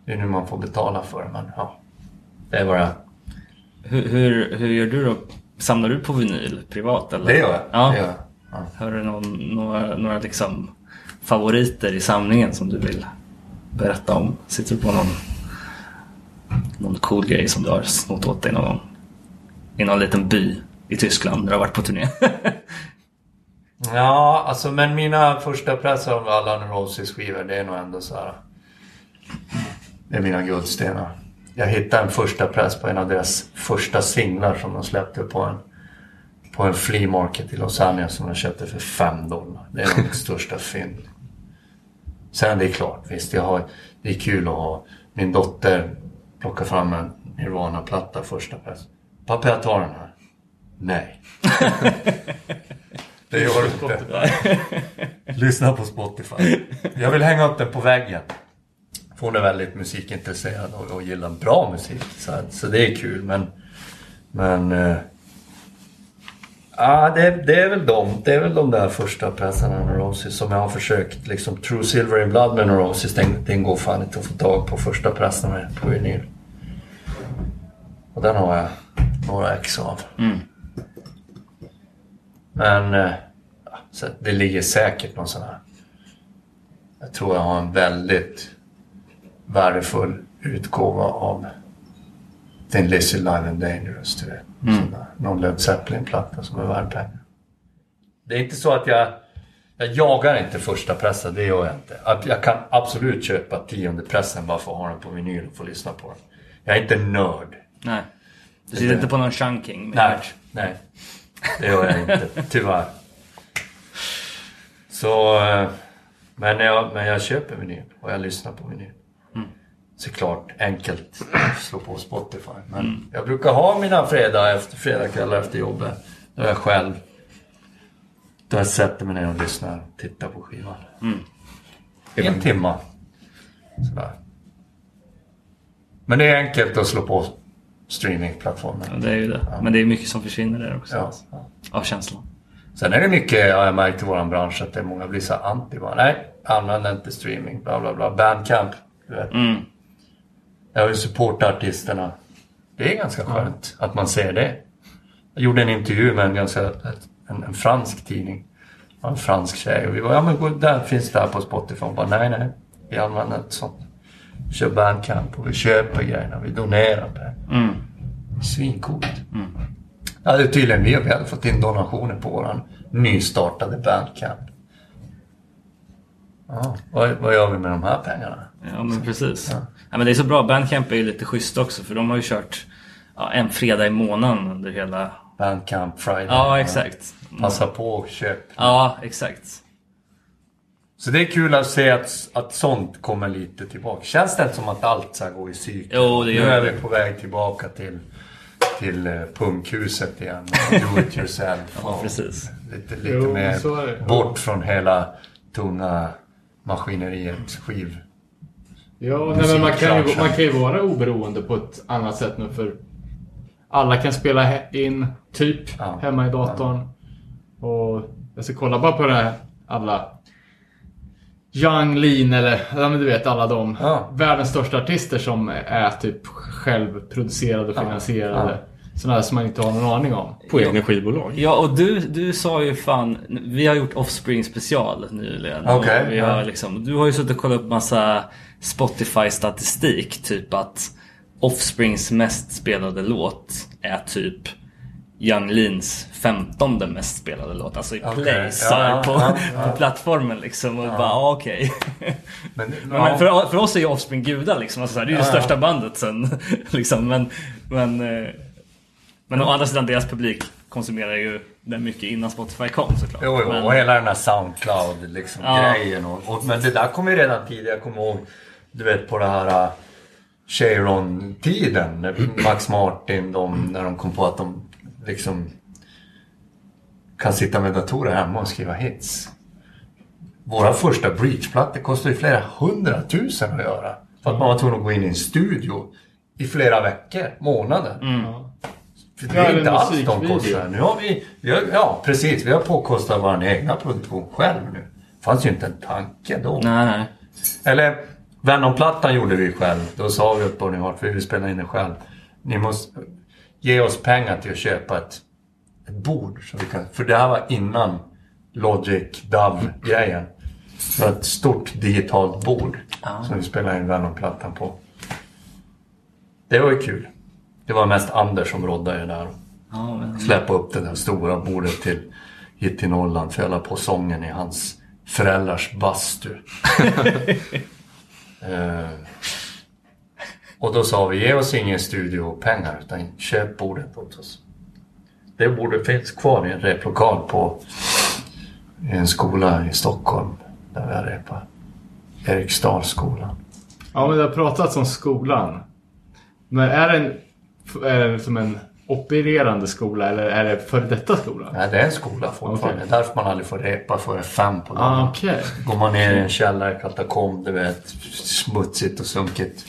det är nu man får betala för det. Men ja, det är är. Hur, hur, hur gör du då? Samlar du på vinyl privat? Eller? Det gör jag. Ja. Det gör jag. Ja. Har du någon, några, några liksom favoriter i samlingen som du vill berätta om? Sitter du på någon, någon cool grej som du har snott åt dig någon gång? I någon liten by i Tyskland när du har varit på turné? Ja, alltså men mina första pressar av alla Roses skivor det är nog ändå så här. Det är mina guldstenar. Jag hittade en första press på en av deras första singlar som de släppte på en på en flea market i Los Angeles som de köpte för 5 dollar. Det är nog mitt största fynd. Sen det är klart, visst jag har, det är kul att ha min dotter plockar fram en Nirvana-platta första press. Pappa jag tar den här. Nej. det gör du inte. Lyssna på Spotify. Jag vill hänga upp den på väggen. För hon är väldigt musikintresserad och, och gillar bra musik. Så, så det är kul men... Men... Eh, Ja, det, det är väl de. Det är väl de där första pressarna Neurosis som jag har försökt. Liksom True Silver in Blood med Neurosis, den, den går fan inte att få tag på första pressen med på vinyl. Och den har jag några ex av. Men eh, det ligger säkert någon sån här. Jag tror jag har en väldigt värdefull utgåva av Thin Lizzy Live and Dangerous. Du vet. Där. Någon Led Zeppelin-platta som är värd pengar. Det är inte så att jag... Jag jagar inte första pressen, det gör jag inte. Att Jag kan absolut köpa tionde pressen bara för att ha den på vinyl och få lyssna på den. Jag är inte nörd. Nej. Du sitter inte på någon chunking? Nej, nej. Det gör jag inte, tyvärr. Så... eh, Men jag, men jag köper vinyl och jag lyssnar på vinyl. Såklart enkelt att slå på Spotify. Men jag brukar ha mina fredag efter, fredagskvällar efter jobbet. Då är jag själv. Då jag sätter mig ner och lyssnar och tittar på skivan. En timma. Sådär. Men det är enkelt att slå på streamingplattformen. Ja, det är ju det. Men det är mycket som försvinner där också. Ja. alltså. Av känslan. Sen är det mycket, ja, jag märkt i våran bransch att det är många blir så anti bara, nej, använd inte streaming, bla bla bla. Bandcamp, du vet. Mm. Jag vill supporta artisterna. Det är ganska skönt att man ser det. Jag gjorde en intervju med en ganska, en, en fransk tidning. En fransk tjej och vi var, ja men där finns det här på Spotify. Hon bara, nej nej, vi använder inte sånt. Vi kör Bandcamp och vi köper grejerna, vi donerar pengar. Mm. Svincoolt. Ja, det är tydligen vi. Vi hade fått in donationer på våran nystartade Bandcamp. Ja, vad, vad gör vi med de här pengarna? Ja men precis. Ja. men det är så bra. Bandcamp är ju lite schysst också för de har ju kört ja, en fredag i månaden under hela... Bandcamp Friday. Ja exakt. Passa på och köp. Ja exakt. Så det är kul att se att, att sånt kommer lite tillbaka. Känns det inte som att allt så går i cykel? Jo, det gör Nu är det. vi på väg tillbaka till, till eh, punkhuset igen. Do it yourself. Ja, precis. Lite, lite Jo, mer bort från hela tunga maskineriet, skiv. Ja, nej, men man, kan ju, man kan ju vara oberoende på ett annat sätt nu för alla kan spela in typ Ja. hemma i datorn. Och jag ska kolla bara på det här, alla Young Lean eller ja, men du vet alla de Ja. världens största artister som är typ självproducerade och finansierade. Sådana här som man inte har någon aning om. På egna skivbolag. Ja, och du, du sa ju fan, vi har gjort Offspring special nyligen. Okej, vi har ja. liksom, du har ju suttit och kollat upp massa Spotify-statistik. Typ att Offsprings mest spelade låt är typ Young Leans 15 mest spelade låt. Alltså i Okej, plays ja, ja, på, ja, ja. på plattformen liksom. Och bara, ja, okej. Men, Men, ja. men för, för oss är ju Offspring gudar liksom. Alltså, det är ju det Ja, ja. största bandet sen. liksom. Men, men, eh, men å andra sidan, deras publik konsumerar ju den mycket innan Spotify kom såklart. Jo, jo, men, och hela den här Soundcloud liksom, Ja. grejen. Och, och, men det där kom ju redan tidigare. Jag kommer ihåg, du vet på det här Cheiron-tiden. när Max Martin, de, när de kom på att de liksom kan sitta med datorer hemma och skriva hits. Våra första Breach-plattor kostade ju flera hundratusen att göra. För att man var tvungen att gå in i en studio i flera veckor, månader. För det är inte alls de kostnaderna. Nu har vi, vi har, ja precis, vi har påkostat vår egna produktion själv nu. Fanns ju inte en tanke då. Nej, nej. Eller Venom-plattan gjorde vi själv. Då sa vi Hart, för vi vill spela in den själv. Ni måste ge oss pengar till att köpa ett, ett bord. Så vi kan, för det här var innan Logic DAV-grejen. Det var ett stort digitalt bord som vi spelade in Venom-plattan på. Det var ju kul. Det var mest Anders som råddade där. Ja, men, Släppa upp det där stora bordet till hit till Norrland för jag la på sången i hans föräldrars bastu. eh, och då sa vi, ge oss ingen studiopengar utan köp bordet åt oss. Det bordet finns kvar i en replokal på en skola i Stockholm där vi har repat. Eriksdalsskolan. Ja, men det har pratats om skolan. Men är det, en, är det som en opererande skola eller är det före detta skola? Nej, det är en skola fortfarande. Okej. Därför man aldrig får repa före fem på dagen. Ah, okej. Går man ner i en källare, katakomb, du vet, smutsigt och sunkigt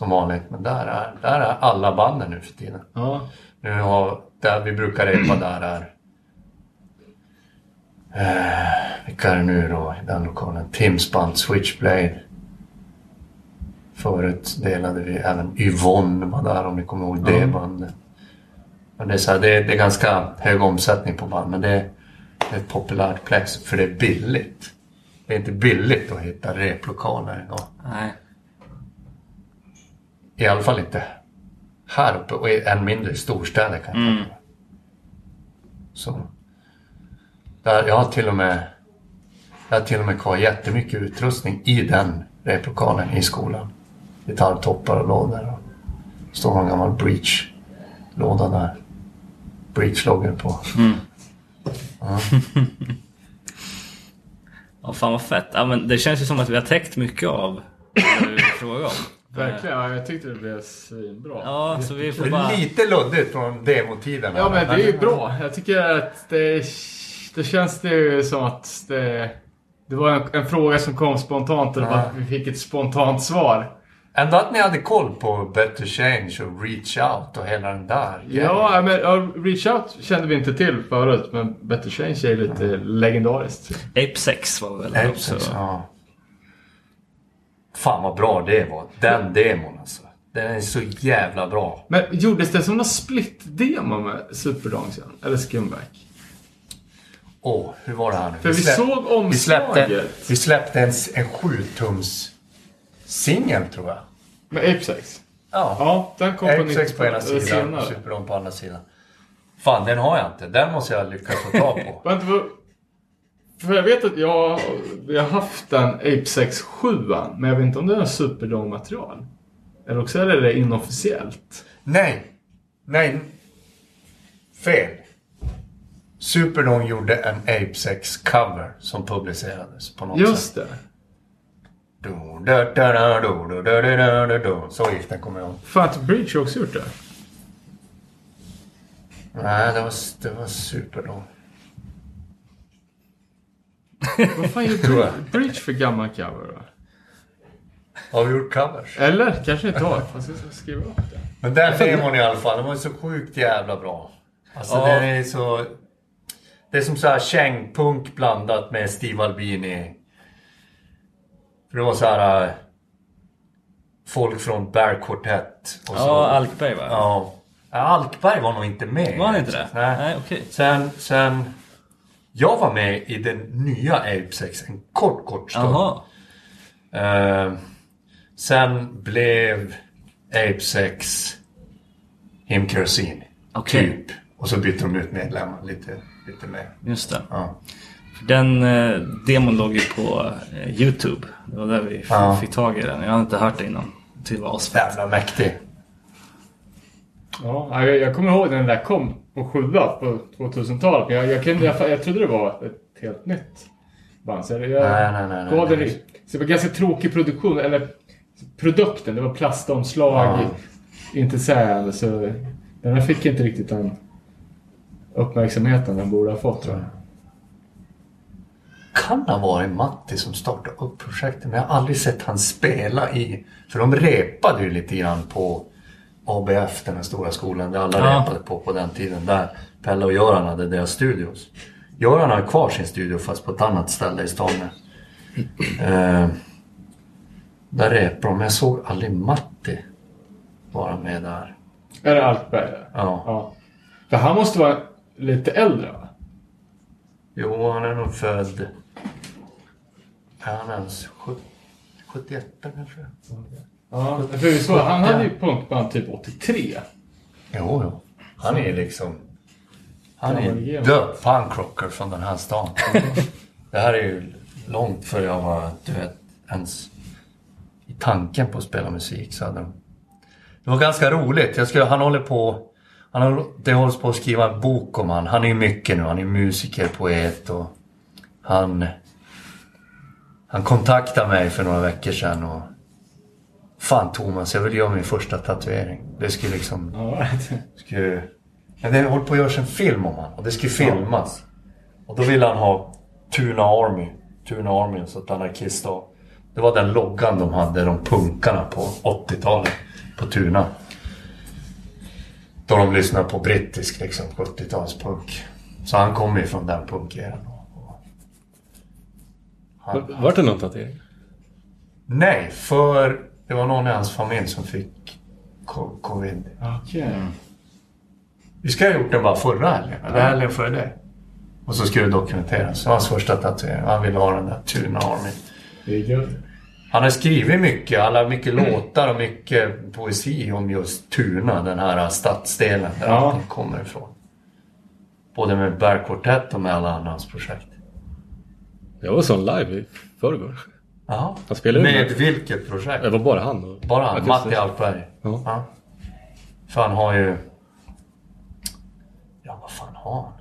som vanligt. Men där är, där är alla banden nu för tiden. Ja. Nu har, där vi brukar repa där är... Eh, vilka är det nu då i den lokalen? Tims band Switchblade. Förut delade vi även Yvonne var där om ni kommer ihåg det bandet. Men det, är så här, det, är, det är ganska hög omsättning på band men det är, det är ett populärt plex för det är billigt. Det är inte billigt att hitta replokaler idag. nej. I alla fall inte här uppe och än mindre i storstäder kan jag mig. Så. Där, jag har till och med jag har till och med kvar jättemycket utrustning i den replokalen i skolan. Gitarrtoppar och lådor. Och står någon gammal breach-låda där. Breach-loggen på. Ja, fan vad fett. Ja, men det känns ju som att vi har täckt mycket av vad du frågar om. Verkligen, ja, jag tyckte det blev svinbra. Ja, så vi Det får bara... lite luddigt från demotiden. Ja men det är ju bra. Jag tycker att det, det känns det ju som att det, det var en, en fråga som kom spontant och att vi fick ett spontant svar. Ändå att ni hade koll på Better Change och Reach Out och hela den där. Ja, men ja, Reach Out kände vi inte till förut men Better Change är lite legendariskt. Ape 6 var väl också... Epson, ja. Fan vad bra det var. Den demon alltså. Den är så jävla bra. Men gjordes det som någon split-demo med Superdongs igen? Eller Scumback? Åh, hur var det här nu? För vi såg vi släppte, omslaget. vi släppte en, en 7-tums singel tror jag. Med Ape 6? Ja. Ja, den kom på X6 på ena 90-talet, eller sidan, senare. Superdome på andra sidan. Fan, den har jag inte. Den måste jag lyckas få tag på. För, jag vet att jag vi har haft en Ape 6 7 men jag vet inte om det är en Superdome-material. Eller också är det det inofficiellt. Nej. Nej. Fel. Superdome gjorde en Ape Sex cover som publicerades på något Just sätt. det. Da, du. Så gick den, kommer jag ihåg. Fan, att Bridge har också gjort det. Nej, det var, det var Superdome. Vad fan jag. Bridge för gammal cover då? Har vi gjort covers? Eller? Kanske inte har. Fast jag ska skriva upp det. Men den demon i alla fall, den var så sjukt jävla bra. Alltså Ja. den är så... Det är som så här kängpunk blandat med Steve Albini. För det var så här... äh, Folk från Bear Quartet. Och så, Ja, Alkberg va? Ja. Ja, Alkberg var nog inte med. Var han inte det? Nej. Nej, okej. Sen, sen... Jag var med i den nya Ape Sex en kort, kort stund. Jaha. Eh, sen blev Ape Sex Him Kerosene. Okej. Typ. Och så bytte de ut medlemmar lite, lite mer. Just det. Ja. För Den eh, demon låg ju på eh, Youtube. Det var där vi Ja. fick tag i den. Jag hade inte hört det innan. Det var asfett. Jävla mäktig. Ja, jag, jag kommer ihåg när den där kom på sjua på 2000-talet. Men jag, jag, kunde, jag, jag trodde det var ett helt nytt band. Så jag, Nej, nej, nej, nej, gav nej. i- Så det var ganska tråkig produktion. Eller produkten. Det var plastomslag. Ja. Inte sägande. Så den här fick inte riktigt den uppmärksamheten den borde ha fått tror jag. Kan ha varit Matti som startade upp projektet. Men jag har aldrig sett han spela i... För de repade ju lite grann på ABF, den här stora skolan. Där alla Ja. repade på på den tiden. Där Pelle och Göran hade deras studios. Göran har kvar sin studio fast på ett annat ställe i stan. Eh, där repade de. Men jag såg aldrig Matti vara med där. Är det Alkberg? Ja. ja. För han måste vara lite äldre va? Jo, han är nog född... Är han ens 70, 71 kanske? Ja. För vi såg, han hade ju punkband typ 83. Jo, jo. Han är liksom... Han är the punkrocker från den här stan. det här är ju långt före jag var, du vet, ens i tanken på att spela musik. Så hade de... Det var ganska roligt. Jag skulle, han håller på... Han har, det hålls på att skriva en bok om han. Han är ju mycket nu. Han är musiker, poet och... Han... Han kontaktade mig för några veckor sedan och... Fan Thomas, jag vill göra min första tatuering. Det skulle liksom... Skulle... Men det håller på att göras en film om han och det skulle filmas. Och då ville han ha Tuna Army. Tuna Army, så ett anarkist då. Det var den loggan de hade, de punkarna på 80-talet. På Tuna. Då de lyssnade på brittisk liksom, 70-talspunk. Så han kommer ju från den punkeran. Vart det någon tatuering? nej, för det var någon i hans familj som fick co- covid. Okej. Vi ska ha gjort den bara förra helgen, eller helgen före det. Och så skulle det dokumenteras. Det var hans första tatuering. Han ville ha den där Tuna Army. Det är gött. Han har skrivit mycket, han har mycket låtar och mycket poesi om just Tuna, den här stadsdelen där Ja. allting kommer ifrån. Både med Quartet och med alla andra hans projekt. Jag var sån live i förrgår. Ja. Han spelade Med med- vilket projekt? Det var bara han. Och... Bara han. Matti Alkberg. Ja. Ja. För han har ju... Ja, vad fan har han?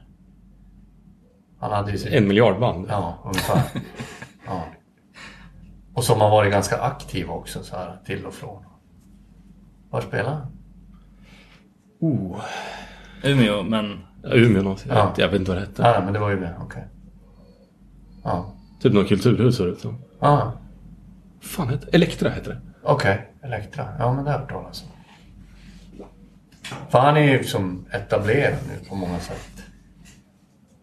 Han hade ju sin... En miljard band. Ja, ungefär. ja. Och som har varit ganska aktiv också så här till och från. Var spelar han? Oh. Umeå, men... Umeå någonstans. Ja. Jag vet inte vad det hette. Nej, men det var ju det. Okej. Ja. Typ något kulturhus såg det ut som. Ja, fan hette Elektra heter det. okej. Elektra. Ja, men det har jag hört talas om. För han är ju som etablerad nu på många sätt.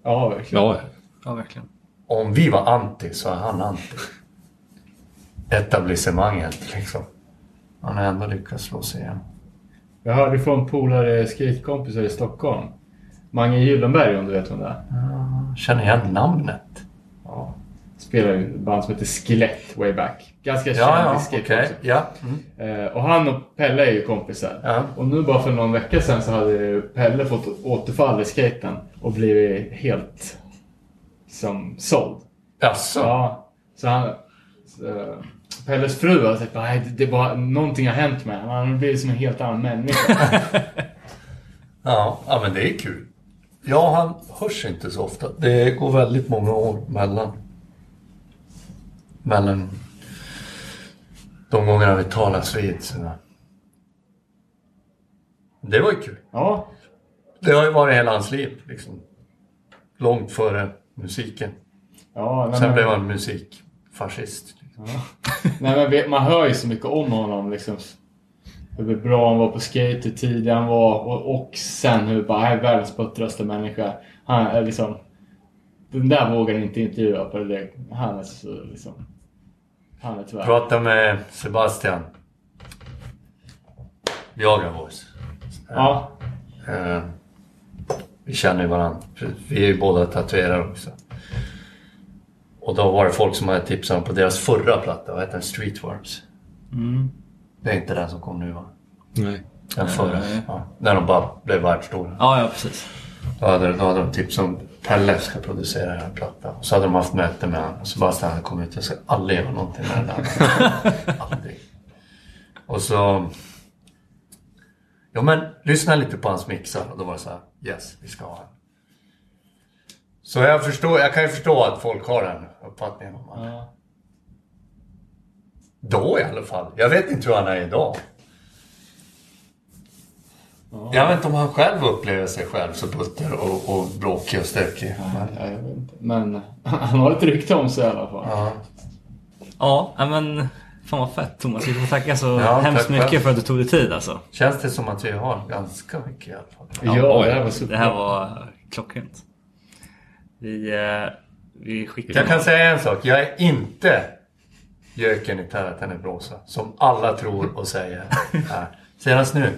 Ja, verkligen. Ja, Ja, verkligen. Om vi var anti så är han anti. Etablissemanget liksom. Han har ändå lyckats slå sig igen. Jag hörde från polare skatekompisar i Stockholm. Mange Gyllenberg om du vet vem det är. Känner igen namnet. Ja. Spelar i ett band som heter Skelett way back. Ganska Ja, ja, skate okej. också. Ja. Eh, och han och Pelle är ju kompisar. Ja. Och nu bara för någon vecka sedan så hade Pelle fått återfall i skaten och blivit helt som såld. Jaså? Ja, så han... Så, Pelles fru har sagt nej det, det bara, någonting har hänt med honom. Han har blivit som en helt annan människa. Ja, ja, men det är kul. Ja, han hörs inte så ofta. Det går väldigt många år mellan. Mellan de gångerna vi talas vid. Det var ju kul. Ja. Det har ju varit hela hans liv. Liksom. Långt före musiken. ja Sen men, blev han musikfascist. nej, men man hör ju så mycket om honom liksom. Hur bra han var på skate, hur tidig han var och, och sen hur bara, han är världens puttraste människa. Han är liksom... Den där vågar ni inte intervjua på det. Han är så liksom... Han är tyvärr... Prata med Sebastian. Viagra Voice. Ja. Eh, vi känner ju varandra. Vi är ju båda tatuerare också. Och då var det folk som hade tipsat på deras förra platta. Vad heter den? Streetworms. Det är inte den som kom nu va? Nej. Den förra. Ja, när de bara blev världsstora. Ja, ja precis. Då hade, då hade de tipsat om Pelle ska producera den här plattan. Så hade de haft möte med honom. Och Sebastian hade kommit ut. Jag ska aldrig göra någonting med den där. aldrig. Och så... Ja men lyssna lite på hans mixar. Och då var det så här. Yes, vi ska ha den. Så jag förstår, jag kan ju förstå att folk har den uppfattningen om honom. Ja. Då i alla fall. Jag vet inte hur han är idag. Jag vet inte om han själv upplever sig själv så butter och, och bråkig och stökig. Men, Ja, jag vet inte. Men han har ett rykte om sig i alla fall. ja. Ja, ja, men fan vad fett Thomas. Vi får tacka så Ja, hemskt tack mycket själv. för att du tog dig tid alltså. Känns det som att vi har ganska mycket i alla fall. Ja, oj, det här var super. Det här var klockrent. Vi, eh, vi skickar... Jag kan säga en sak. Jag är inte göken i Terra Tenebrosa. Som alla tror och säger. Ja. Senast nu.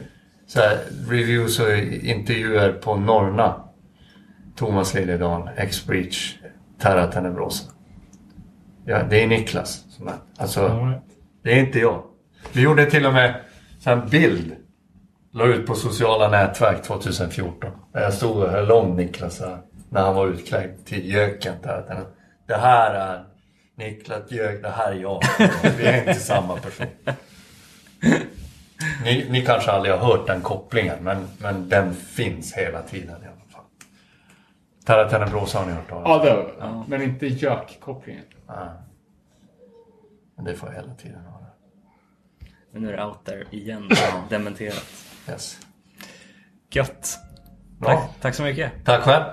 Så här, reviews och intervjuer på Norna. Thomas Liljedahl, X-Breach, Terra Tenebrosa. Ja, det är Niklas som är. Alltså, det är inte jag. Vi gjorde till och med en bild. La ut på sociala nätverk 2014. Där jag stod och höll om Niklas här, när han var utklädd till göken. Där. Det här är Niklas Gök, det här är jag. Vi är inte samma person. Ni, ni kanske aldrig har hört den kopplingen men, men den finns hela tiden i alla fall. Terra Tenebrosa har ni hört talas om? Ja, det har jag. Men inte Jack-kopplingen. Ja. Men det får jag hela tiden höra. Men nu är det out there igen. Dementerat. Yes. Gött. Bra. Tack, tack så mycket. Tack själv.